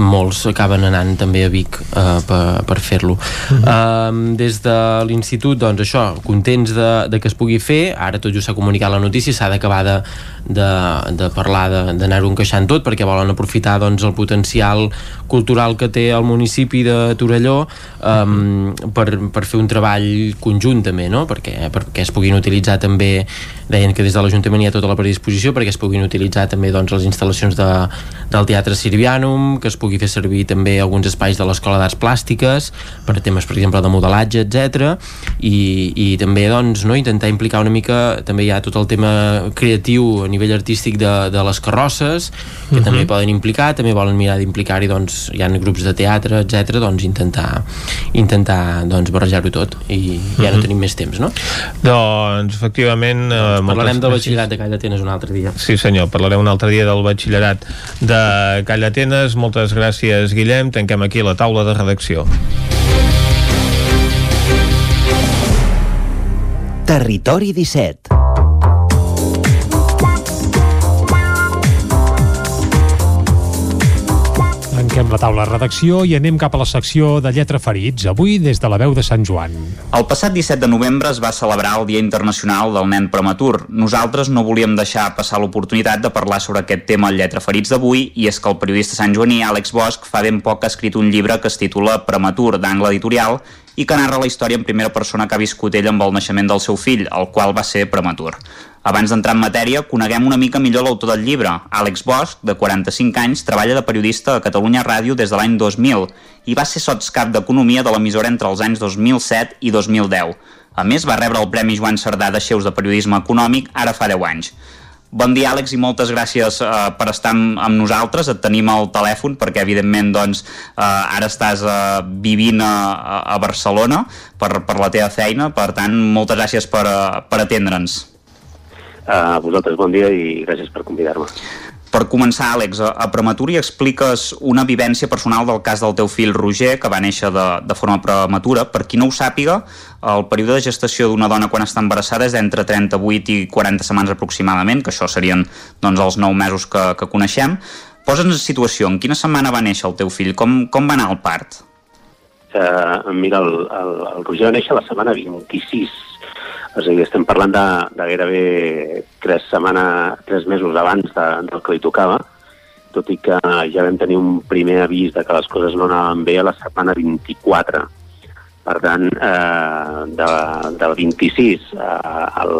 molts acaben anant també a Vic uh, per, per fer-lo uh -huh. uh, des de l'institut doncs això, contents de, de que es pugui fer ara tot just s'ha comunicat la notícia s'ha d'acabar de, de, de parlar d'anar-ho encaixant tot perquè volen aprofitar doncs, el potencial cultural que té el municipi de Torelló um, per, per fer un treball conjunt també no? perquè, perquè es puguin utilitzar també deien que des de l'Ajuntament hi ha tota la predisposició perquè es puguin utilitzar també doncs, les instal·lacions de, del Teatre Sirvianum, que es pugui fer servir també alguns espais de l'Escola d'Arts Plàstiques per temes, per exemple, de modelatge, etc. I, i també doncs, no, intentar implicar una mica, també hi ha tot el tema creatiu a nivell artístic de, de les carrosses, que uh mhm. -huh. també poden implicar, també volen mirar d'implicar-hi, doncs, hi ha grups de teatre, etc. doncs intentar, intentar doncs, barrejar-ho tot i ja uh -huh. no mhm. tenim més temps, no? Doncs, efectivament... Eh, parlarem del batxillerat de Call d'Atenes un altre dia. Sí, senyor, parlarem un altre dia del batxillerat de Call d'Atenes. Moltes gràcies, Guillem. Tanquem aquí la taula de redacció. Territori 17 Tanquem la taula de redacció i anem cap a la secció de lletra ferits, avui des de la veu de Sant Joan. El passat 17 de novembre es va celebrar el Dia Internacional del Nen Prematur. Nosaltres no volíem deixar passar l'oportunitat de parlar sobre aquest tema al lletra ferits d'avui i és que el periodista Sant Joaní Àlex Bosch fa ben poc ha escrit un llibre que es titula Prematur, d'angle editorial, i que narra la història en primera persona que ha viscut ell amb el naixement del seu fill, el qual va ser prematur. Abans d'entrar en matèria, coneguem una mica millor l'autor del llibre. Àlex Bosch, de 45 anys, treballa de periodista a Catalunya Ràdio des de l'any 2000 i va ser sotscap d'Economia de l'emissora entre els anys 2007 i 2010. A més, va rebre el Premi Joan Cerdà de Xeus de Periodisme Econòmic ara fa 10 anys. Bon dia, Àlex, i moltes gràcies uh, per estar amb, amb nosaltres. Et tenim al telèfon perquè, evidentment, doncs, uh, ara estàs uh, vivint a, a Barcelona per, per la teva feina. Per tant, moltes gràcies per, per atendre'ns. A vosaltres bon dia i gràcies per convidar-me. Per començar, Àlex, a Prematuri expliques una vivència personal del cas del teu fill Roger, que va néixer de, de forma prematura. Per qui no ho sàpiga, el període de gestació d'una dona quan està embarassada és d'entre 38 i 40 setmanes aproximadament, que això serien doncs, els 9 mesos que, que coneixem. Posa'ns en situació, en quina setmana va néixer el teu fill? Com, com va anar el part? Uh, mira, el, el, el Roger va néixer la setmana 26 és a dir, estem parlant de, de gairebé tres, setmana, tres mesos abans de, del que li tocava, tot i que ja vam tenir un primer avís de que les coses no anaven bé a la setmana 24. Per tant, eh, de, del 26 eh, al,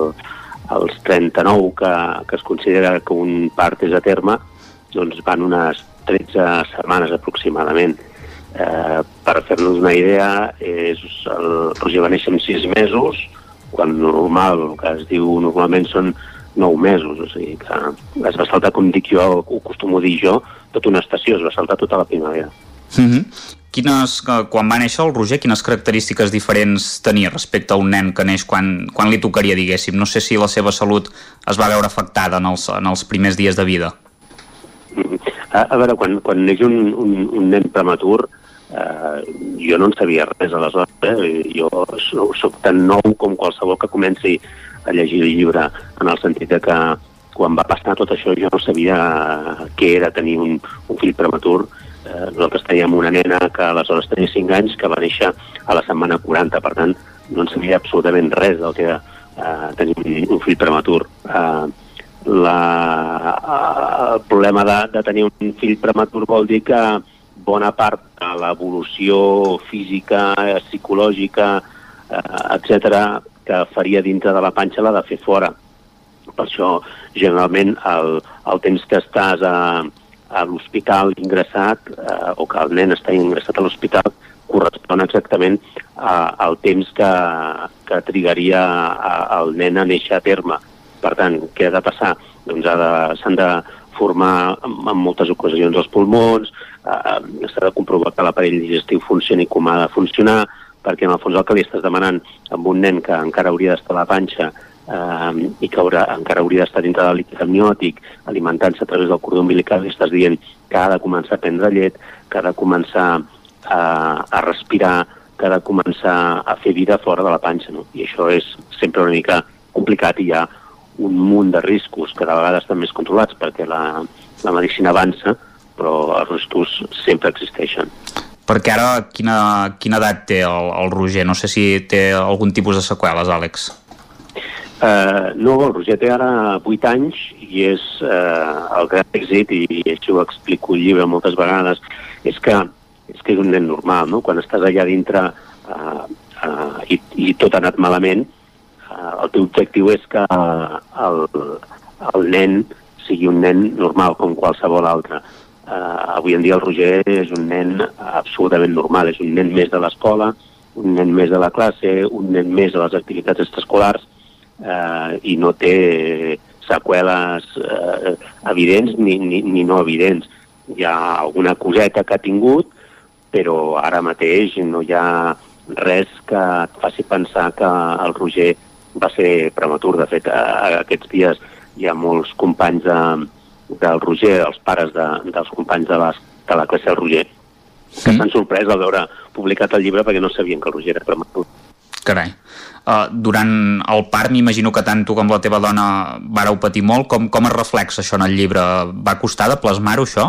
als 39 que, que es considera que un part és a terme, doncs van unes 13 setmanes aproximadament. Eh, per fer-nos una idea, és, el Roger va néixer en 6 mesos, quan normal, el que es diu normalment són 9 mesos, o sigui que es va saltar, com dic jo, ho acostumo a dir jo, tota una estació, es va saltar tota la primavera. Mm -hmm. Quines, quan va néixer el Roger, quines característiques diferents tenia respecte a un nen que neix quan, quan li tocaria, diguéssim? No sé si la seva salut es va veure afectada en els, en els primers dies de vida. A, a veure, quan, quan neix un, un, un nen prematur, eh, jo no en sabia res aleshores. Eh? Jo sóc tan nou com qualsevol que comenci a llegir el llibre, en el sentit que quan va passar tot això jo no sabia què era tenir un, un fill prematur. Eh, nosaltres teníem una nena que aleshores tenia 5 anys, que va néixer a la setmana 40, per tant, no en sabia absolutament res del que era eh, tenir un, un fill prematur. Eh, la, el problema de, de tenir un fill prematur vol dir que bona part de l'evolució física, psicològica, eh, etc que faria dintre de la panxa l'ha de fer fora. Per això, generalment, el, el temps que estàs a, a l'hospital ingressat eh, o que el nen està ingressat a l'hospital correspon exactament a, al temps que, que trigaria a, el nen a néixer a terme. Per tant, què ha de passar? Doncs s'han de formar en, en moltes ocasions els pulmons, eh, s'ha de comprovar que l'aparell digestiu funcioni com ha de funcionar, perquè en el fons el que li estàs demanant amb un nen que encara hauria d'estar a la panxa eh, i que haurà, encara hauria d'estar dintre del líquid amniòtic, alimentant-se a través del cordó umbilical, li estàs dient que ha de començar a prendre llet, que ha de començar a, a respirar, que ha de començar a fer vida fora de la panxa. No? I això és sempre una mica complicat i hi ha un munt de riscos que de vegades estan més controlats perquè la, la medicina avança, però els riscos sempre existeixen. Perquè ara quina, quina edat té el, el Roger? No sé si té algun tipus de seqüeles, Àlex. Uh, no, el Roger té ara 8 anys i és uh, el gran èxit, i, i això ho explico al llibre moltes vegades, és que és que és un nen normal, no? Quan estàs allà dintre uh, uh, i, i tot ha anat malament, el teu objectiu és que uh, el, el nen sigui un nen normal com qualsevol altre. Uh, avui en dia el Roger és un nen absolutament normal, és un nen més de l'escola, un nen més de la classe, un nen més de les activitats extraescolars, eh, i no té seqüeles eh, evidents ni, ni, ni no evidents. Hi ha alguna coseta que ha tingut, però ara mateix no hi ha res que et faci pensar que el Roger va ser prematur. De fet, a, aquests dies hi ha molts companys de, del Roger, els pares de, dels companys de, les, de la classe del Roger, que s'han sorprès al veure publicat el llibre perquè no sabien que el Roger era prematur. Carai. Uh, durant el part m'imagino que tant tu com la teva dona vareu patir molt. Com, com es reflexa això en el llibre? Va costar de plasmar-ho, això?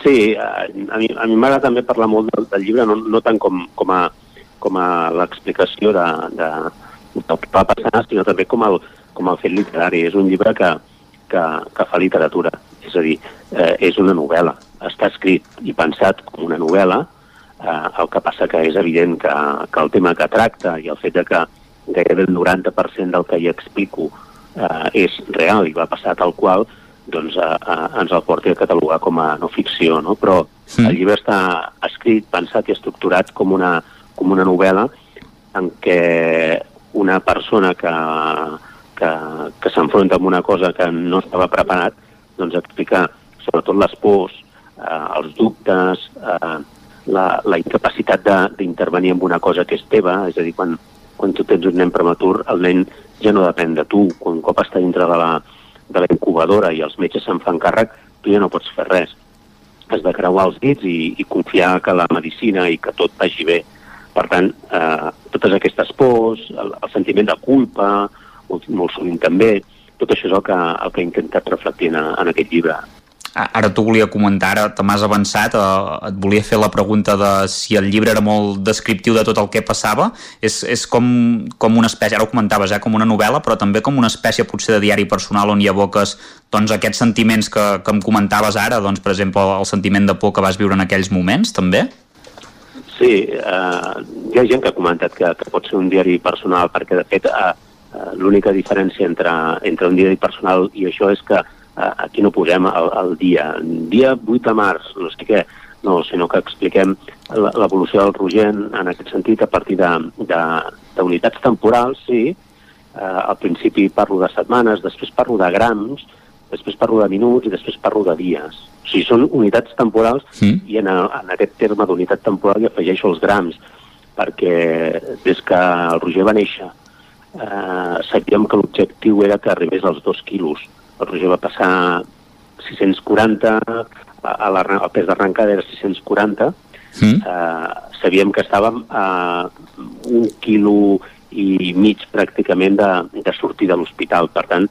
Sí, a mi m'agrada també parlar molt del, del llibre, no, no tant com, com a, com a l'explicació de, de, del que va passar, sinó també com el, com el fet literari. És un llibre que, que, que fa literatura, és a dir, eh, és una novel·la. Està escrit i pensat com una novel·la, Eh, el que passa que és evident que, que el tema que tracta i el fet de que gairebé el 90% del que hi explico eh, és real i va passar tal qual, doncs eh, eh, ens el porti a catalogar com a no ficció, no? Però sí. el llibre està escrit, pensat i estructurat com una, com una novel·la en què una persona que, que, que s'enfronta amb una cosa que no estava preparat, doncs explica sobretot les pors, eh, els dubtes, eh, la, la incapacitat d'intervenir en una cosa que és teva, és a dir, quan, quan tu tens un nen prematur, el nen ja no depèn de tu. Quan cop està dintre de la, de la incubadora i els metges se'n fan càrrec, tu ja no pots fer res. Has de creuar els dits i, i confiar que la medicina i que tot vagi bé. Per tant, eh, totes aquestes pors, el, el sentiment de culpa, molt, molt sovint també, tot això és el que, el que he intentat reflectir en, en aquest llibre ara t'ho volia comentar, ara te m'has avançat, eh, et volia fer la pregunta de si el llibre era molt descriptiu de tot el que passava, és, és com, com una espècie, ara ho comentaves, eh, com una novel·la, però també com una espècie potser de diari personal on hi aboques doncs, aquests sentiments que, que em comentaves ara, doncs, per exemple, el sentiment de por que vas viure en aquells moments, també? Sí, eh, hi ha gent que ha comentat que, que pot ser un diari personal, perquè de fet eh, eh l'única diferència entre, entre un diari personal i això és que aquí no posem el, el dia, dia 8 de març, no sé què, no, sinó que expliquem l'evolució del Roger en aquest sentit a partir d'unitats temporals, sí, eh, al principi parlo de setmanes, després parlo de grams, després parlo de minuts i després parlo de dies. Sigui, són unitats temporals mm. i en, en aquest terme d'unitat temporal hi afegeixo els grams, perquè des que el Roger va néixer eh, sabíem que l'objectiu era que arribés als dos quilos el Roger va passar 640, a la, el pes d'arrencada era 640, mm. eh, sabíem que estàvem a un quilo i mig pràcticament de, de sortir de l'hospital. Per tant,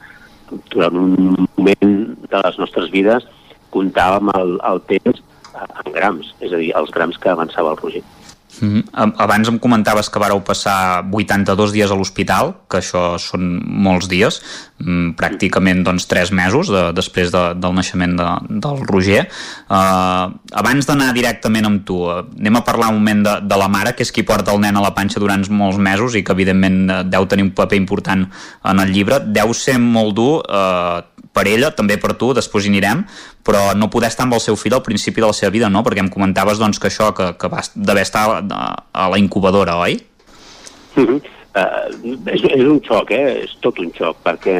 durant un moment de les nostres vides comptàvem el, el temps en grams, és a dir, els grams que avançava el Roger. Mm -hmm. Abans em comentaves que vareu passar 82 dies a l'hospital, que això són molts dies, mm, pràcticament doncs, 3 mesos de, després de, del naixement de, del Roger. Uh, abans d'anar directament amb tu, uh, anem a parlar un moment de, de la mare, que és qui porta el nen a la panxa durant molts mesos i que evidentment deu tenir un paper important en el llibre. Deu ser molt dur uh, per ella, també per tu, després hi anirem, però no poder estar amb el seu fill al principi de la seva vida, no? Perquè em comentaves doncs, que això, que, que vas d'haver estar a, la incubadora, oi? Mm -hmm. uh, és, és un xoc, eh? És tot un xoc, perquè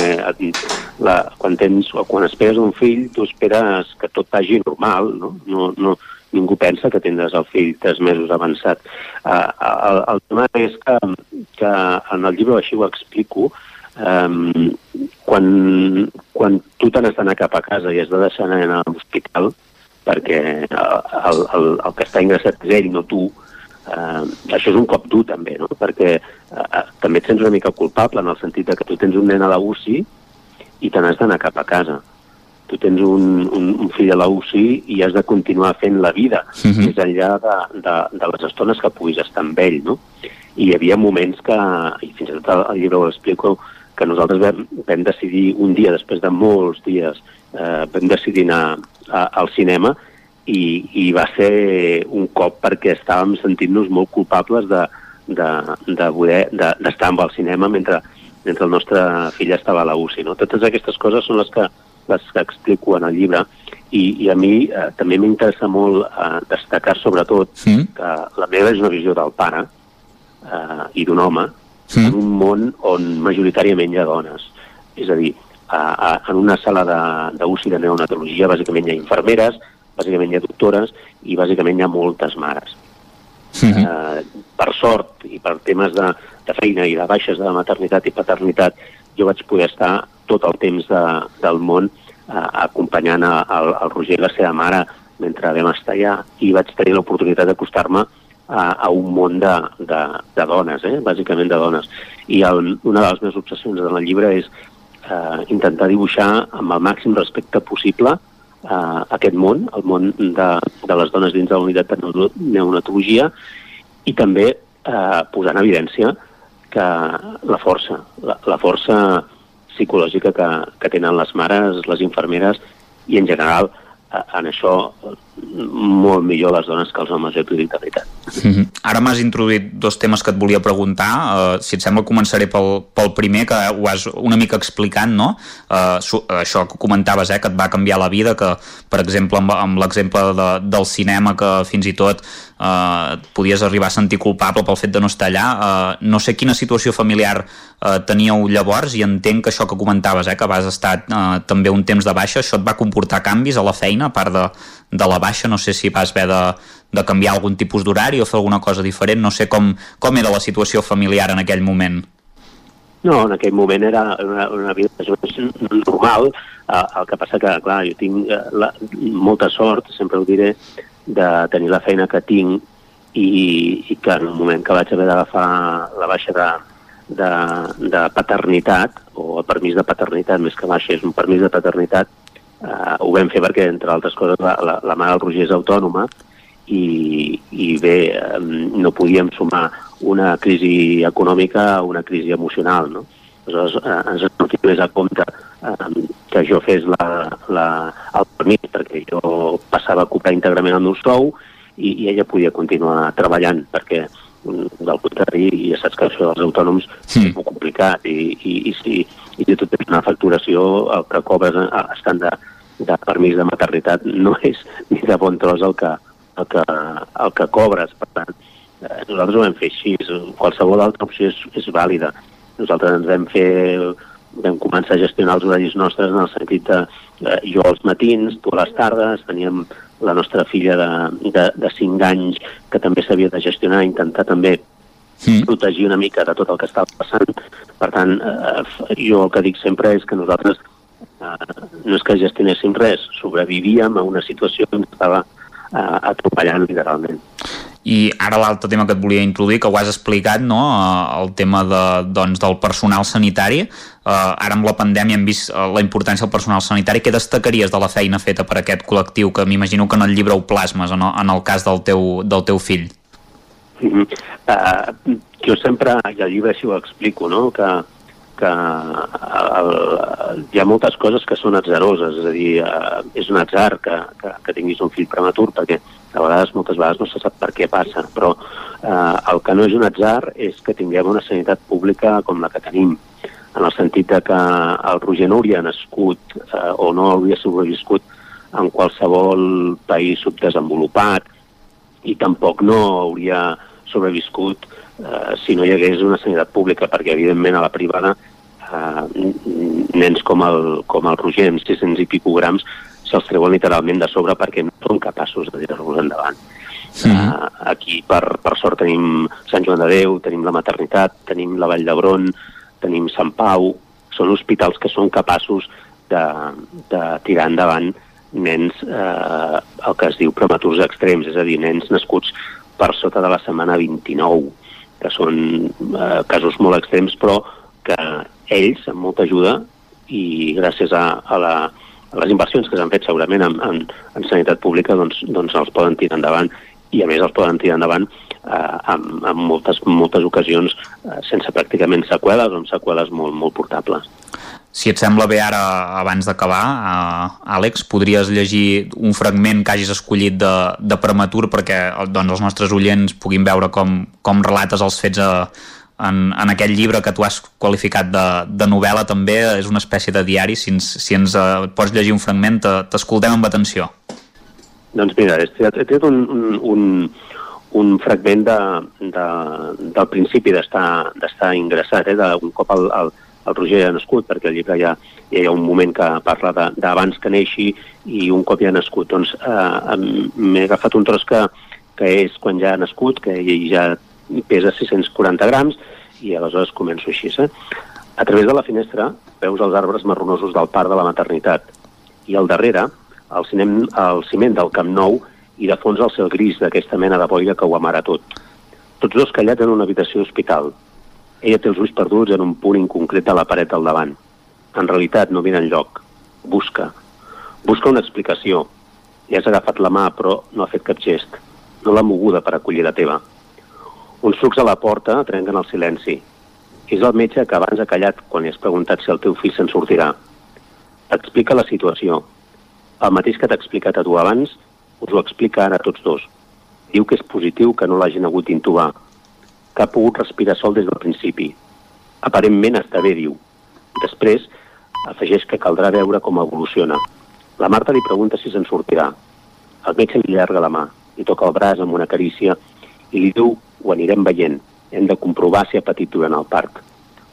la, quan, tens, quan esperes un fill, tu esperes que tot vagi normal, no? no, no ningú pensa que tindràs el fill tres mesos avançat. Uh, el, el tema és que, que en el llibre així ho explico, um, quan, quan tu te n'has d'anar cap a casa i has de deixar anar a l'hospital, perquè el, el, el que està ingressat és ell, no tu, eh, això és un cop dur també, no? perquè eh, també et sents una mica culpable en el sentit de que tu tens un nen a la UCI i te n'has d'anar cap a casa. Tu tens un, un, un fill a la UCI i has de continuar fent la vida, uh -huh. més enllà de, de, de les estones que puguis estar amb ell. No? I hi havia moments que, i fins i tot al llibre ho explico, que nosaltres vam, vam decidir un dia, després de molts dies, eh, vam decidir anar a, al cinema i, i va ser un cop perquè estàvem sentint-nos molt culpables de, de, de poder d'estar amb el cinema mentre, mentre el nostre fill estava a la UCI. No? Totes aquestes coses són les que, les que explico en el llibre i, i a mi eh, també m'interessa molt eh, destacar sobretot mm. que la meva és una visió del pare eh, i d'un home mm. en un món on majoritàriament hi ha dones. És a dir, a, a, en una sala d'UCI de, de neonatologia bàsicament hi ha infermeres, bàsicament hi ha doctores i bàsicament hi ha moltes mares. Mm -hmm. uh, per sort i per temes de, de feina i de baixes de maternitat i paternitat jo vaig poder estar tot el temps de, del món uh, acompanyant a, a, al Roger i la seva mare mentre vam estar allà i vaig tenir l'oportunitat d'acostar-me a, a un món de, de, de dones, eh? bàsicament de dones. I el, una de les meves obsessions en el llibre és eh, intentar dibuixar amb el màxim respecte possible eh, aquest món, el món de, de les dones dins de la unitat de neonatologia, i també eh, posar en evidència que la força, la, la força psicològica que, que tenen les mares, les infermeres i en general en això molt millor les dones que els homes, t'ho dic de veritat. Mm -hmm. Ara m'has introduït dos temes que et volia preguntar. Uh, si et sembla, començaré pel, pel primer, que ho has una mica explicant, no? Uh, això que comentaves, eh, que et va canviar la vida, que, per exemple, amb, amb l'exemple de, del cinema, que fins i tot uh, podies arribar a sentir culpable pel fet de no estar allà. Uh, no sé quina situació familiar uh, teníeu llavors i entenc que això que comentaves, eh, que vas estar uh, també un temps de baixa, això et va comportar canvis a la feina, a part de, de la baixa, no sé si vas haver de, de canviar algun tipus d'horari o fer alguna cosa diferent, no sé com, com era la situació familiar en aquell moment. No, en aquell moment era una, una vida normal, uh, el que passa que, clar, jo tinc uh, la, molta sort, sempre ho diré, de tenir la feina que tinc i, i que en el moment que vaig haver d'agafar la baixa de, de, de paternitat, o el permís de paternitat, més que baixa, és un permís de paternitat, Uh, ho vam fer perquè, entre altres coses, la, la, la mare del Roger és autònoma i, i bé, um, no podíem sumar una crisi econòmica a una crisi emocional, no? Aleshores, uh, ens sortit més a compte um, que jo fes la, la, el permís, perquè jo passava a cobrar íntegrament el meu sou i, i ella podia continuar treballant, perquè del contrari, ja saps que això dels autònoms sí. és molt complicat i, i, i si, i si tu tens una facturació, el que cobres estant de, de permís de maternitat no és ni de bon tros el que, el que, el que cobres. Per tant, eh, nosaltres ho vam fer així. Qualsevol altra opció és, és vàlida. Nosaltres ens vam fer vam començar a gestionar els horaris nostres en el sentit de eh, jo als matins, tu a les tardes, teníem la nostra filla de, de, de 5 anys que també s'havia de gestionar, intentar també mm. protegir una mica de tot el que estava passant. Per tant, eh, jo el que dic sempre és que nosaltres eh, no és que gestionéssim res, sobrevivíem a una situació que ens estava eh, atropellant literalment. I ara l'altre tema que et volia introduir, que ho has explicat, no? Eh, el tema de, doncs, del personal sanitari. Uh, ara amb la pandèmia hem vist uh, la importància del personal sanitari. Què destacaries de la feina feta per aquest col·lectiu, que m'imagino que en el llibre ho plasmes, el, en el cas del teu, del teu fill? Uh, jo sempre, i al llibre així ho explico, no? que, que el, el, hi ha moltes coses que són atzaroses, és a dir, uh, és un atzar que, que, que tinguis un fill prematur, perquè a vegades, moltes vegades no se sap per què passa, però eh, el que no és un atzar és que tinguem una sanitat pública com la que tenim, en el sentit de que el Roger no hauria nascut eh, o no hauria sobreviscut en qualsevol país subdesenvolupat i tampoc no hauria sobreviscut eh, si no hi hagués una sanitat pública, perquè evidentment a la privada eh, nens com el, com el Roger amb 600 i pico grams se'ls treuen literalment de sobre perquè no són capaços de tirar-los endavant. Sí. Uh, aquí, per, per sort, tenim Sant Joan de Déu, tenim la maternitat, tenim la Vall d'Hebron, tenim Sant Pau, són hospitals que són capaços de, de tirar endavant nens, eh, el que es diu prematurs extrems, és a dir, nens nascuts per sota de la setmana 29, que són eh, casos molt extrems, però que ells, amb molta ajuda i gràcies a, a, la, les inversions que s'han fet segurament en, en, en sanitat pública, doncs, doncs els poden tirar endavant i a més els poden tirar endavant eh, en, en moltes, moltes ocasions eh, sense pràcticament seqüeles o amb seqüeles molt, molt portables. Si et sembla bé ara, abans d'acabar, uh, Àlex, podries llegir un fragment que hagis escollit de, de prematur perquè doncs, els nostres oients puguin veure com, com relates els fets a, en, en aquest llibre que tu has qualificat de, de novel·la també, és una espècie de diari, si ens, si ens uh, pots llegir un fragment t'escoltem amb atenció. Doncs mira, he tret un, un, un, un fragment de, de, del principi d'estar ingressat, eh, de, un cop el, el, el Roger ha nascut, perquè el llibre ja, ja hi ha un moment que parla d'abans que neixi i un cop ja ha nascut. Doncs eh, m'he agafat un tros que, que és quan ja ha nascut, que ell ja pesa 640 grams, i aleshores començo així. Eh? A través de la finestra veus els arbres marronosos del parc de la maternitat i al darrere el, ciment, el ciment del Camp Nou i de fons el cel gris d'aquesta mena de boira que ho amara tot. Tots dos callats en una habitació hospital, ella té els ulls perduts en un punt inconcret a la paret al davant. En realitat no mira enlloc. Busca. Busca una explicació. Li has agafat la mà, però no ha fet cap gest. No l'ha moguda per acollir la teva. Uns sucs a la porta trenquen el silenci. És el metge que abans ha callat quan li has preguntat si el teu fill se'n sortirà. T'explica la situació. El mateix que t'ha explicat a tu abans, us ho explica ara a tots dos. Diu que és positiu que no l'hagin hagut d'intubar, que ha pogut respirar sol des del principi. Aparentment està bé, diu. Després afegeix que caldrà veure com evoluciona. La Marta li pregunta si se'n sortirà. El metge li llarga la mà, li toca el braç amb una carícia i li diu ho anirem veient, hem de comprovar si ha patit durant el part.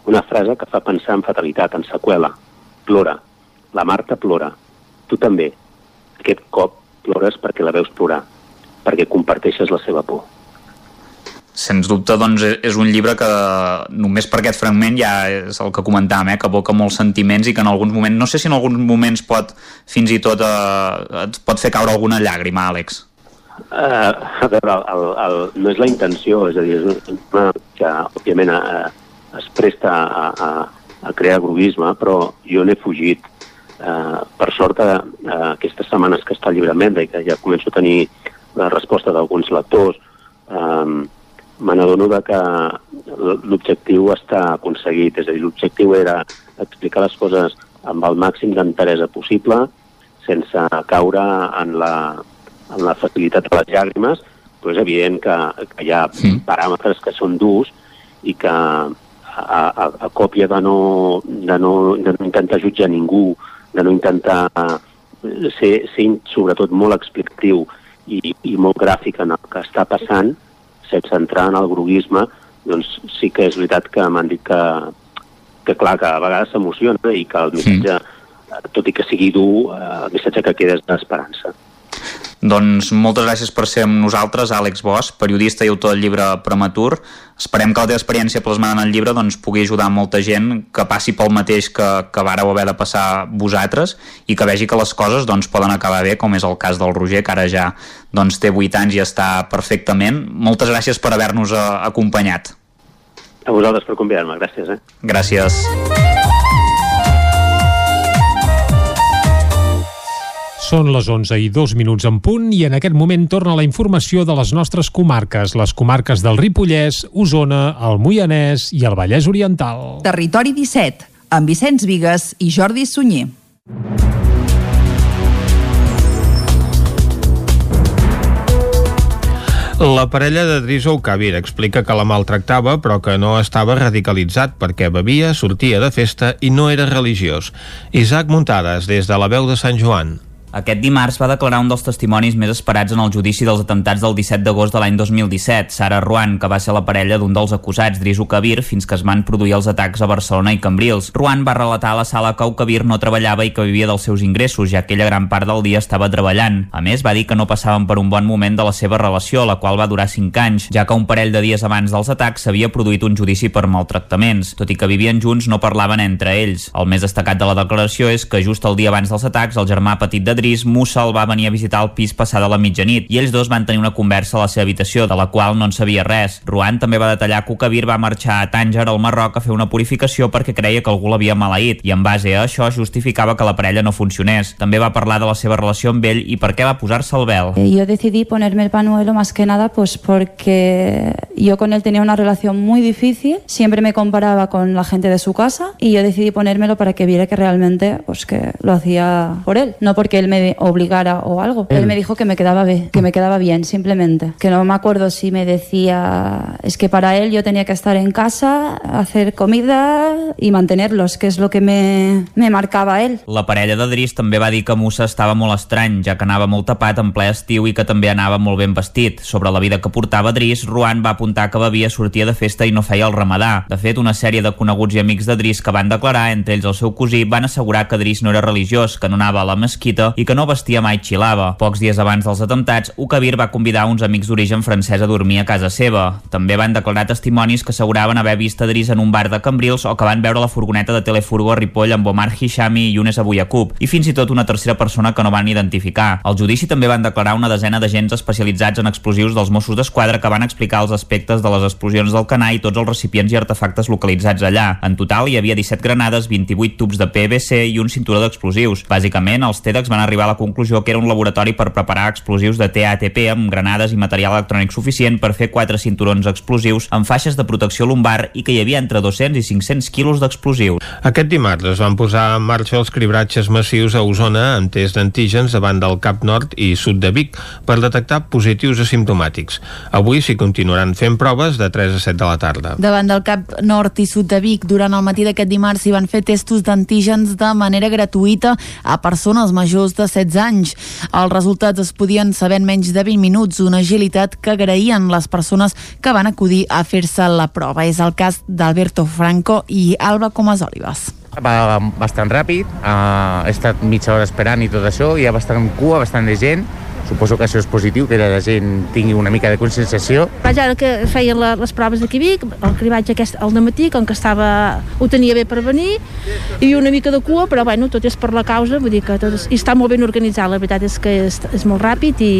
Una frase que fa pensar en fatalitat, en seqüela. Plora. La Marta plora. Tu també. Aquest cop plores perquè la veus plorar, perquè comparteixes la seva por sens dubte doncs, és un llibre que només per aquest fragment ja és el que comentàvem, eh, que evoca molts sentiments i que en alguns moments, no sé si en alguns moments pot fins i tot eh, et pot fer caure alguna llàgrima, Àlex. Uh, a veure, el, el, no és la intenció, és a dir, és una que òbviament uh, es presta a, a, a crear groguisme, però jo n'he fugit. Uh, per sort, uh, aquestes setmanes que està llibre i que ja començo a tenir la resposta d'alguns lectors, um, me n'adono que l'objectiu està aconseguit, és a dir, l'objectiu era explicar les coses amb el màxim d'enteresa possible, sense caure en la, en la facilitat de les llàgrimes, però és evident que, que hi ha paràmetres que són durs i que a, a, a còpia de no, de, no, de no intentar jutjar ningú, de no intentar ser, ser sobretot molt explicatiu i, i molt gràfic en el que està passant, sense entrar en el groguisme, doncs sí que és veritat que m'han dit que, que clar, que a vegades s'emociona i que el missatge, mm. tot i que sigui dur, eh, el missatge que queda és d'esperança. Doncs moltes gràcies per ser amb nosaltres, Àlex Bosch, periodista i autor del llibre Prematur. Esperem que la teva experiència plasmada en el llibre doncs, pugui ajudar molta gent que passi pel mateix que, que vareu haver de passar vosaltres i que vegi que les coses doncs, poden acabar bé, com és el cas del Roger, que ara ja doncs, té 8 anys i està perfectament. Moltes gràcies per haver-nos eh, acompanyat. A vosaltres per convidar-me, gràcies. Eh? Gràcies. Són les 11 i dos minuts en punt i en aquest moment torna la informació de les nostres comarques, les comarques del Ripollès, Osona, el Moianès i el Vallès Oriental. Territori 17, amb Vicenç Vigues i Jordi Sunyer. La parella de Driso Kabir explica que la maltractava però que no estava radicalitzat perquè bevia, sortia de festa i no era religiós. Isaac Muntades, des de la veu de Sant Joan. Aquest dimarts va declarar un dels testimonis més esperats en el judici dels atemptats del 17 d'agost de l'any 2017, Sara Ruan, que va ser la parella d'un dels acusats, Drisu Kabir, fins que es van produir els atacs a Barcelona i Cambrils. Ruan va relatar a la sala que Kabir no treballava i que vivia dels seus ingressos, ja que ella gran part del dia estava treballant. A més, va dir que no passaven per un bon moment de la seva relació, la qual va durar 5 anys, ja que un parell de dies abans dels atacs s'havia produït un judici per maltractaments. Tot i que vivien junts, no parlaven entre ells. El més destacat de la declaració és que just el dia abans dels atacs, el germà petit de Dris, Musa, el va venir a visitar al pis passada la mitjanit i ells dos van tenir una conversa a la seva habitació, de la qual no en sabia res. Ruan també va detallar que Ukabir va marxar a Tànger, al Marroc, a fer una purificació perquè creia que algú l'havia maleït i en base a això justificava que la parella no funcionés. També va parlar de la seva relació amb ell i per què va posar-se el vel. Eh, Yo decidí ponerme el panuelo más que nada pues porque yo con él tenía una relación muy difícil, siempre me comparaba con la gente de su casa y yo decidí ponérmelo para que viera que realmente pues que lo hacía por él, no porque él me obligara o algo. Él, me dijo que me quedaba bien, que me quedaba bien simplemente, que no me acuerdo si me decía es que para él yo tenía que estar en casa, hacer comida y mantenerlos, que es lo que me, me marcaba él. La parella de Dris també va dir que Musa estava molt estrany, ja que anava molt tapat en ple estiu i que també anava molt ben vestit. Sobre la vida que portava Dris, Ruan va apuntar que bevia, sortia de festa i no feia el ramadà. De fet, una sèrie de coneguts i amics de Dris que van declarar, entre ells el seu cosí, van assegurar que Dris no era religiós, que no anava a la mesquita i que no vestia mai xilava. Pocs dies abans dels atemptats, Ukabir va convidar uns amics d'origen francès a dormir a casa seva. També van declarar testimonis que asseguraven haver vist a Dris en un bar de Cambrils o que van veure la furgoneta de Telefurgo a Ripoll amb Omar Hishami i Younes Abuyakub, i fins i tot una tercera persona que no van identificar. Al judici també van declarar una desena d'agents especialitzats en explosius dels Mossos d'Esquadra que van explicar els aspectes de les explosions del canà i tots els recipients i artefactes localitzats allà. En total hi havia 17 granades, 28 tubs de PVC i un cinturó d'explosius. Bàsicament, els TEDx van arribar a la conclusió que era un laboratori per preparar explosius de TATP amb granades i material electrònic suficient per fer quatre cinturons explosius amb faixes de protecció lumbar i que hi havia entre 200 i 500 quilos d'explosius. Aquest dimarts es van posar en marxa els cribratges massius a Osona amb test d'antígens davant del Cap Nord i Sud de Vic per detectar positius asimptomàtics. Avui s'hi continuaran fent proves de 3 a 7 de la tarda. Davant del Cap Nord i Sud de Vic, durant el matí d'aquest dimarts s'hi van fer testos d'antígens de manera gratuïta a persones majors de 16 anys. Els resultats es podien saber en menys de 20 minuts, una agilitat que agraïen les persones que van acudir a fer-se la prova. És el cas d'Alberto Franco i Alba Comas Olives. Va bastant ràpid, uh, he estat mitja hora esperant i tot això, hi ha bastant cua, bastant de gent, suposo que això és positiu, que la gent tingui una mica de conscienciació. Vaja, ara que feien la, les proves d'aquí a Vic, el cribatge aquest al matí, com que estava, ho tenia bé per venir, hi havia una mica de cua, però bueno, tot és per la causa, vull dir que tot és, i està molt ben organitzat, la veritat és que és, és molt ràpid i,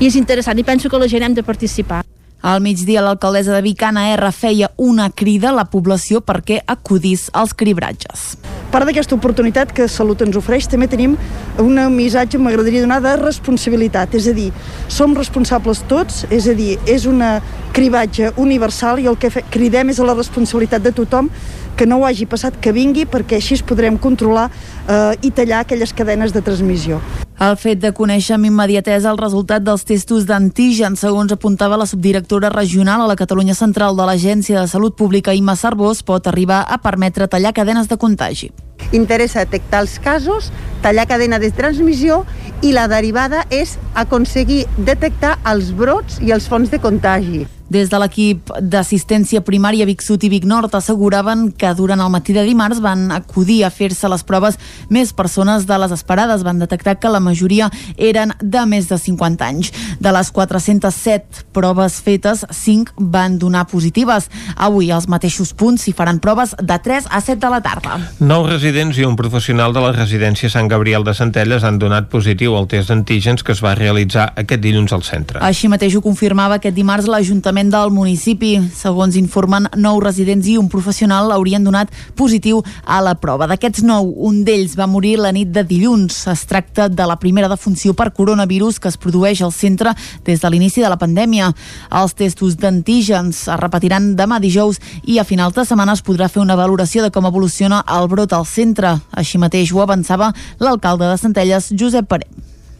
i és interessant, i penso que la gent hem de participar. Al migdia, l'alcaldessa de Vic, Anna R, feia una crida a la població perquè acudís als cribratges. part d'aquesta oportunitat que Salut ens ofereix també tenim un missatge, m'agradaria donar, de responsabilitat. És a dir, som responsables tots, és a dir, és una cribatge universal i el que cridem és a la responsabilitat de tothom que no ho hagi passat, que vingui, perquè així es podrem controlar eh, i tallar aquelles cadenes de transmissió. El fet de conèixer amb immediatesa el resultat dels testos d'antígens, segons apuntava la subdirectora regional a la Catalunya Central de l'Agència de Salut Pública, Imma Sarbós, pot arribar a permetre tallar cadenes de contagi. interessa detectar els casos, tallar cadena de transmissió i la derivada és aconseguir detectar els brots i els fonts de contagi. Des de l'equip d'assistència primària Vic Sud i Vic Nord asseguraven que durant el matí de dimarts van acudir a fer-se les proves més persones de les esperades. Van detectar que la majoria eren de més de 50 anys. De les 407 proves fetes, 5 van donar positives. Avui als mateixos punts s'hi faran proves de 3 a 7 de la tarda. Nou residents i un professional de la residència Sant Gabriel de Centelles han donat positiu al test d'antígens que es va realitzar aquest dilluns al centre. Així mateix ho confirmava aquest dimarts l'Ajuntament del municipi. Segons informen, nou residents i un professional haurien donat positiu a la prova. D'aquests nou, un d'ells va morir la nit de dilluns. Es tracta de la primera defunció per coronavirus que es produeix al centre des de l'inici de la pandèmia. Els testos d'antígens es repetiran demà dijous i a finals de setmana es podrà fer una valoració de com evoluciona el brot al centre. Així mateix ho avançava l'alcalde de Centelles, Josep Paré.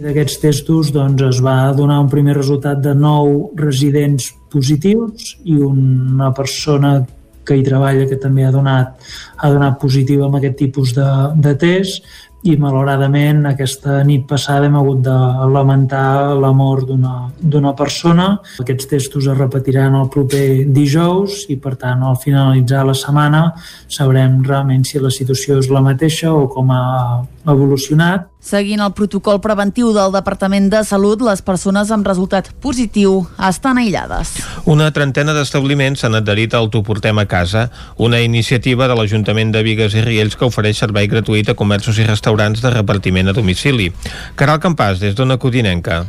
D'aquests testos doncs, es va donar un primer resultat de 9 residents positius i una persona que hi treballa que també ha donat, ha donat positiu amb aquest tipus de, de test i malauradament aquesta nit passada hem hagut de lamentar la mort d'una persona. Aquests testos es repetiran el proper dijous i per tant al finalitzar la setmana sabrem realment si la situació és la mateixa o com ha evolucionat. Seguint el protocol preventiu del Departament de Salut, les persones amb resultat positiu estan aïllades. Una trentena d'establiments s'han adherit al Tu Portem a Casa, una iniciativa de l'Ajuntament de Vigues i Riells que ofereix servei gratuït a comerços i restaurants de repartiment a domicili. Caral Campàs, des d'Ona Codinenca.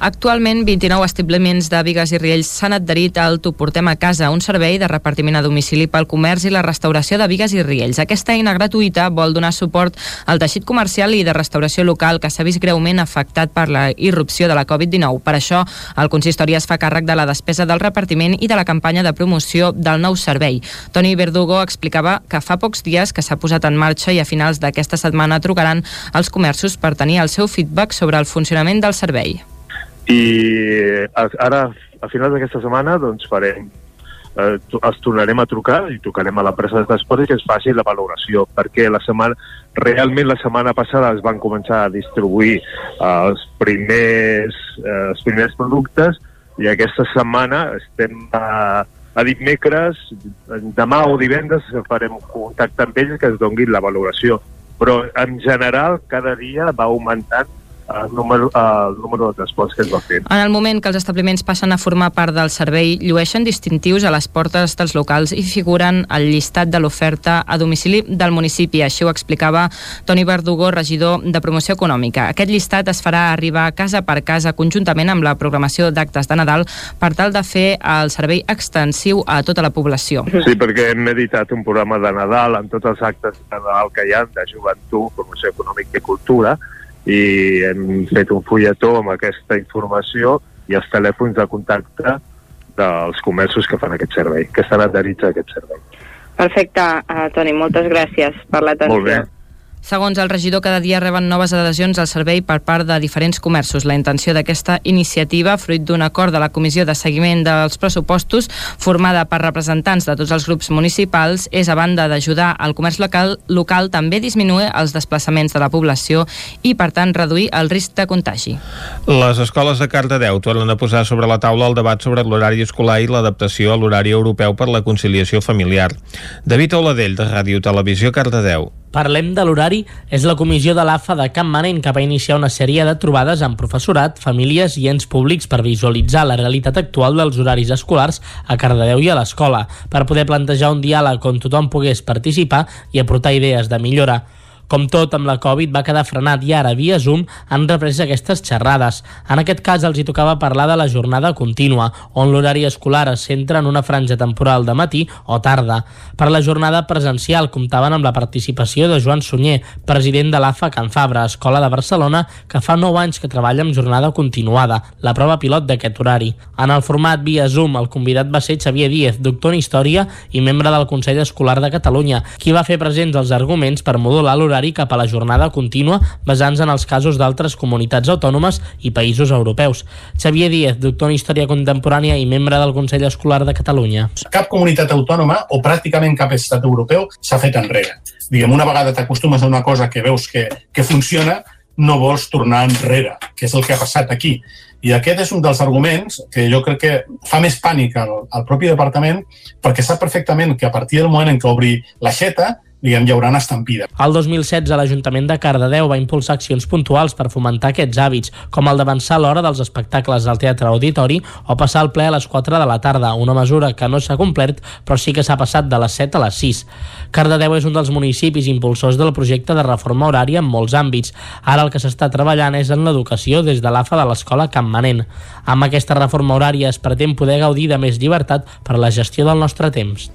Actualment, 29 establiments de Vigues i Riells s'han adherit al Tu Portem a Casa, un servei de repartiment a domicili pel comerç i la restauració de Vigues i Riells. Aquesta eina gratuïta vol donar suport al teixit comercial i de restauració local que s'ha vist greument afectat per la irrupció de la Covid-19. Per això, el consistori es fa càrrec de la despesa del repartiment i de la campanya de promoció del nou servei. Toni Verdugo explicava que fa pocs dies que s'ha posat en marxa i a finals d'aquesta setmana trucaran als comerços per tenir el seu feedback sobre el funcionament del servei i ara a finals d'aquesta setmana doncs farem eh, els tornarem a trucar i trucarem a l'empresa de transport que es faci la valoració perquè la setmana, realment la setmana passada es van començar a distribuir eh, els, primers, eh, els primers productes i aquesta setmana estem a, a dimecres, demà o divendres farem contacte amb ells que es donguin la valoració. Però en general cada dia va augmentant el número, el número de transports que es va fer. En el moment que els establiments passen a formar part del servei, llueixen distintius a les portes dels locals i figuren al llistat de l'oferta a domicili del municipi. Així ho explicava Toni Verdugo, regidor de Promoció Econòmica. Aquest llistat es farà arribar casa per casa conjuntament amb la programació d'actes de Nadal per tal de fer el servei extensiu a tota la població. Sí, perquè hem editat un programa de Nadal amb tots els actes de Nadal que hi ha de joventut, promoció econòmica i cultura, i hem fet un fulletó amb aquesta informació i els telèfons de contacte dels comerços que fan aquest servei, que estan adherits a aquest servei. Perfecte, uh, Toni, moltes gràcies per l'atenció. Molt bé. Segons el regidor, cada dia reben noves adhesions al servei per part de diferents comerços. La intenció d'aquesta iniciativa, fruit d'un acord de la Comissió de Seguiment dels Pressupostos, formada per representants de tots els grups municipals, és a banda d'ajudar al comerç local, local també disminuir els desplaçaments de la població i, per tant, reduir el risc de contagi. Les escoles de Cardedeu tornen a posar sobre la taula el debat sobre l'horari escolar i l'adaptació a l'horari europeu per la conciliació familiar. David Oladell, de Ràdio Televisió, Cardedeu. Parlem de l'horari és la comissió de l'AFA de Camp Manent que va iniciar una sèrie de trobades amb professorat, famílies i ens públics per visualitzar la realitat actual dels horaris escolars a Cardedeu i a l'escola, per poder plantejar un diàleg on tothom pogués participar i aportar idees de millora. Com tot, amb la Covid va quedar frenat i ara, via Zoom, han reprès aquestes xerrades. En aquest cas, els hi tocava parlar de la jornada contínua, on l'horari escolar es centra en una franja temporal de matí o tarda. Per la jornada presencial comptaven amb la participació de Joan Sunyer, president de l'AFA Can Fabra, Escola de Barcelona, que fa 9 anys que treballa amb jornada continuada, la prova pilot d'aquest horari. En el format via Zoom, el convidat va ser Xavier Díez, doctor en Història i membre del Consell Escolar de Catalunya, qui va fer presents els arguments per modular l'horari horari cap a la jornada contínua basant-se en els casos d'altres comunitats autònomes i països europeus. Xavier Díez, doctor en Història Contemporània i membre del Consell Escolar de Catalunya. Cap comunitat autònoma o pràcticament cap estat europeu s'ha fet enrere. Diguem, una vegada t'acostumes a una cosa que veus que, que funciona, no vols tornar enrere, que és el que ha passat aquí. I aquest és un dels arguments que jo crec que fa més pànic al, al propi departament perquè sap perfectament que a partir del moment en què obri l'aixeta diguem, hi haurà una estampida. El 2016 l'Ajuntament de Cardedeu va impulsar accions puntuals per fomentar aquests hàbits, com el d'avançar l'hora dels espectacles al Teatre Auditori o passar el ple a les 4 de la tarda, una mesura que no s'ha complert però sí que s'ha passat de les 7 a les 6. Cardedeu és un dels municipis impulsors del projecte de reforma horària en molts àmbits. Ara el que s'està treballant és en l'educació des de l'AFA de l'escola Campmanent. Amb aquesta reforma horària es pretén poder gaudir de més llibertat per a la gestió del nostre temps.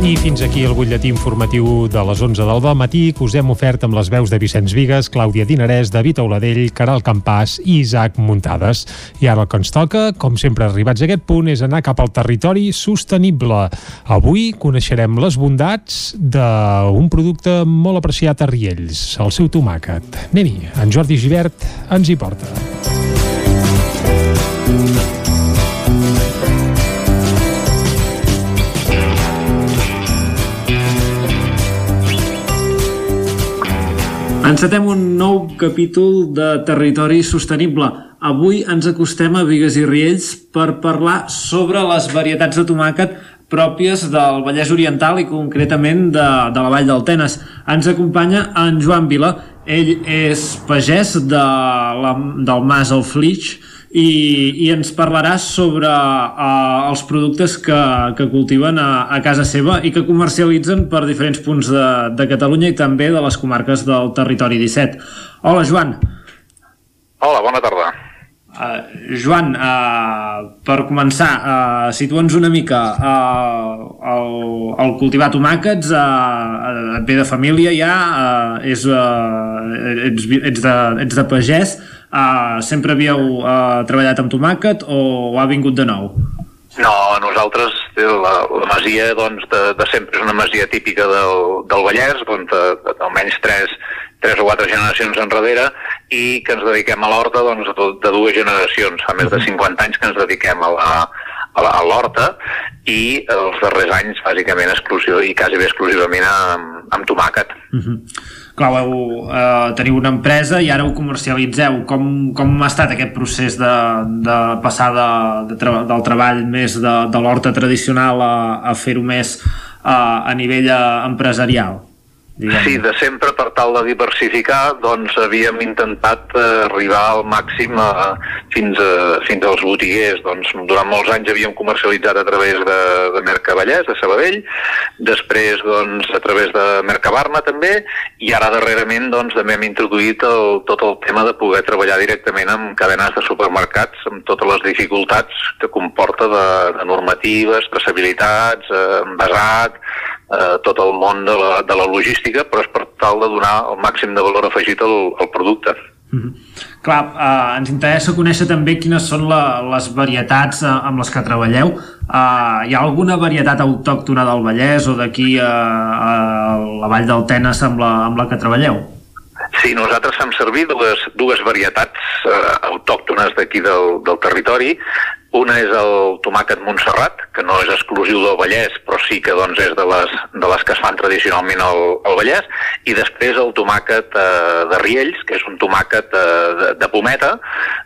I fins aquí el butlletí informatiu de les 11 del matí que us hem ofert amb les veus de Vicenç Vigues, Clàudia Dinarès, David Auladell, Caral Campàs i Isaac Muntades. I ara el que ens toca, com sempre arribats a aquest punt, és anar cap al territori sostenible. Avui coneixerem les bondats d'un producte molt apreciat a Riells, el seu tomàquet. Anem-hi, en Jordi Givert ens hi porta. Encetem un nou capítol de Territori Sostenible. Avui ens acostem a Vigues i Riells per parlar sobre les varietats de tomàquet pròpies del Vallès Oriental i concretament de, de la Vall del Tenes. Ens acompanya en Joan Vila. Ell és pagès de la, del Mas al Flix i, i ens parlarà sobre uh, els productes que, que cultiven a, a casa seva i que comercialitzen per diferents punts de, de Catalunya i també de les comarques del territori 17. Hola, Joan. Hola, bona tarda. Uh, Joan, uh, per començar, uh, situa'ns una mica uh, el, el cultivar tomàquets, uh, et ve de família ja, uh, és, uh, ets, ets, de, ets de pagès, Uh, sempre havíeu uh, treballat amb tomàquet o ha vingut de nou? No, nosaltres, la, la masia doncs, de, de sempre és una masia típica del, del Vallès, doncs, de, de, almenys tres, tres o quatre generacions enrere, i que ens dediquem a l'horta doncs, de, de dues generacions. Fa més de 50 anys que ens dediquem a la, a l'horta i els darrers anys bàsicament exclusiu i quasi bé exclusivament amb, amb tomàquet. Uh -huh clar, heu, eh, teniu una empresa i ara ho comercialitzeu. Com, com ha estat aquest procés de, de passar de, de tra del treball més de, de l'horta tradicional a, a fer-ho més eh, a nivell eh, empresarial? Diguem. Sí, de sempre per tal de diversificar doncs havíem intentat eh, arribar al màxim a, fins, a, fins als botiguers. Doncs, durant molts anys havíem comercialitzat a través de, de Mercavallès, de Sabadell, després doncs, a través de Mercabarna també, i ara darrerament doncs, també hem introduït el, tot el tema de poder treballar directament amb cadenes de supermercats, amb totes les dificultats que comporta de, de normatives, traçabilitats, eh, envasat, eh, tot el món de la, de la logística, però és per tal de donar el màxim de valor afegit al, al producte. Mm -hmm. Clar, eh, ens interessa conèixer també quines són la, les varietats eh, amb les que treballeu. Eh, hi ha alguna varietat autòctona del Vallès o d'aquí a, a la Vall del Tenes amb la, amb la que treballeu? Sí, nosaltres fem servir dues, dues varietats eh, autòctones d'aquí del, del territori. Una és el tomàquet Montserrat, que no és exclusiu del Vallès, però sí que doncs, és de les, de les que es fan tradicionalment al, al Vallès, i després el tomàquet eh, de Riells, que és un tomàquet eh, de, de pometa,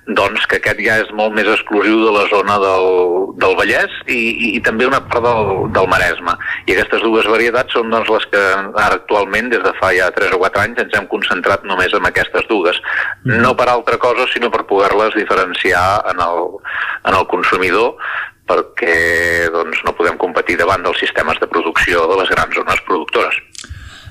doncs que aquest ja és molt més exclusiu de la zona del, del Vallès i, i, i també una part del, del Maresme. I aquestes dues varietats són doncs, les que ara actualment, des de fa ja 3 o 4 anys, ens hem concentrat només en aquestes dues. Mm. No per altra cosa, sinó per poder-les diferenciar en el, en el consumidor perquè doncs, no podem competir davant dels sistemes de producció de les grans zones productores.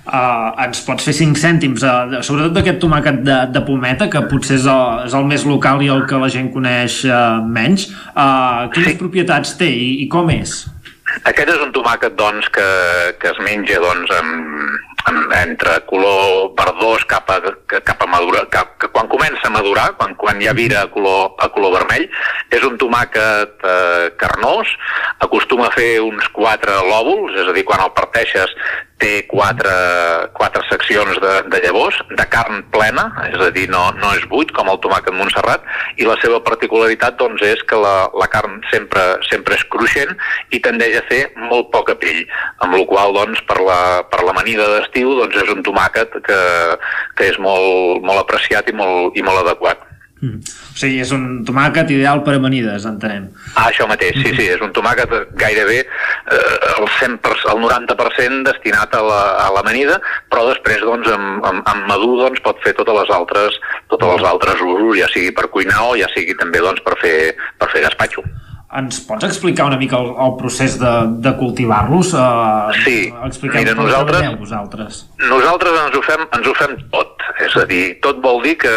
Uh, ens pots fer 5 cèntims uh, sobretot d'aquest tomàquet de, de pometa que potser és el, és el més local i el que la gent coneix uh, menys uh, quines sí. propietats té i, i com és? Aquest és un tomàquet doncs, que, que es menja doncs, amb, entre color verdós cap a, cap a madurar, cap, que quan comença a madurar, quan, quan ja vira a color, a color vermell, és un tomàquet eh, carnós, acostuma a fer uns quatre lòbuls, és a dir, quan el parteixes té quatre, quatre seccions de, de llavors, de carn plena, és a dir, no, no és buit com el tomàquet Montserrat, i la seva particularitat doncs, és que la, la carn sempre, sempre és cruixent i tendeix a fer molt poca pell, amb la qual doncs, per la, per l'amanida d'estiu doncs, és un tomàquet que, que és molt, molt apreciat i molt, i molt adequat. Mm. O sigui, és un tomàquet ideal per amanides, entenem. Ah, això mateix, sí, sí, és un tomàquet gairebé eh, el, 100%, el 90% destinat a la, l'amanida, però després, doncs, amb, amb, amb madur, doncs, pot fer totes les altres, totes els altres usos, ja sigui per cuinar o ja sigui també, doncs, per fer, per fer gaspatxo. Ens pots explicar una mica el, el procés de, de cultivar-los? Uh, sí, mira, nosaltres, vosaltres. nosaltres ens ho, fem, ens ho fem tot. És a dir, tot vol dir que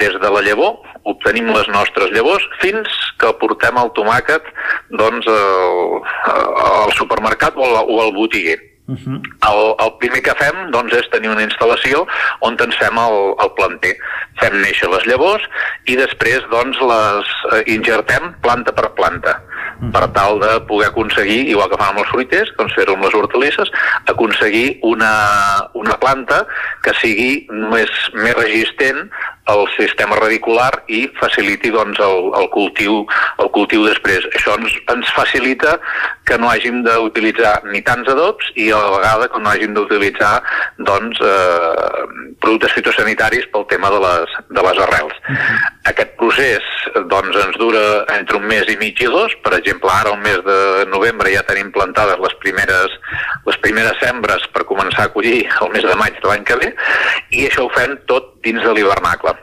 des de la llavor obtenim les nostres llavors fins que portem el tomàquet doncs, al, al supermercat o al, o al botiguer. Uh -huh. el, el primer que fem doncs, és tenir una instal·lació on ens fem el, el planter. Fem néixer les llavors i després doncs, les eh, ingertem planta per planta uh -huh. per tal de poder aconseguir, igual que fan amb els fruiters, doncs fer-ho amb les hortalisses, aconseguir una, una planta que sigui més, més resistent el sistema radicular i faciliti doncs, el, el, cultiu, el cultiu després. Això ens, ens facilita que no hàgim d'utilitzar ni tants adobs i a la vegada que no hàgim d'utilitzar doncs, eh, productes fitosanitaris pel tema de les, de les arrels. Uh -huh. Aquest procés doncs, ens dura entre un mes i mig i dos. Per exemple, ara el mes de novembre ja tenim plantades les primeres, les primeres sembres per començar a collir el mes de maig de l'any que ve i això ho fem tot dins de l'hivernacle.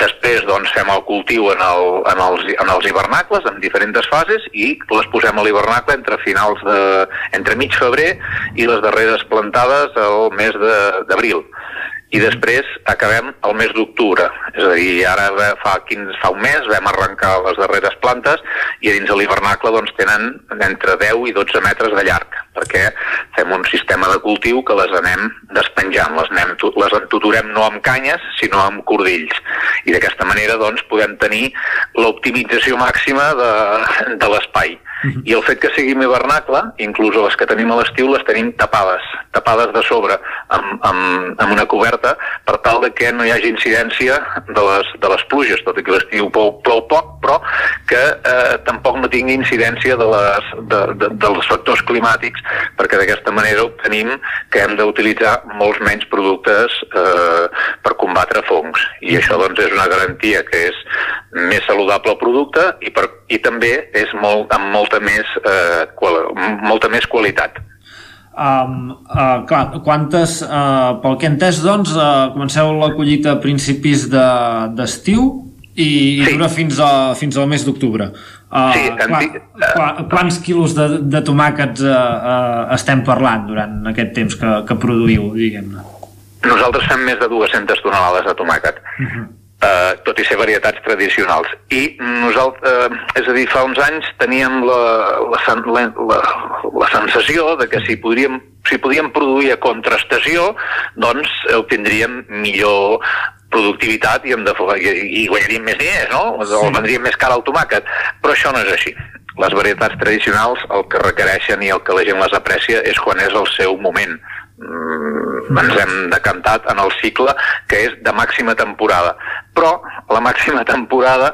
Després doncs, fem el cultiu en, el, en, els, en els hivernacles en diferents fases i les posem a l'hivernacle entre finals de, entre mig febrer i les darreres plantades al mes d'abril i després acabem el mes d'octubre. És a dir, ara fa, 15, fa un mes vam arrencar les darreres plantes i dins de l'hivernacle doncs, tenen entre 10 i 12 metres de llarg, perquè fem un sistema de cultiu que les anem despenjant, les, anem, les entuturem no amb canyes, sinó amb cordills. I d'aquesta manera doncs, podem tenir l'optimització màxima de, de l'espai. I el fet que siguin hivernacle, inclús les que tenim a l'estiu, les tenim tapades, tapades de sobre, amb, amb, amb una coberta, per tal de que no hi hagi incidència de les, de les pluges, tot i que l'estiu plou, plou poc, però que eh, tampoc no tingui incidència de les, de, de, dels factors climàtics, perquè d'aquesta manera obtenim que hem d'utilitzar molts menys productes eh, per combatre fongs. I això doncs, és una garantia que és més saludable el producte i, per, i també és molt, amb molta més, eh, qual, molta més qualitat. Um, uh, clar, quantes, uh, pel que he entès, doncs, uh, comenceu la collita a principis d'estiu de, i, i sí. dura fins, a, fins al mes d'octubre. Uh, sí, clar, qua, quants quilos de, de tomàquets uh, uh, estem parlant durant aquest temps que, que produïu, diguem-ne? Nosaltres fem més de 200 tonelades de tomàquet. Uh -huh eh, tot i ser varietats tradicionals. I nosaltres, eh, és a dir, fa uns anys teníem la, la, la, la, la sensació de que si podríem, si podíem produir a contrastació, doncs obtindríem millor productivitat i, hem de, i, i guanyaríem més diners, no? Sí. O vendríem més car el tomàquet. Però això no és així. Les varietats tradicionals el que requereixen i el que la gent les aprecia és quan és el seu moment mm, ens hem decantat en el cicle que és de màxima temporada. Però la màxima temporada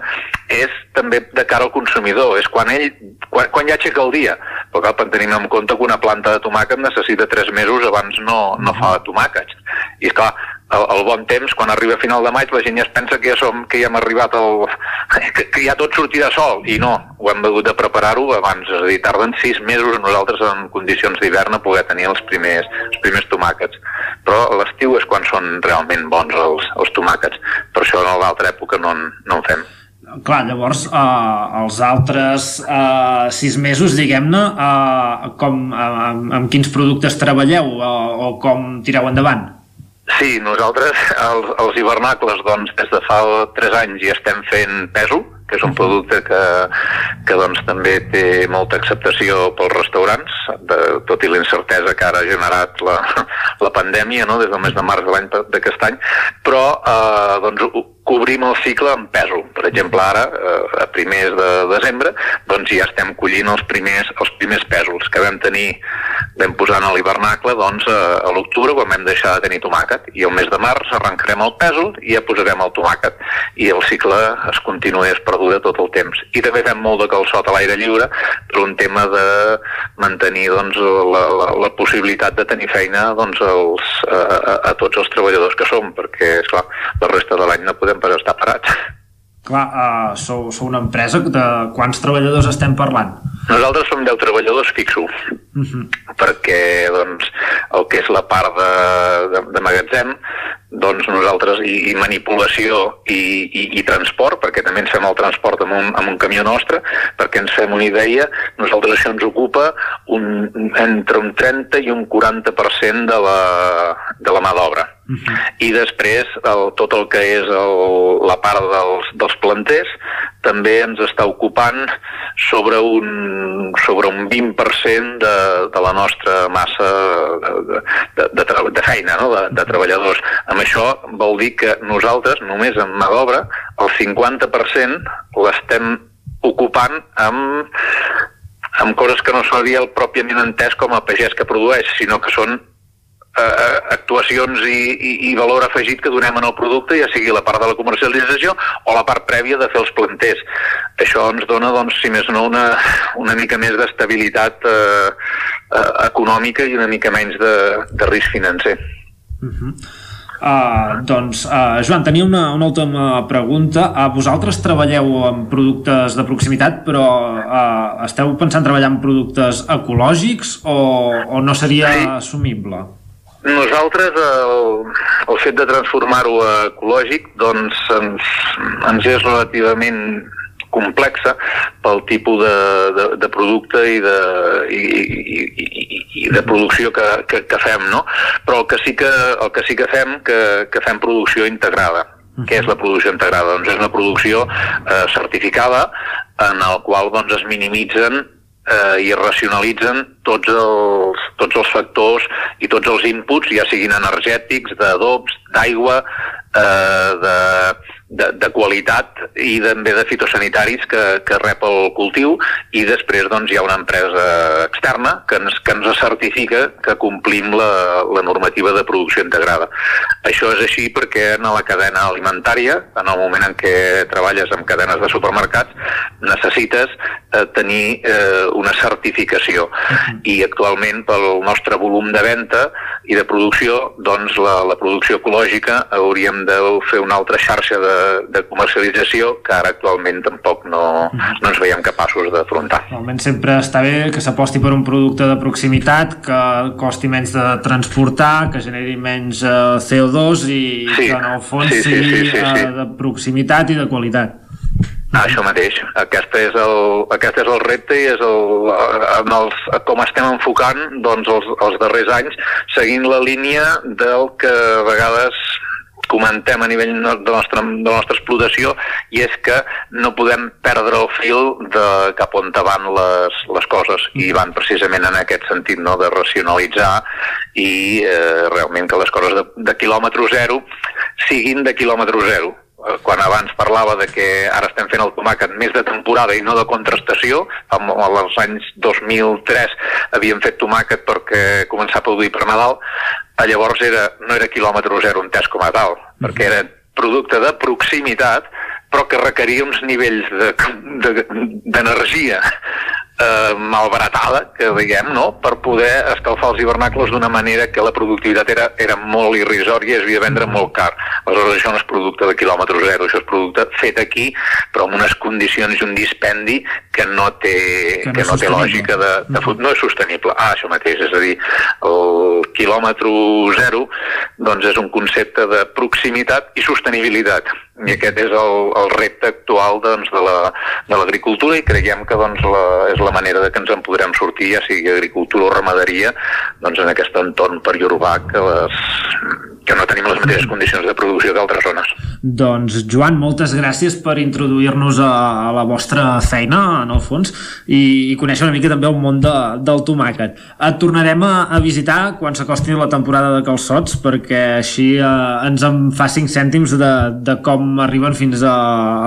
és també de cara al consumidor, és quan ell, quan, quan ja aixeca el dia. Però cal tenir en compte que una planta de tomàquet necessita tres mesos abans no, no fa tomàquets. I és clar, el, el bon temps, quan arriba a final de maig, la gent ja es pensa que ja, som, que ja hem arribat al... Que, que ja tot sortirà sol, i no, ho hem hagut de preparar-ho abans, és a dir, tarden sis mesos nosaltres en condicions d'hivern a poder tenir els primers, els primers tomàquets. Però l'estiu és quan són realment bons els, els tomàquets, per això a l'altra època no, no en fem. Clar, llavors, eh, els altres eh, sis mesos, diguem-ne, eh, com, eh, amb, amb quins productes treballeu eh, o com tireu endavant? Sí, nosaltres, els, els hivernacles, doncs, des de fa tres anys ja estem fent peso, que és un producte que, que doncs, també té molta acceptació pels restaurants, de, tot i la incertesa que ara ha generat la, la pandèmia no? des del mes de març de l'any d'aquest any, però eh, doncs, cobrim el cicle en pèsol. Per exemple, ara, eh, a primers de desembre, doncs ja estem collint els primers, els primers pèsols que vam tenir, vam posar a l'hivernacle doncs, a, a l'octubre quan vam deixar de tenir tomàquet i el mes de març arrencarem el pèsol i ja posarem el tomàquet i el cicle es continua es perdura tot el temps. I també fem molt de calçot a l'aire lliure per un tema de mantenir doncs, la, la, la possibilitat de tenir feina doncs, els, a, a, a tots els treballadors que som, perquè, esclar, la resta de l'any no podem per estar parats. Clar, uh, sou, sou una empresa de quants treballadors estem parlant? Nosaltres som 10 treballadors fixos, Uh -huh. perquè doncs, el que és la part de, de, de magatzem doncs nosaltres, i, i manipulació i, i, i transport, perquè també ens fem el transport amb un, amb un camió nostre, perquè ens fem una idea, nosaltres això ens ocupa un, entre un 30 i un 40% de la, de la mà d'obra. Uh -huh. I després el, tot el que és el, la part dels, dels planters també ens està ocupant sobre un, sobre un 20% de, de la nostra massa de, de, de, de, feina, no? de, de treballadors. Amb això vol dir que nosaltres, només amb mà d'obra, el 50% l'estem ocupant amb, amb coses que no seria el pròpiament entès com a pagès que produeix, sinó que són eh, actuacions i, i, i valor afegit que donem en el producte, ja sigui la part de la comercialització o la part prèvia de fer els planters. Això ens dona, doncs, si més no, una, una mica més d'estabilitat eh, eh, econòmica i una mica menys de, de risc financer. Uh -huh. Uh, doncs, uh, Joan, tenia una, una última pregunta. Uh, vosaltres treballeu amb productes de proximitat, però uh, esteu pensant treballar en productes ecològics o, o no seria sí. assumible? Nosaltres, el, el fet de transformar-ho a ecològic, doncs ens, ens és relativament complexa pel tipus de, de, de producte i de, i, i, i, i de producció que, que, que fem, no? Però el que sí que, el que, sí que fem, que, que fem producció integrada. Què és la producció integrada? Doncs és una producció eh, certificada en el qual doncs, es minimitzen eh, i racionalitzen tots els, tots els factors i tots els inputs, ja siguin energètics, d'adobs, d'aigua, eh, de, de, de qualitat i també de fitosanitaris que, que rep el cultiu. I després doncs, hi ha una empresa externa que ens, que ens certifica que complim la, la normativa de producció integrada. Això és així perquè en la cadena alimentària, en el moment en què treballes amb cadenes de supermercats, necessites eh, tenir eh, una certificació. I actualment pel nostre volum de venda i de producció, doncs la, la producció ecològica hauríem de fer una altra xarxa de, de comercialització que ara actualment tampoc no, no ens veiem capaços d'afrontar. Normalment sempre està bé que s'aposti per un producte de proximitat que costi menys de transportar, que generi menys uh, CO2 i sí, que en el fons sí, sí, sigui sí, sí, sí, sí. Uh, de proximitat i de qualitat. Ah, això mateix. Aquest és el, aquest és el repte i és el, en els, com estem enfocant doncs, els, els darrers anys, seguint la línia del que a vegades comentem a nivell de nostra, de la nostra explotació i és que no podem perdre el fil de cap on van les, les coses. I van precisament en aquest sentit no, de racionalitzar i eh, realment que les coses de, de quilòmetre zero siguin de quilòmetre zero quan abans parlava de que ara estem fent el tomàquet més de temporada i no de contrastació, en els anys 2003 havíem fet tomàquet perquè començar a produir per Nadal, llavors era, no era quilòmetre zero entès com a tal, perquè era producte de proximitat però que requeria uns nivells d'energia de, de, eh, malbaratada, que diguem, no? per poder escalfar els hivernacles d'una manera que la productivitat era, era molt irrisòria i es havia de vendre molt car. Aleshores això no és producte de quilòmetre zero, això és producte fet aquí, però amb unes condicions i un dispendi que no té, que no, que no té lògica de, de fut, no és sostenible. Ah, això mateix, és a dir, el quilòmetre zero doncs és un concepte de proximitat i sostenibilitat i aquest és el, el repte actual doncs, de l'agricultura la, i creiem que doncs, la, és la manera de que ens en podrem sortir, ja sigui agricultura o ramaderia, doncs, en aquest entorn periurbà que, les, que no tenim les mateixes condicions de producció que altres zones. Doncs, Joan, moltes gràcies per introduir-nos a, a la vostra feina, en el fons, i, i conèixer una mica també el món de, del tomàquet. Et tornarem a, a visitar quan s'acosti la temporada de calçots, perquè així eh, ens en fa cinc cèntims de, de com arriben fins a,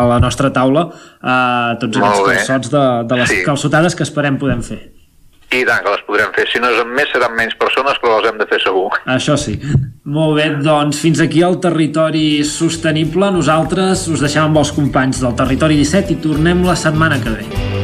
a la nostra taula eh, tots aquests calçots de, de les sí. calçotades que esperem podem fer. I tant, que les podrem fer. Si no és amb més, seran menys persones, però les hem de fer segur. Això sí. Molt bé, doncs fins aquí el territori sostenible. Nosaltres us deixem amb els companys del Territori 17 i tornem la setmana que ve.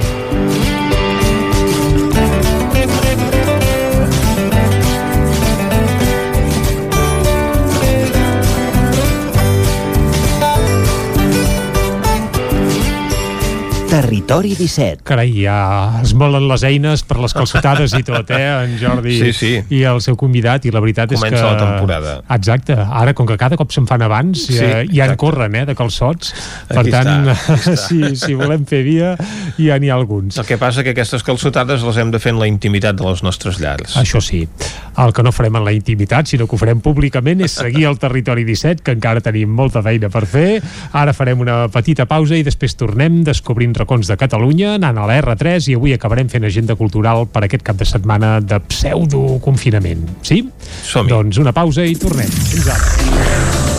Territori 17. Carai, ja es molen les eines per les calçotades i tot, eh, en Jordi Sí, sí. i el seu convidat, i la veritat Comença és que... la temporada. Exacte. Ara, com que cada cop se'n fan abans, Sí, ja, ja en corren, eh, de calçots. Per Aquí tant, està, està. si, si volem fer dia, ja n'hi ha alguns. El que passa que aquestes calçotades les hem de fer en la intimitat de les nostres llars. Això sí, el que no farem en la intimitat, sinó que ho farem públicament, és seguir el Territori 17, que encara tenim molta feina per fer. Ara farem una petita pausa i després tornem descobrint racons de Catalunya, anant a la R3 i avui acabarem fent agenda cultural per aquest cap de setmana de pseudo-confinament. Sí? som Doncs una pausa i tornem. Fins ara.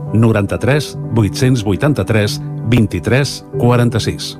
93 883 23 46.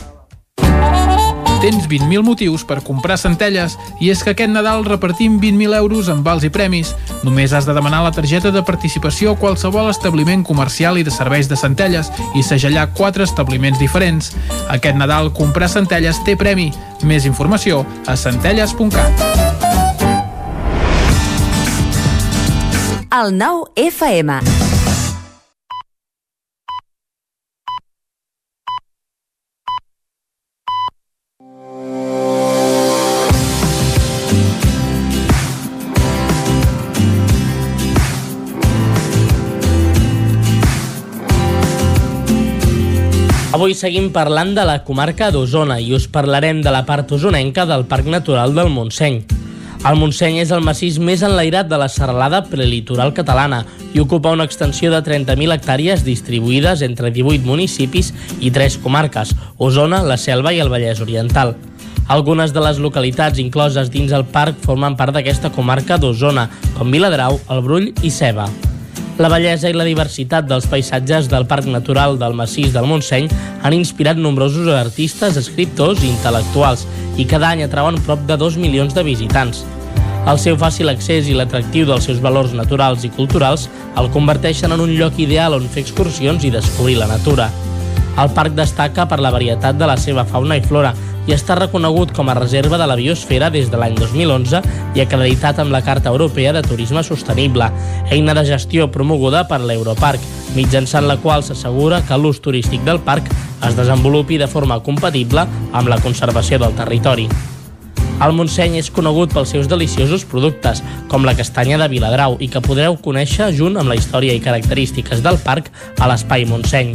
Tens 20.000 motius per comprar centelles i és que aquest Nadal repartim 20.000 euros en vals i premis. Només has de demanar la targeta de participació a qualsevol establiment comercial i de serveis de centelles i segellar quatre establiments diferents. Aquest Nadal comprar centelles té premi. Més informació a centelles.cat. El 9 FM. Avui seguim parlant de la comarca d'Osona i us parlarem de la part osonenca del Parc Natural del Montseny. El Montseny és el massís més enlairat de la serralada prelitoral catalana i ocupa una extensió de 30.000 hectàrees distribuïdes entre 18 municipis i 3 comarques, Osona, la Selva i el Vallès Oriental. Algunes de les localitats incloses dins el parc formen part d'aquesta comarca d'Osona, com Viladrau, el Brull i Ceba. La bellesa i la diversitat dels paisatges del Parc Natural del Massís del Montseny han inspirat nombrosos artistes, escriptors i intel·lectuals i cada any atrauen prop de 2 milions de visitants. El seu fàcil accés i l'atractiu dels seus valors naturals i culturals el converteixen en un lloc ideal on fer excursions i descobrir la natura. El parc destaca per la varietat de la seva fauna i flora i està reconegut com a reserva de la biosfera des de l'any 2011 i acreditat amb la Carta Europea de Turisme Sostenible, eina de gestió promoguda per l'Europarc, mitjançant la qual s'assegura que l'ús turístic del parc es desenvolupi de forma compatible amb la conservació del territori. El Montseny és conegut pels seus deliciosos productes, com la castanya de Viladrau, i que podreu conèixer junt amb la història i característiques del parc a l'Espai Montseny.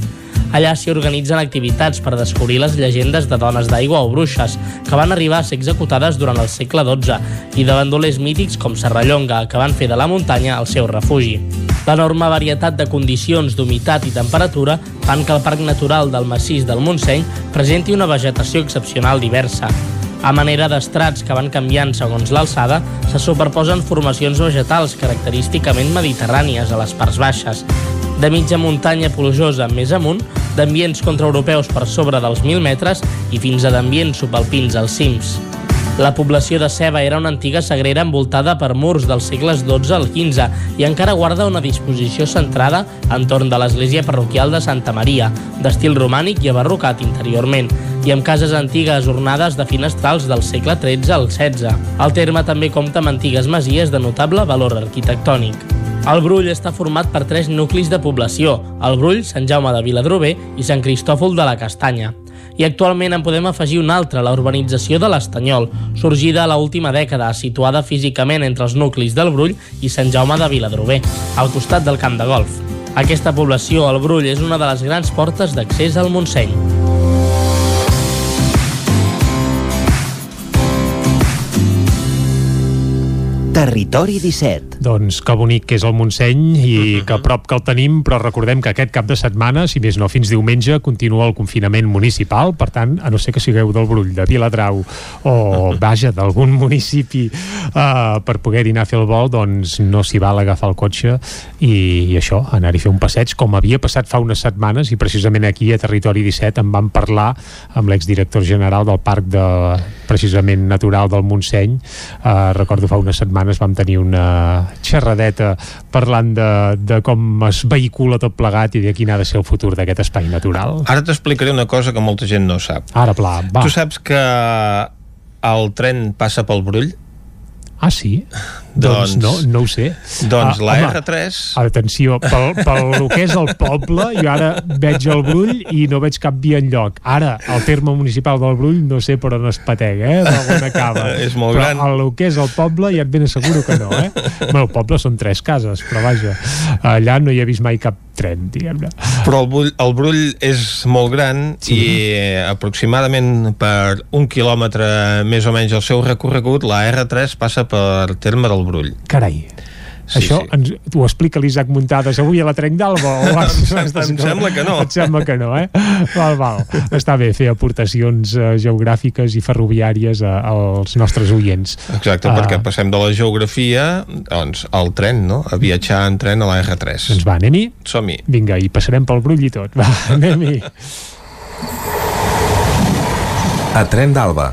Allà s'hi organitzen activitats per descobrir les llegendes de dones d'aigua o bruixes que van arribar a ser executades durant el segle XII i de bandolers mítics com Serrallonga, que van fer de la muntanya el seu refugi. L'enorme varietat de condicions d'humitat i temperatura fan que el Parc Natural del Massís del Montseny presenti una vegetació excepcional diversa. A manera d'estrats que van canviant segons l'alçada, se superposen formacions vegetals característicament mediterrànies a les parts baixes, de mitja muntanya plujosa més amunt, d'ambients contraeuropeus per sobre dels 1.000 metres i fins a d'ambients subalpins als cims. La població de Ceba era una antiga sagrera envoltada per murs dels segles XII al XV i encara guarda una disposició centrada entorn de l'església parroquial de Santa Maria, d'estil romànic i abarrocat interiorment, i amb cases antigues ornades de finestrals del segle XIII al XVI. El terme també compta amb antigues masies de notable valor arquitectònic. El Brull està format per tres nuclis de població, el Brull, Sant Jaume de Viladrober i Sant Cristòfol de la Castanya. I actualment en podem afegir un altre, la urbanització de l'Estanyol, sorgida a l'última dècada, situada físicament entre els nuclis del Brull i Sant Jaume de Viladrober, al costat del camp de golf. Aquesta població, el Brull, és una de les grans portes d'accés al Montseny. Territori 17. Doncs que bonic que és el Montseny i que a prop que el tenim, però recordem que aquest cap de setmana, si més no fins diumenge, continua el confinament municipal, per tant, a no ser que sigueu del Brull, de Viladrau o, vaja, d'algun municipi uh, per poder-hi anar a fer el vol, doncs no s'hi val agafar el cotxe i, i això, anar-hi a fer un passeig, com havia passat fa unes setmanes i precisament aquí a Territori 17 en vam parlar amb l'exdirector general del Parc de, precisament natural del Montseny uh, recordo fa unes setmanes vam tenir una xerradeta parlant de, de com es vehicula tot plegat i de quin ha de ser el futur d'aquest espai natural. Ara t'explicaré una cosa que molta gent no sap. Ara, pla, va. Tu saps que el tren passa pel Brull? Ah, sí? Doncs, doncs no, no ho sé. Doncs ah, la home, R3... Atenció, pel, pel que és el poble, jo ara veig el Brull i no veig cap via enlloc. Ara, el terme municipal del Brull no sé per on es patega, eh? Per on acaba. és molt però gran. el que és el poble ja et ben asseguro que no, eh? Bueno, el poble són tres cases, però vaja, allà no hi he vist mai cap tren, diguem-ne. Però el Brull, el Brull és molt gran sí. i aproximadament per un quilòmetre més o menys el seu recorregut, la R3 passa per terme del Brull. Carai. Sí, Això sí. ens, ho explica l'Isaac Muntades avui a la Trenc d'Alba? O Em sem- em sembla que no. Et sembla que no, eh? Val, val. Està bé fer aportacions uh, geogràfiques i ferroviàries a, als nostres oients. Exacte, Ah. perquè passem de la geografia doncs, al tren, no? A viatjar en tren a la R3. Doncs va, anem-hi? Som-hi. Vinga, i passarem pel Brull i tot. Va, anem-hi. A Tren d'Alba.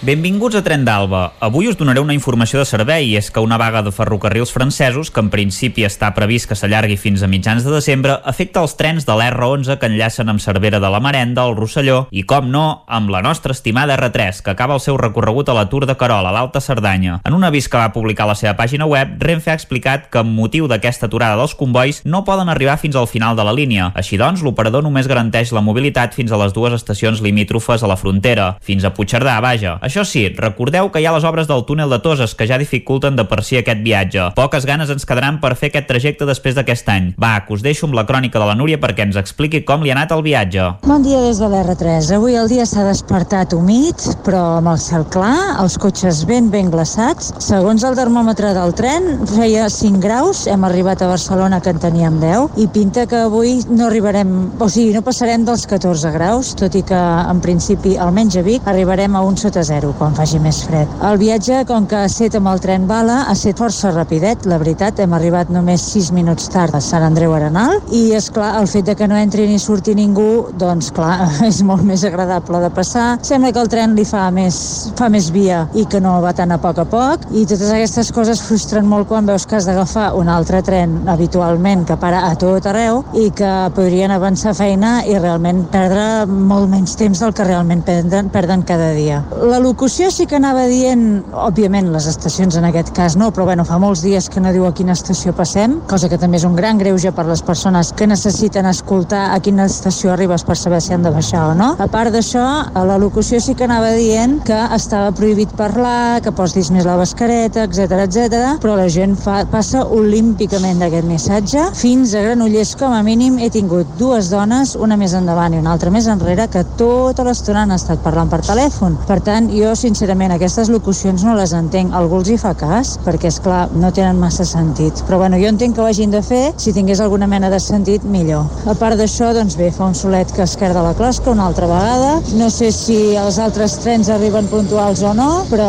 Benvinguts a Tren d'Alba. Avui us donaré una informació de servei i és que una vaga de ferrocarrils francesos, que en principi està previst que s'allargui fins a mitjans de desembre, afecta els trens de l'R11 que enllacen amb Cervera de la Marenda, el Rosselló i, com no, amb la nostra estimada R3, que acaba el seu recorregut a la Tour de Carol, a l'Alta Cerdanya. En un avís que va publicar a la seva pàgina web, Renfe ha explicat que amb motiu d'aquesta aturada dels combois no poden arribar fins al final de la línia. Així doncs, l'operador només garanteix la mobilitat fins a les dues estacions limítrofes a la frontera, fins a Puigcerdà, vaja. Això sí, recordeu que hi ha les obres del túnel de Toses que ja dificulten de per si aquest viatge. Poques ganes ens quedaran per fer aquest trajecte després d'aquest any. Va, que us deixo amb la crònica de la Núria perquè ens expliqui com li ha anat el viatge. Bon dia des de l'R3. Avui el dia s'ha despertat humit, però amb el cel clar, els cotxes ben ben glaçats. Segons el termòmetre del tren, feia 5 graus, hem arribat a Barcelona que en teníem 10, i pinta que avui no arribarem, o sigui, no passarem dels 14 graus, tot i que en principi, almenys a Vic, arribarem a un sota zero quan faci més fred. El viatge, com que ha estat amb el tren bala, ha estat força rapidet, la veritat, hem arribat només 6 minuts tard a Sant Andreu Arenal, i és clar, el fet de que no entri ni surti ningú, doncs clar, és molt més agradable de passar. Sembla que el tren li fa més, fa més via i que no va tan a poc a poc, i totes aquestes coses frustren molt quan veus que has d'agafar un altre tren habitualment que para a tot arreu i que podrien avançar feina i realment perdre molt menys temps del que realment perden, perden cada dia. La locució sí que anava dient, òbviament les estacions en aquest cas no, però bueno, fa molts dies que no diu a quina estació passem, cosa que també és un gran greuge per les persones que necessiten escoltar a quina estació arribes per saber si han de baixar o no. A part d'això, a la locució sí que anava dient que estava prohibit parlar, que postis més la mascareta, etc etc. però la gent fa, passa olímpicament d'aquest missatge. Fins a Granollers, com a mínim, he tingut dues dones, una més endavant i una altra més enrere, que tota l'estona han estat parlant per telèfon. Per tant, sincerament, aquestes locucions no les entenc. Algú els hi fa cas, perquè, és clar no tenen massa sentit. Però, bueno, jo entenc que ho hagin de fer. Si tingués alguna mena de sentit, millor. A part d'això, doncs bé, fa un solet que es de la closca una altra vegada. No sé si els altres trens arriben puntuals o no, però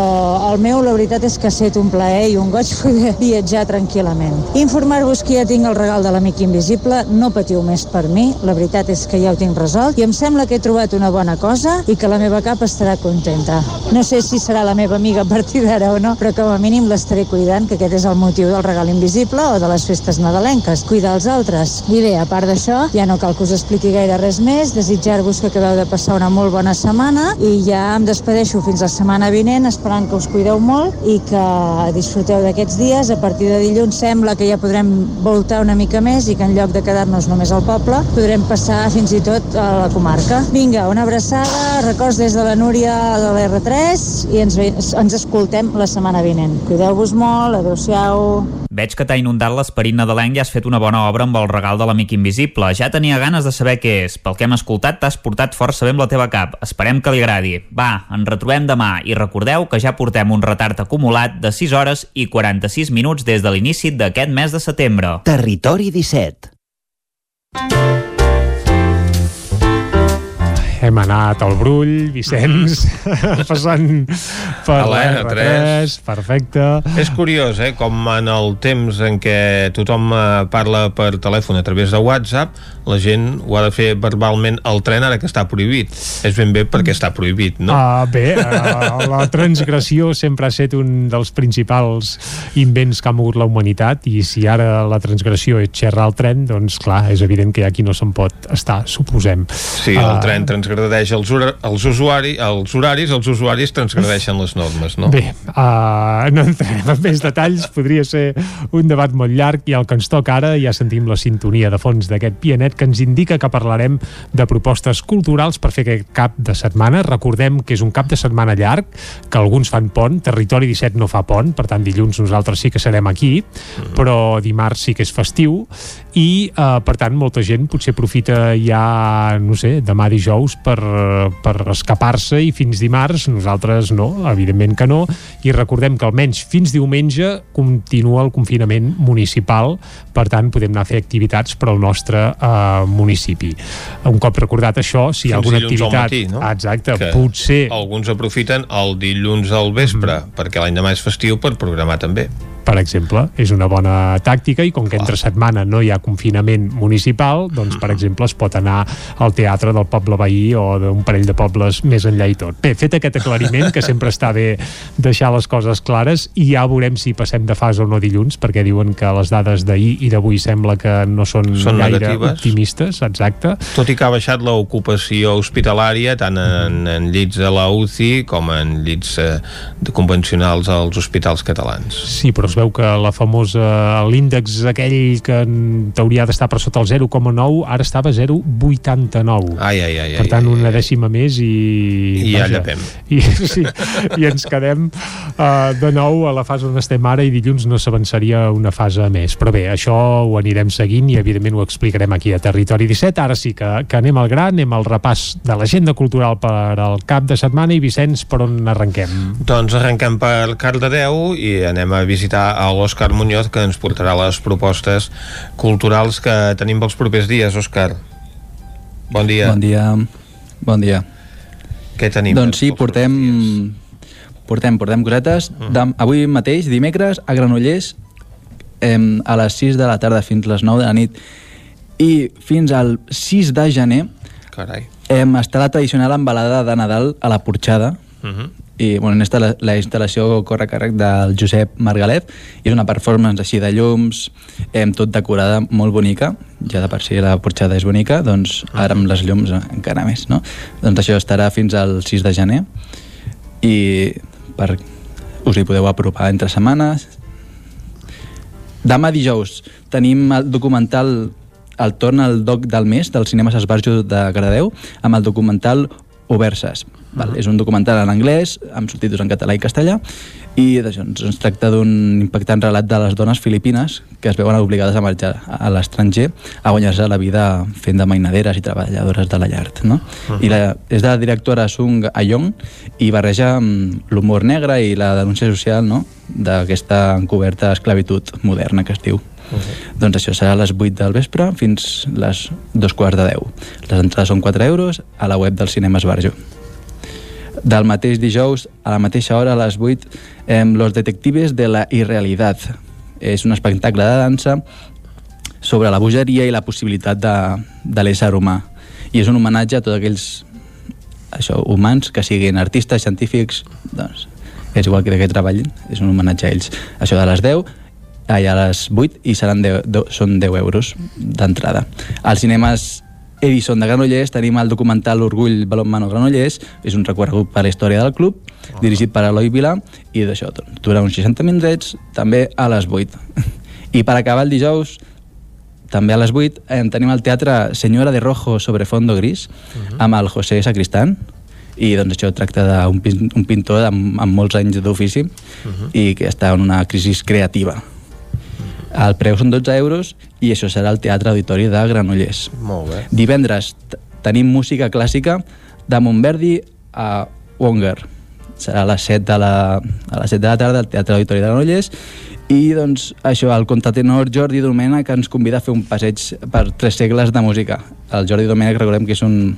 el meu, la veritat és que ha estat un plaer i un goig poder viatjar tranquil·lament. Informar-vos que ja tinc el regal de l'amic invisible, no patiu més per mi, la veritat és que ja ho tinc resolt i em sembla que he trobat una bona cosa i que la meva cap estarà contenta. No sé si serà la meva amiga a partir d'ara o no, però com a mínim l'estaré cuidant, que aquest és el motiu del regal invisible o de les festes nadalenques, cuidar els altres. I bé, a part d'això, ja no cal que us expliqui gaire res més, desitjar-vos que acabeu de passar una molt bona setmana i ja em despedeixo fins la setmana vinent esperant que us cuideu molt i que disfruteu d'aquests dies. A partir de dilluns sembla que ja podrem voltar una mica més i que en lloc de quedar-nos només al poble podrem passar fins i tot a la comarca. Vinga, una abraçada, records des de la Núria de l'R3 i ens, ens escoltem la setmana vinent. Cuideu-vos molt, adeu-siau. Veig que t'ha inundat l'esperit nadalenc i has fet una bona obra amb el regal de l'amic invisible. Ja tenia ganes de saber què és. Pel que hem escoltat, t'has portat força bé amb la teva cap. Esperem que li agradi. Va, ens retrobem demà i recordeu que ja portem un retard acumulat de 6 hores i 46 minuts des de l'inici d'aquest mes de setembre. Territori 17. Hem anat al Brull, Vicenç, passant per A la R3. R3, perfecte. És curiós, eh, com en el temps en què tothom eh, parla per telèfon a través de WhatsApp, la gent ho ha de fer verbalment al tren ara que està prohibit. És ben bé perquè està prohibit, no? Uh, bé, uh, la transgressió sempre ha estat un dels principals invents que ha mogut la humanitat i si ara la transgressió és xerrar al tren, doncs clar, és evident que qui no se'n pot estar, suposem. Sí, el tren transgredeix els, els, usuari, els horaris, els usuaris transgredeixen les normes, no? Bé, uh, no entrem en més detalls, podria ser un debat molt llarg i el que ens toca ara ja sentim la sintonia de fons d'aquest pianet que ens indica que parlarem de propostes culturals per fer aquest cap de setmana. Recordem que és un cap de setmana llarg, que alguns fan pont, Territori 17 no fa pont, per tant dilluns nosaltres sí que serem aquí, mm. però dimarts sí que és festiu i eh, per tant molta gent potser aprofita ja, no sé, demà dijous per, per escapar-se i fins dimarts, nosaltres no, evidentment que no, i recordem que almenys fins diumenge continua el confinament municipal, per tant podem anar a fer activitats per al nostre eh, municipi. Un cop recordat això, si hi ha alguna activitat... Matí, no? Exacte, que potser... Alguns aprofiten el dilluns al vespre, mm. perquè l'any demà és festiu per programar també per exemple, és una bona tàctica i com que entre setmana no hi ha confinament municipal, doncs per exemple es pot anar al teatre del poble veí o d'un parell de pobles més enllà i tot. Bé, fet aquest aclariment, que sempre està bé deixar les coses clares i ja veurem si passem de fase o no dilluns, perquè diuen que les dades d'ahir i d'avui sembla que no són, són gaire negatives. optimistes, exacte. Tot i que ha baixat l'ocupació hospitalària tant en, en llits de la UCI com en llits eh, convencionals als hospitals catalans. Sí, però es veu que la famosa l'índex aquell que en teoria ha d'estar per sota el 0,9 ara estava a 0,89 ai, ai, ai, per tant ai, ai, una dècima més i i ja llepem i, sí, i ens quedem uh, de nou a la fase on estem ara i dilluns no s'avançaria una fase més. Però bé, això ho anirem seguint i evidentment ho explicarem aquí a Territori 17 ara sí que, que anem al gran, anem al repàs de l'agenda cultural per al cap de setmana. I Vicenç, per on arrenquem? Doncs arrenquem per Cardedeu i anem a visitar a l'Òscar Muñoz que ens portarà les propostes culturals que tenim pels propers dies, Òscar. Bon dia. Bon dia. Bon dia. Què tenim? Doncs sí, portem, portem, portem cosetes. Uh -huh. Dem, avui mateix, dimecres, a Granollers, eh, a les 6 de la tarda fins les 9 de la nit i fins al 6 de gener Carai. eh, està la tradicional embalada de Nadal a la Porxada, Uh -huh. I bueno, en esta, la, la instal·lació corre càrrec del Josep Margalef i és una performance així de llums eh, tot decorada, molt bonica ja de per si la porxada és bonica doncs ara amb les llums encara més no? doncs això estarà fins al 6 de gener i per, us hi podeu apropar entre setmanes. Demà dijous tenim el documental el torn al doc del mes del Cinemes Esbarjo de Cardedeu amb el documental Overses. Val? És un documental en anglès, amb subtítols en català i castellà, i d'això ens, ens tracta d'un impactant relat de les dones filipines que es veuen obligades a marxar a l'estranger a guanyar-se la vida fent de mainaderes i treballadores de la llar. No? Uh -huh. I la, és de la directora Sung Ayong i barreja l'humor negre i la denúncia social no? d'aquesta encoberta esclavitud moderna que es diu. Uh -huh. Doncs això serà a les 8 del vespre fins les dos quarts de 10. Les entrades són 4 euros a la web del Cinema Esbarjo. Del mateix dijous, a la mateixa hora, a les 8, eh, Los detectives de la irrealitat. És un espectacle de dansa sobre la bogeria i la possibilitat de, de l'ésser humà. I és un homenatge a tots aquells això, humans que siguin artistes, científics, doncs és igual que de què treballin, és un homenatge a ells. Això de les 10 ai, a les 8 i seran 10, 10, són 10 euros d'entrada. Als cinemes Edison de Granollers tenim el documental Orgull Balonmano Granollers, és un recorregut per la història del club, oh. dirigit per Eloi Vilà, i d'això dura uns 60 minuts, també a les 8. I per acabar el dijous, també a les 8, eh, tenim el teatre Senyora de Rojo sobre fondo gris, uh -huh. amb el José Sacristán, i doncs això tracta d'un un pintor amb, amb molts anys d'ofici uh -huh. i que està en una crisi creativa el preu són 12 euros i això serà al Teatre Auditori de Granollers. Molt bé. Divendres tenim música clàssica de Montverdi a Wonger. Serà a les 7 de la, a les 7 de la tarda al Teatre Auditori de Granollers i doncs això, el contratenor Jordi Domènech que ens convida a fer un passeig per tres segles de música. El Jordi Domènech recordem que és un,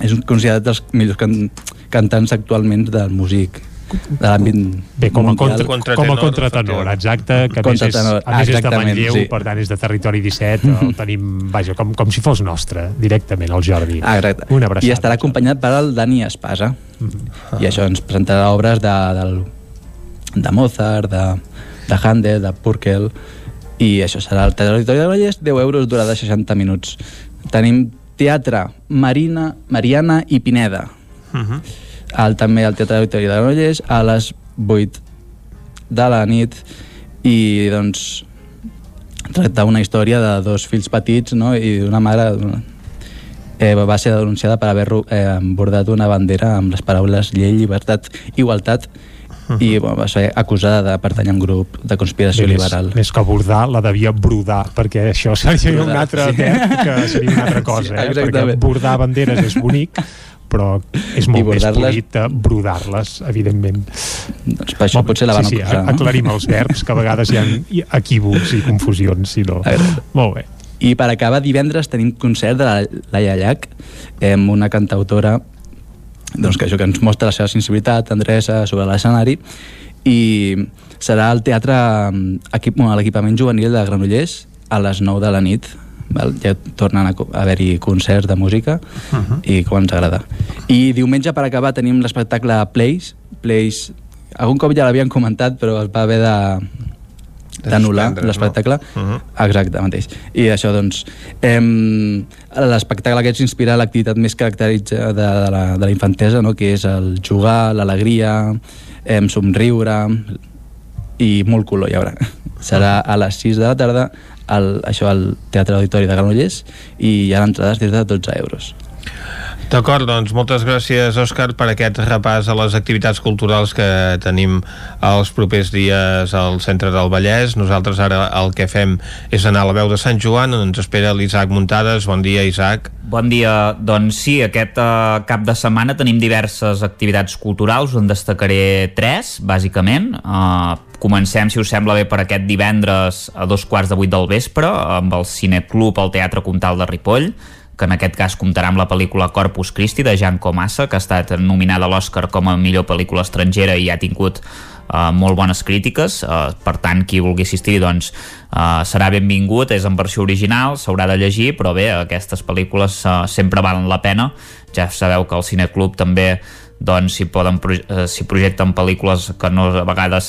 és un considerat dels millors can, cantants actualment del músic de l'àmbit Bé, com a, contra, com a contratenor, exacte, que a més, és, a més és de exactament, Manlleu, sí. per tant és de territori 17, el tenim, vaja, com, com si fos nostre, directament, el Jordi. Ah, exacte. Una abraçada. I estarà acompanyat per el Dani Espasa. Mm. I això ens presentarà obres de, del, de Mozart, de, de Handel, de Purkel, i això serà al Teatre Auditori de Granollers, 10 euros, durada 60 minuts. Tenim teatre Marina, Mariana i Pineda. Uh -huh. Al, també al Teatre Auditori de Granollers a les 8 de la nit i doncs tractar una història de dos fills petits no? i d'una mare eh, va ser denunciada per haver eh, bordat una bandera amb les paraules llei, llibertat, igualtat i bueno, va ser acusada de pertany a un grup de conspiració Més, liberal. més que bordar, la devia brodar, perquè això seria un altre sí. que seria una altra cosa, Sí, eh? perquè bordar banderes és bonic, però és molt més polit de brodar-les, evidentment. Doncs per això potser la van sí, sí, acusar, no? aclarim els verbs, que a vegades hi ha equívocs i confusions, si no. Molt bé. I per acabar, divendres tenim concert de la Laia Llach, amb una cantautora doncs, que això que ens mostra la seva sensibilitat, tendresa sobre l'escenari, i serà al teatre mm, a l'equipament juvenil de Granollers a les 9 de la nit. Val? Ja tornen a haver-hi concerts de música Mhm. i com ens agrada. I diumenge, per acabar, tenim l'espectacle Plays. Plays, algun cop ja l'havien comentat, però es va haver de d'anul·lar l'espectacle. no? Mhm. Exacte, mateix. I això, doncs, em, l'espectacle aquest s'inspira en l'activitat més caracteritzada de, de, la, de la infantesa, no? que és el jugar, l'alegria, em, somriure i molt color hi haurà. Serà a les 6 de la tarda al, això al Teatre Auditori de Granollers i hi ha entrades des de 12 euros. D'acord, doncs moltes gràcies, Òscar, per aquest repàs a les activitats culturals que tenim els propers dies al centre del Vallès. Nosaltres ara el que fem és anar a la veu de Sant Joan, on ens espera l'Isaac Muntades. Bon dia, Isaac. Bon dia. Doncs sí, aquest uh, cap de setmana tenim diverses activitats culturals, on destacaré tres, bàsicament. Uh, comencem, si us sembla bé, per aquest divendres a dos quarts de vuit del vespre, amb el Cineclub al Teatre Comtal de Ripoll, que en aquest cas comptarà amb la pel·lícula Corpus Christi de Jan Comassa, que ha estat nominada a l'Oscar com a millor pel·lícula estrangera i ha tingut uh, molt bones crítiques, uh, per tant qui vulgui assistir doncs uh, serà benvingut, és en versió original s'haurà de llegir, però bé, aquestes pel·lícules uh, sempre valen la pena. Ja sabeu que al Cineclub també doncs s'hi poden pro- eh, s'hi projecten pel·lícules que no a vegades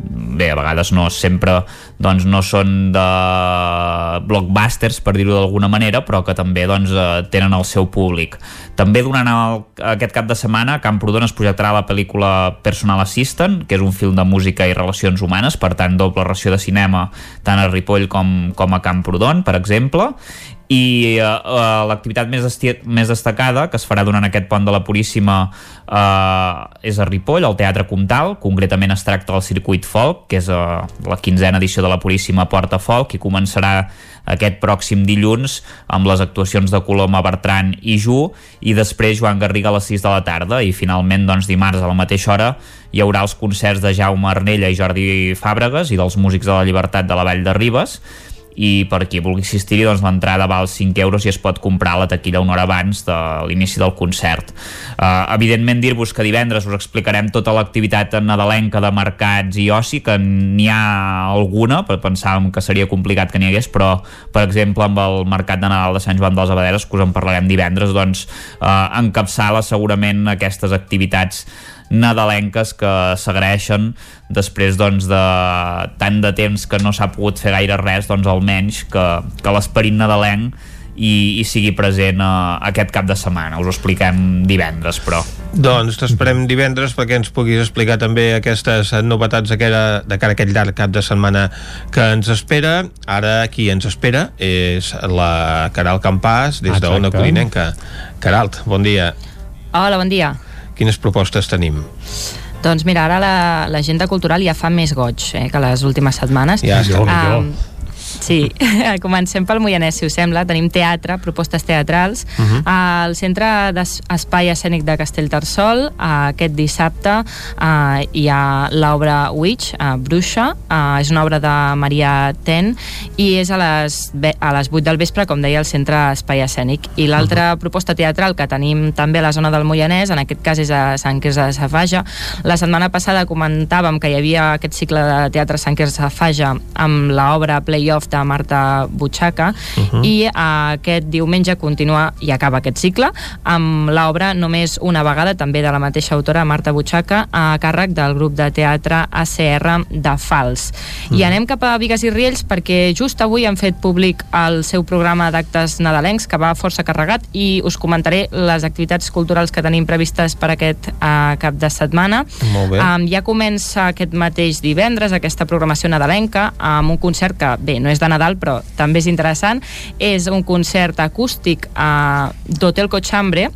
bé, a vegades no sempre doncs no són de blockbusters per dir-ho d'alguna manera però que també doncs, eh, tenen el seu públic. També durant el, aquest cap de setmana a Camprodon es projectarà la pel·lícula Personal Assistant que és un film de música i relacions humanes per tant doble ració de cinema tant a Ripoll com, com a Camprodon per exemple i uh, uh, l'activitat més, més destacada que es farà durant aquest pont de la Puríssima uh, és a Ripoll, al Teatre Comtal. Concretament es tracta del Circuit Folk que és uh, la quinzena edició de la Puríssima Porta Folk i començarà aquest pròxim dilluns amb les actuacions de Coloma, Bertran i Ju i després Joan Garriga a les 6 de la tarda. I finalment doncs dimarts a la mateixa hora hi haurà els concerts de Jaume Arnella i Jordi Fàbregas i dels músics de la Llibertat de la Vall de Ribes i per qui vulgui assistir-hi doncs l'entrada val 5 euros i es pot comprar la taquilla una hora abans de l'inici del concert. Uh, evidentment dir-vos que divendres us explicarem tota l'activitat nadalenca de mercats i oci que n'hi ha alguna però pensàvem que seria complicat que n'hi hagués però per exemple amb el mercat de Nadal de Sant Joan dels Abaderes que us en parlarem divendres doncs uh, encapçala segurament aquestes activitats nadalenques que s'agraeixen després doncs, de tant de temps que no s'ha pogut fer gaire res, doncs almenys que, que l'esperit nadalenc i, i sigui present uh, aquest cap de setmana. Us ho expliquem divendres, però. Doncs t'esperem divendres perquè ens puguis explicar també aquestes novetats de cara, de cara a aquell llarg cap de setmana que ens espera. Ara qui ens espera és la Caral Campàs des d'Ona Corinenca. Caralt, bon dia. Hola, bon dia. Quines propostes tenim? Doncs mira, ara l'agenda la, cultural ja fa més goig eh, que les últimes setmanes. Ja està. Um, Sí, comencem pel Moianès, si us sembla. Tenim teatre, propostes teatrals. Uh Mhm. -huh. Al Centre d'Espai Escènic de Castellterçol, aquest dissabte, uh, hi ha l'obra Witch, uh, Bruixa. Uh, és una obra de Maria Ten i és a les, a les 8 del vespre, com deia, al Centre Espai Escènic. I l'altra uh -huh. proposta teatral que tenim també a la zona del Moianès, en aquest cas és a Sant Quirze de Safaja. La setmana passada comentàvem que hi havia aquest cicle de teatre Sant Quirze de Safaja amb l'obra Playoff de Marta Butxaca uh -huh. i uh, aquest diumenge continua i acaba aquest cicle amb l'obra Només una vegada, també de la mateixa autora Marta Butxaca, a càrrec del grup de teatre ACR de Fals. Uh -huh. I anem cap a Vigues i Riells perquè just avui han fet públic el seu programa d'actes nadalencs que va força carregat i us comentaré les activitats culturals que tenim previstes per aquest uh, cap de setmana. Molt bé. Um, ja comença aquest mateix divendres aquesta programació nadalenca amb un concert que, bé, no és de Nadal, però també és interessant. És un concert acústic a d'Hotel Cochambre,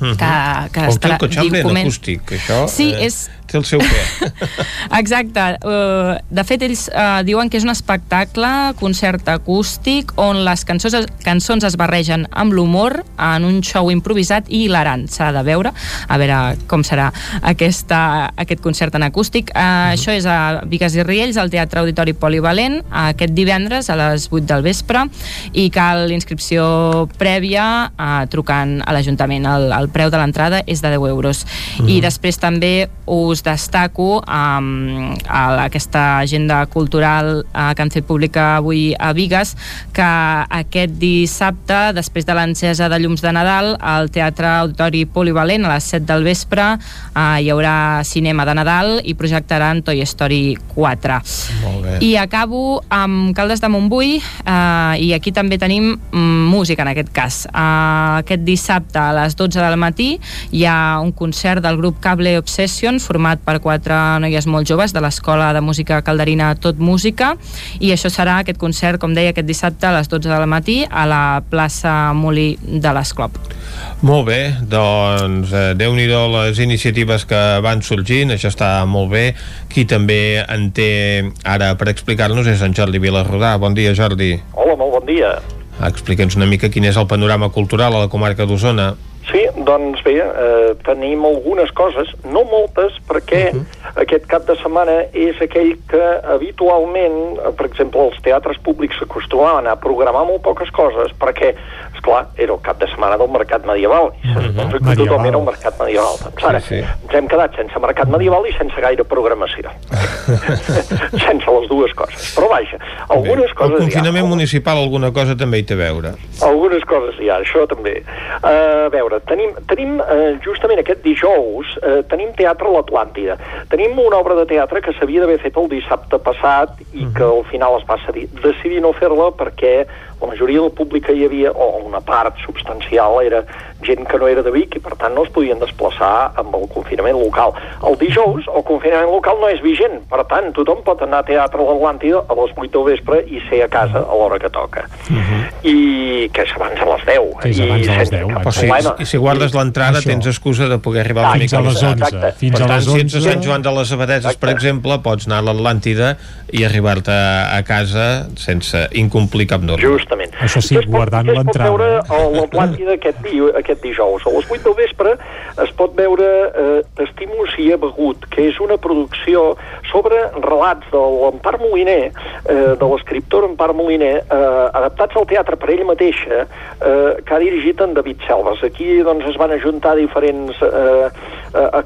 Mhm. que, que el estarà- cotxambre diu, en acústic, això Sí, eh, és- té el seu què. Exacte. Uh, de fet, ells uh, diuen que és un espectacle, concert acústic, on les cançons, cançons es barregen amb l'humor en un show improvisat i hilarant. S'ha de veure, a veure com serà aquesta, aquest concert en acústic. Uh, Això és a Vigues i Riells, al Teatre Auditori Polivalent, aquest divendres a les 8 del vespre, i cal inscripció prèvia uh, trucant a l'Ajuntament. El, el preu de l'entrada és de 10 euros. Mhm. I després també us destaco um, a aquesta agenda cultural uh, que han fet pública avui a Vigues que aquest dissabte, després de l'encesa de llums de Nadal, al Teatre Auditori Polivalent a les 7 del vespre uh, hi haurà cinema de Nadal i projectaran Toy Story 4. Molt bé. I acabo amb Caldes de Montbui eh, i aquí també tenim mm, música en aquest cas. Eh, aquest dissabte a les 12 del matí hi ha un concert del grup Cable Obsession format per quatre noies molt joves de l'Escola de Música Calderina Tot Música i això serà aquest concert, com deia, aquest dissabte a les 12 del matí a la plaça Molí de l'Esclop. Molt bé, doncs eh, déu nhi les iniciatives que van sorgint, això està molt bé. Qui també en té ara per explicar-nos és en Jordi Vilarrodà. Bon dia, Jordi. Hola, molt bon dia. Explica'ns una mica quin és el panorama cultural a la comarca d'Osona. Sí, doncs bé, eh, tenim algunes coses, no moltes, perquè uh -huh. aquest cap de setmana és aquell que habitualment, eh, per exemple, els teatres públics s'acostumaven a programar molt poques coses, perquè, clar, era el cap de setmana del mercat medieval, i uh -huh. que tothom era un mercat medieval. Doncs ara, Sí, sí. ens hem quedat sense mercat medieval i sense gaire programació. sense les dues coses. Però vaja, algunes El coses hi ha. confinament municipal alguna cosa també hi té a veure. Algunes coses hi ha, això també. Uh, a veure, tenim, tenim uh, justament aquest dijous, uh, tenim Teatre a l'Atlàntida. Tenim una obra de teatre que s'havia d'haver fet el dissabte passat i que al final es va decidir no fer-la perquè la majoria del públic que hi havia, o una part substancial, era gent que no era de Vic i per tant no es podien desplaçar amb el confinament local. El dijous el confinament local no és vigent, per tant tothom pot anar a teatre a l'Atlàntida a les 8 del vespre i ser a casa a l'hora que toca. Uh -huh. I que és abans a les 10. Que és abans I a les sense 10, cap Però si, problema. i si guardes l'entrada tens excusa de poder arribar Ah, una mica a les més 11. Exacte. Fins per a tant, les si ets a 11. Sant Joan de les Abadeses, per exemple, pots anar a l'Atlàntida i arribar-te a casa sense incomplir cap norma. Justament. Això sí, es guardant què es pot l'entrada, veure eh? a l'Atlàntida aquest, di aquest dijous. A les 8 del vespre es pot veure eh, T'estimo si he begut, que és una producció sobre relats de l'Empar Moliner, eh, de l'escriptor Empar Moliner, eh, adaptats al teatre per ell mateixa, eh, que ha dirigit en David Selves. Aquí doncs, es van ajuntar diferents eh, eh, eh,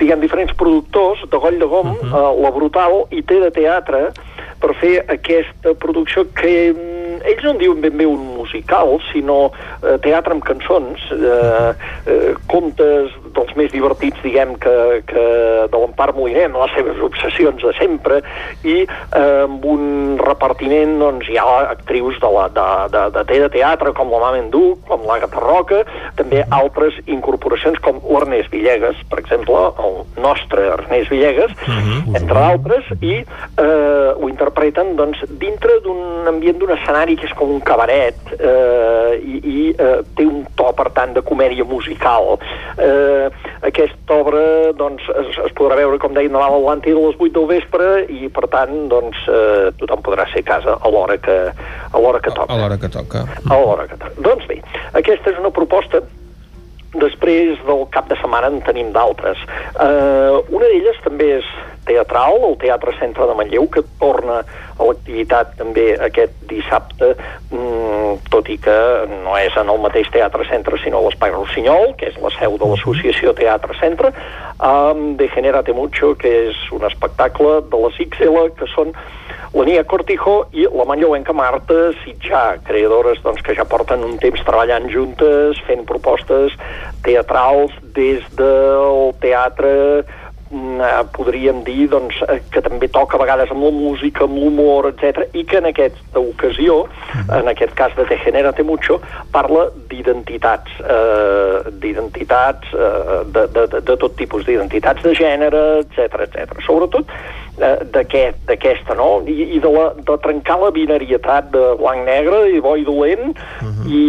diguem, diferents productors de Goll de Gom, uh -huh. eh, La Brutal i Té de Teatre, per fer aquesta producció que mm, ells no en diuen ben bé un musical, sinó eh, teatre amb cançons, eh, eh, contes dels més divertits, diguem, que, que de l'Empar Moliner, amb les seves obsessions de sempre, i eh, amb un repartiment, doncs, hi ha actrius de, la, de, de, de, de teatre, com la Mamen Duc, com l'Àgata Roca, també altres incorporacions, com l'Ernest Villegas, per exemple, el nostre Ernest Villegas, entre d'altres, i eh, ho interpreten doncs, dintre d'un ambient d'un escenari que és com un cabaret eh, i, i eh, té un to, per tant, de comèdia musical. Eh, aquesta obra doncs, es, es podrà veure, com deia, a l'Atlàntida a les 8 del vespre i, per tant, doncs, eh, tothom podrà ser a casa a l'hora que, a l'hora que toca. A l'hora que toca. A l'hora que toca. Doncs bé, aquesta és una proposta Després del cap de setmana en tenim d'altres. Uh, una d'elles també és teatral, el Teatre Centre de Manlleu, que torna a l'activitat també aquest dissabte, mm, tot i que no és en el mateix Teatre Centre, sinó a l'Espai Rossinyol, que és la seu de l'associació Teatre Centre, amb De Generate Mucho, que és un espectacle de les XL, que són la Nia Cortijo i la manlleuenca Marta Sitjà, creadores doncs, que ja porten un temps treballant juntes, fent propostes teatrals des del teatre podríem dir doncs, eh, que també toca a vegades amb la música, amb l'humor, etc i que en aquesta ocasió, en aquest cas de Te Generate Mucho, parla d'identitats, eh, d'identitats eh, de, de, de, de tot tipus, d'identitats de gènere, etc etc. Sobretot eh, d'aquest- d'aquesta, no? I, i de, la, de trencar la binarietat de blanc-negre i bo i dolent i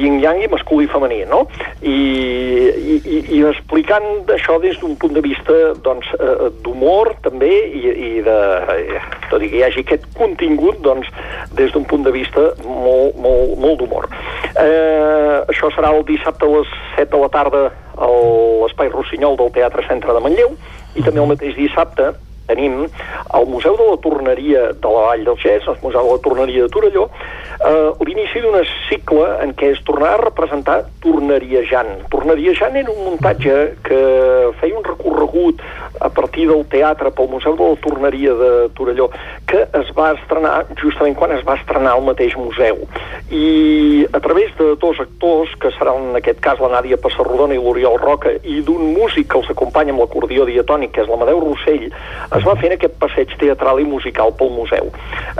yin-yang i masculí i femení, no? I, i, i, explicant això des d'un punt de vista doncs, eh, d'humor també i, i de, eh, tot i que hi hagi aquest contingut doncs, des d'un punt de vista molt, molt, molt d'humor. Eh, això serà el dissabte a les 7 de la tarda a l'Espai Rossinyol del Teatre Centre de Manlleu i també el mateix dissabte tenim al Museu de la Torneria de la Vall del Gès, el Museu de la Torneria de Torelló, eh, l'inici d'un cicle en què es tornarà a representar Torneriejant. Torneriejant era un muntatge que feia un recorregut a partir del teatre pel Museu de la Torneria de Torelló, que es va estrenar justament quan es va estrenar el mateix museu. I a través de dos actors, que seran en aquest cas la Nàdia Passarrodona i l'Oriol Roca, i d'un músic que els acompanya amb l'acordió diatònic, que és l'Amadeu Rossell, es va fent aquest passeig teatral i musical pel museu.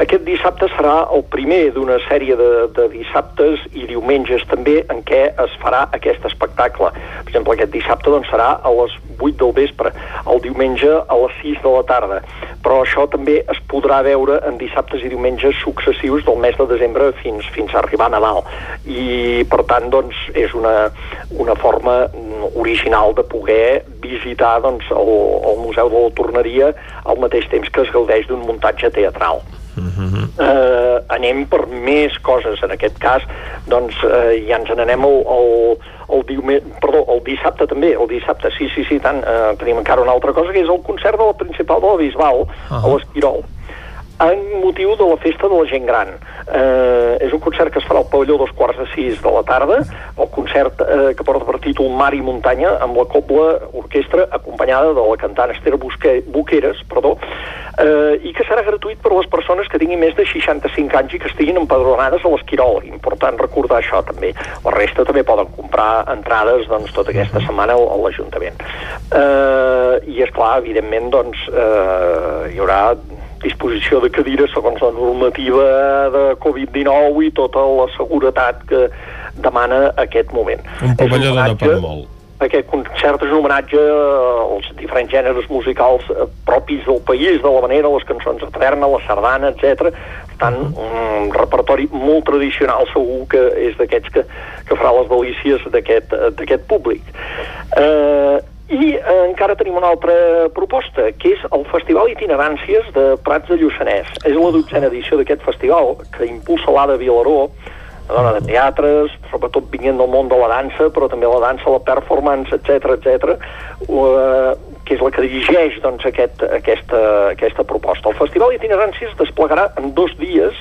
Aquest dissabte serà el primer d'una sèrie de, de dissabtes i diumenges també en què es farà aquest espectacle. Per exemple, aquest dissabte doncs, serà a les 8 del vespre, el diumenge a les 6 de la tarda. Però això també es podrà veure en dissabtes i diumenges successius del mes de desembre fins, fins a arribar a Nadal. I, per tant, doncs, és una, una forma mm, original de poder visitar doncs, el, el Museu de la Torneria al mateix temps que es gaudeix d'un muntatge teatral. Eh, anem per més coses, en aquest cas, doncs eh, ja ens n'anem al, al, el, diume, perdó, el dissabte també, el dissabte, sí, sí, sí, tant, eh, tenim encara una altra cosa, que és el concert de la principal de la Bisbal, a l'Esquirol en motiu de la festa de la gent gran. Eh, és un concert que es farà al pavelló dos quarts de sis de la tarda, el concert eh, que porta per títol Mar i Muntanya, amb la cobla orquestra acompanyada de la cantant Esther Busque, Buqueres, perdó, eh, i que serà gratuït per a les persones que tinguin més de 65 anys i que estiguin empadronades a l'Esquirol. Important recordar això també. La resta també poden comprar entrades doncs, tota aquesta setmana a l'Ajuntament. Eh, I és clar, evidentment, doncs, eh, hi haurà disposició de cadires segons la normativa de Covid-19 i tota la seguretat que demana aquest moment. Un pavelló dona per molt. Aquest concert és un homenatge als diferents gèneres musicals eh, propis del país, de la manera, les cançons eterna, la sardana, etc. Tant, un repertori molt tradicional, segur que és d'aquests que, que farà les delícies d'aquest d'aquest públic. Eh, i eh, encara tenim una altra proposta, que és el Festival Itineràncies de Prats de Lluçanès. És la dotzena edició d'aquest festival que impulsa l'Ada Vilaró, una dona de teatres, sobretot vinguent del món de la dansa, però també la dansa, la performance, etc etc, uh, que és la que dirigeix doncs, aquest, aquesta, aquesta proposta. El Festival Itinerància es desplegarà en dos dies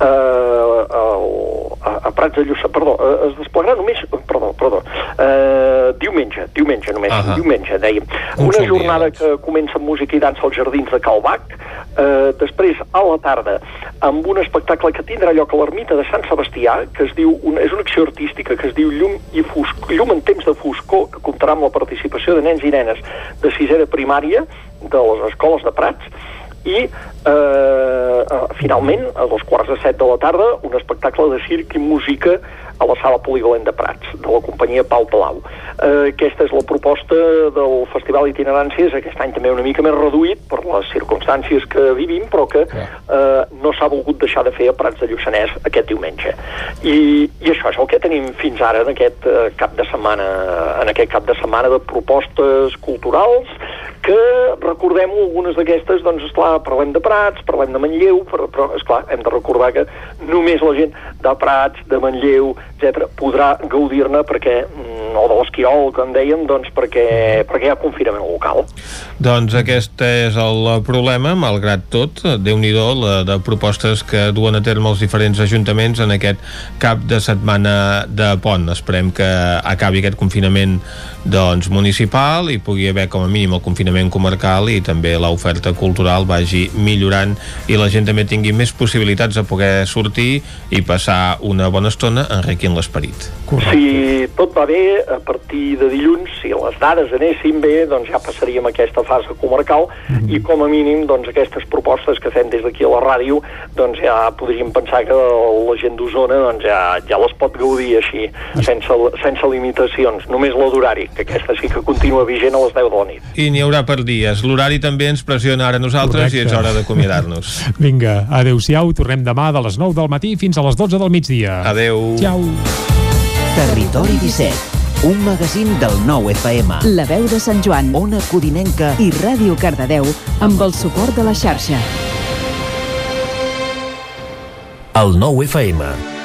eh, a, a Prats de Lluçà, perdó, eh, es desplegarà només, perdó, perdó, eh, diumenge, diumenge només, uh -huh. diumenge, dèiem. Un Una jornada doncs. que comença amb música i dansa als Jardins de Calbac, eh, després a la tarda amb un espectacle que tindrà lloc a l'ermita de Sant Sebastià, que es diu, una, és una acció artística que es diu Llum, i Fosc, Llum en temps de foscor, que comptarà amb la participació de nens i nenes de de primària de les escoles de Prats, i eh, eh, finalment, a dos quarts de set de la tarda, un espectacle de circ i música a la sala polivalent de Prats, de la companyia Pau Palau. Eh, aquesta és la proposta del Festival Itineràncies, aquest any també una mica més reduït per les circumstàncies que vivim, però que eh, no s'ha volgut deixar de fer a Prats de Lluçanès aquest diumenge. I, I això és el que tenim fins ara en aquest eh, cap de setmana, en aquest cap de setmana de propostes culturals que recordem algunes d'aquestes, doncs, esclar, parlem de Prats, parlem de Manlleu, però, però esclar, hem de recordar que només la gent de Prats, de Manlleu, etc podrà gaudir-ne perquè, mm, o de l'Esquirol, com dèiem, doncs perquè, perquè hi ha confinament local. Doncs aquest és el problema, malgrat tot, déu nhi la de propostes que duen a terme els diferents ajuntaments en aquest cap de setmana de pont. Esperem que acabi aquest confinament doncs, municipal i pugui haver com a mínim el confinament comarcal i també l'oferta cultural vagi millorant i la gent també tingui més possibilitats de poder sortir i passar una bona estona enriquint l'esperit. Si tot va bé, a partir de dilluns, si les dades anessin bé, doncs ja passaríem a aquesta fase comarcal i com a mínim doncs, aquestes propostes que fem des d'aquí a la ràdio doncs ja podríem pensar que la gent d'Osona doncs, ja, ja les pot gaudir així, sense, sense limitacions, només la d'horari, que aquesta sí que continua vigent a les 10 de la nit. I n'hi haurà per dies. L'horari també ens pressiona ara nosaltres Correcte. i és hora d'acomiadar-nos. Vinga, adeu-siau, tornem demà de les 9 del matí fins a les 12 del migdia. Adeu. Ciao. Territori 17, un magazín del nou FM. La veu de Sant Joan Ona Codinenca i Ràdio Cardedeu amb el suport de la xarxa. El nou FM.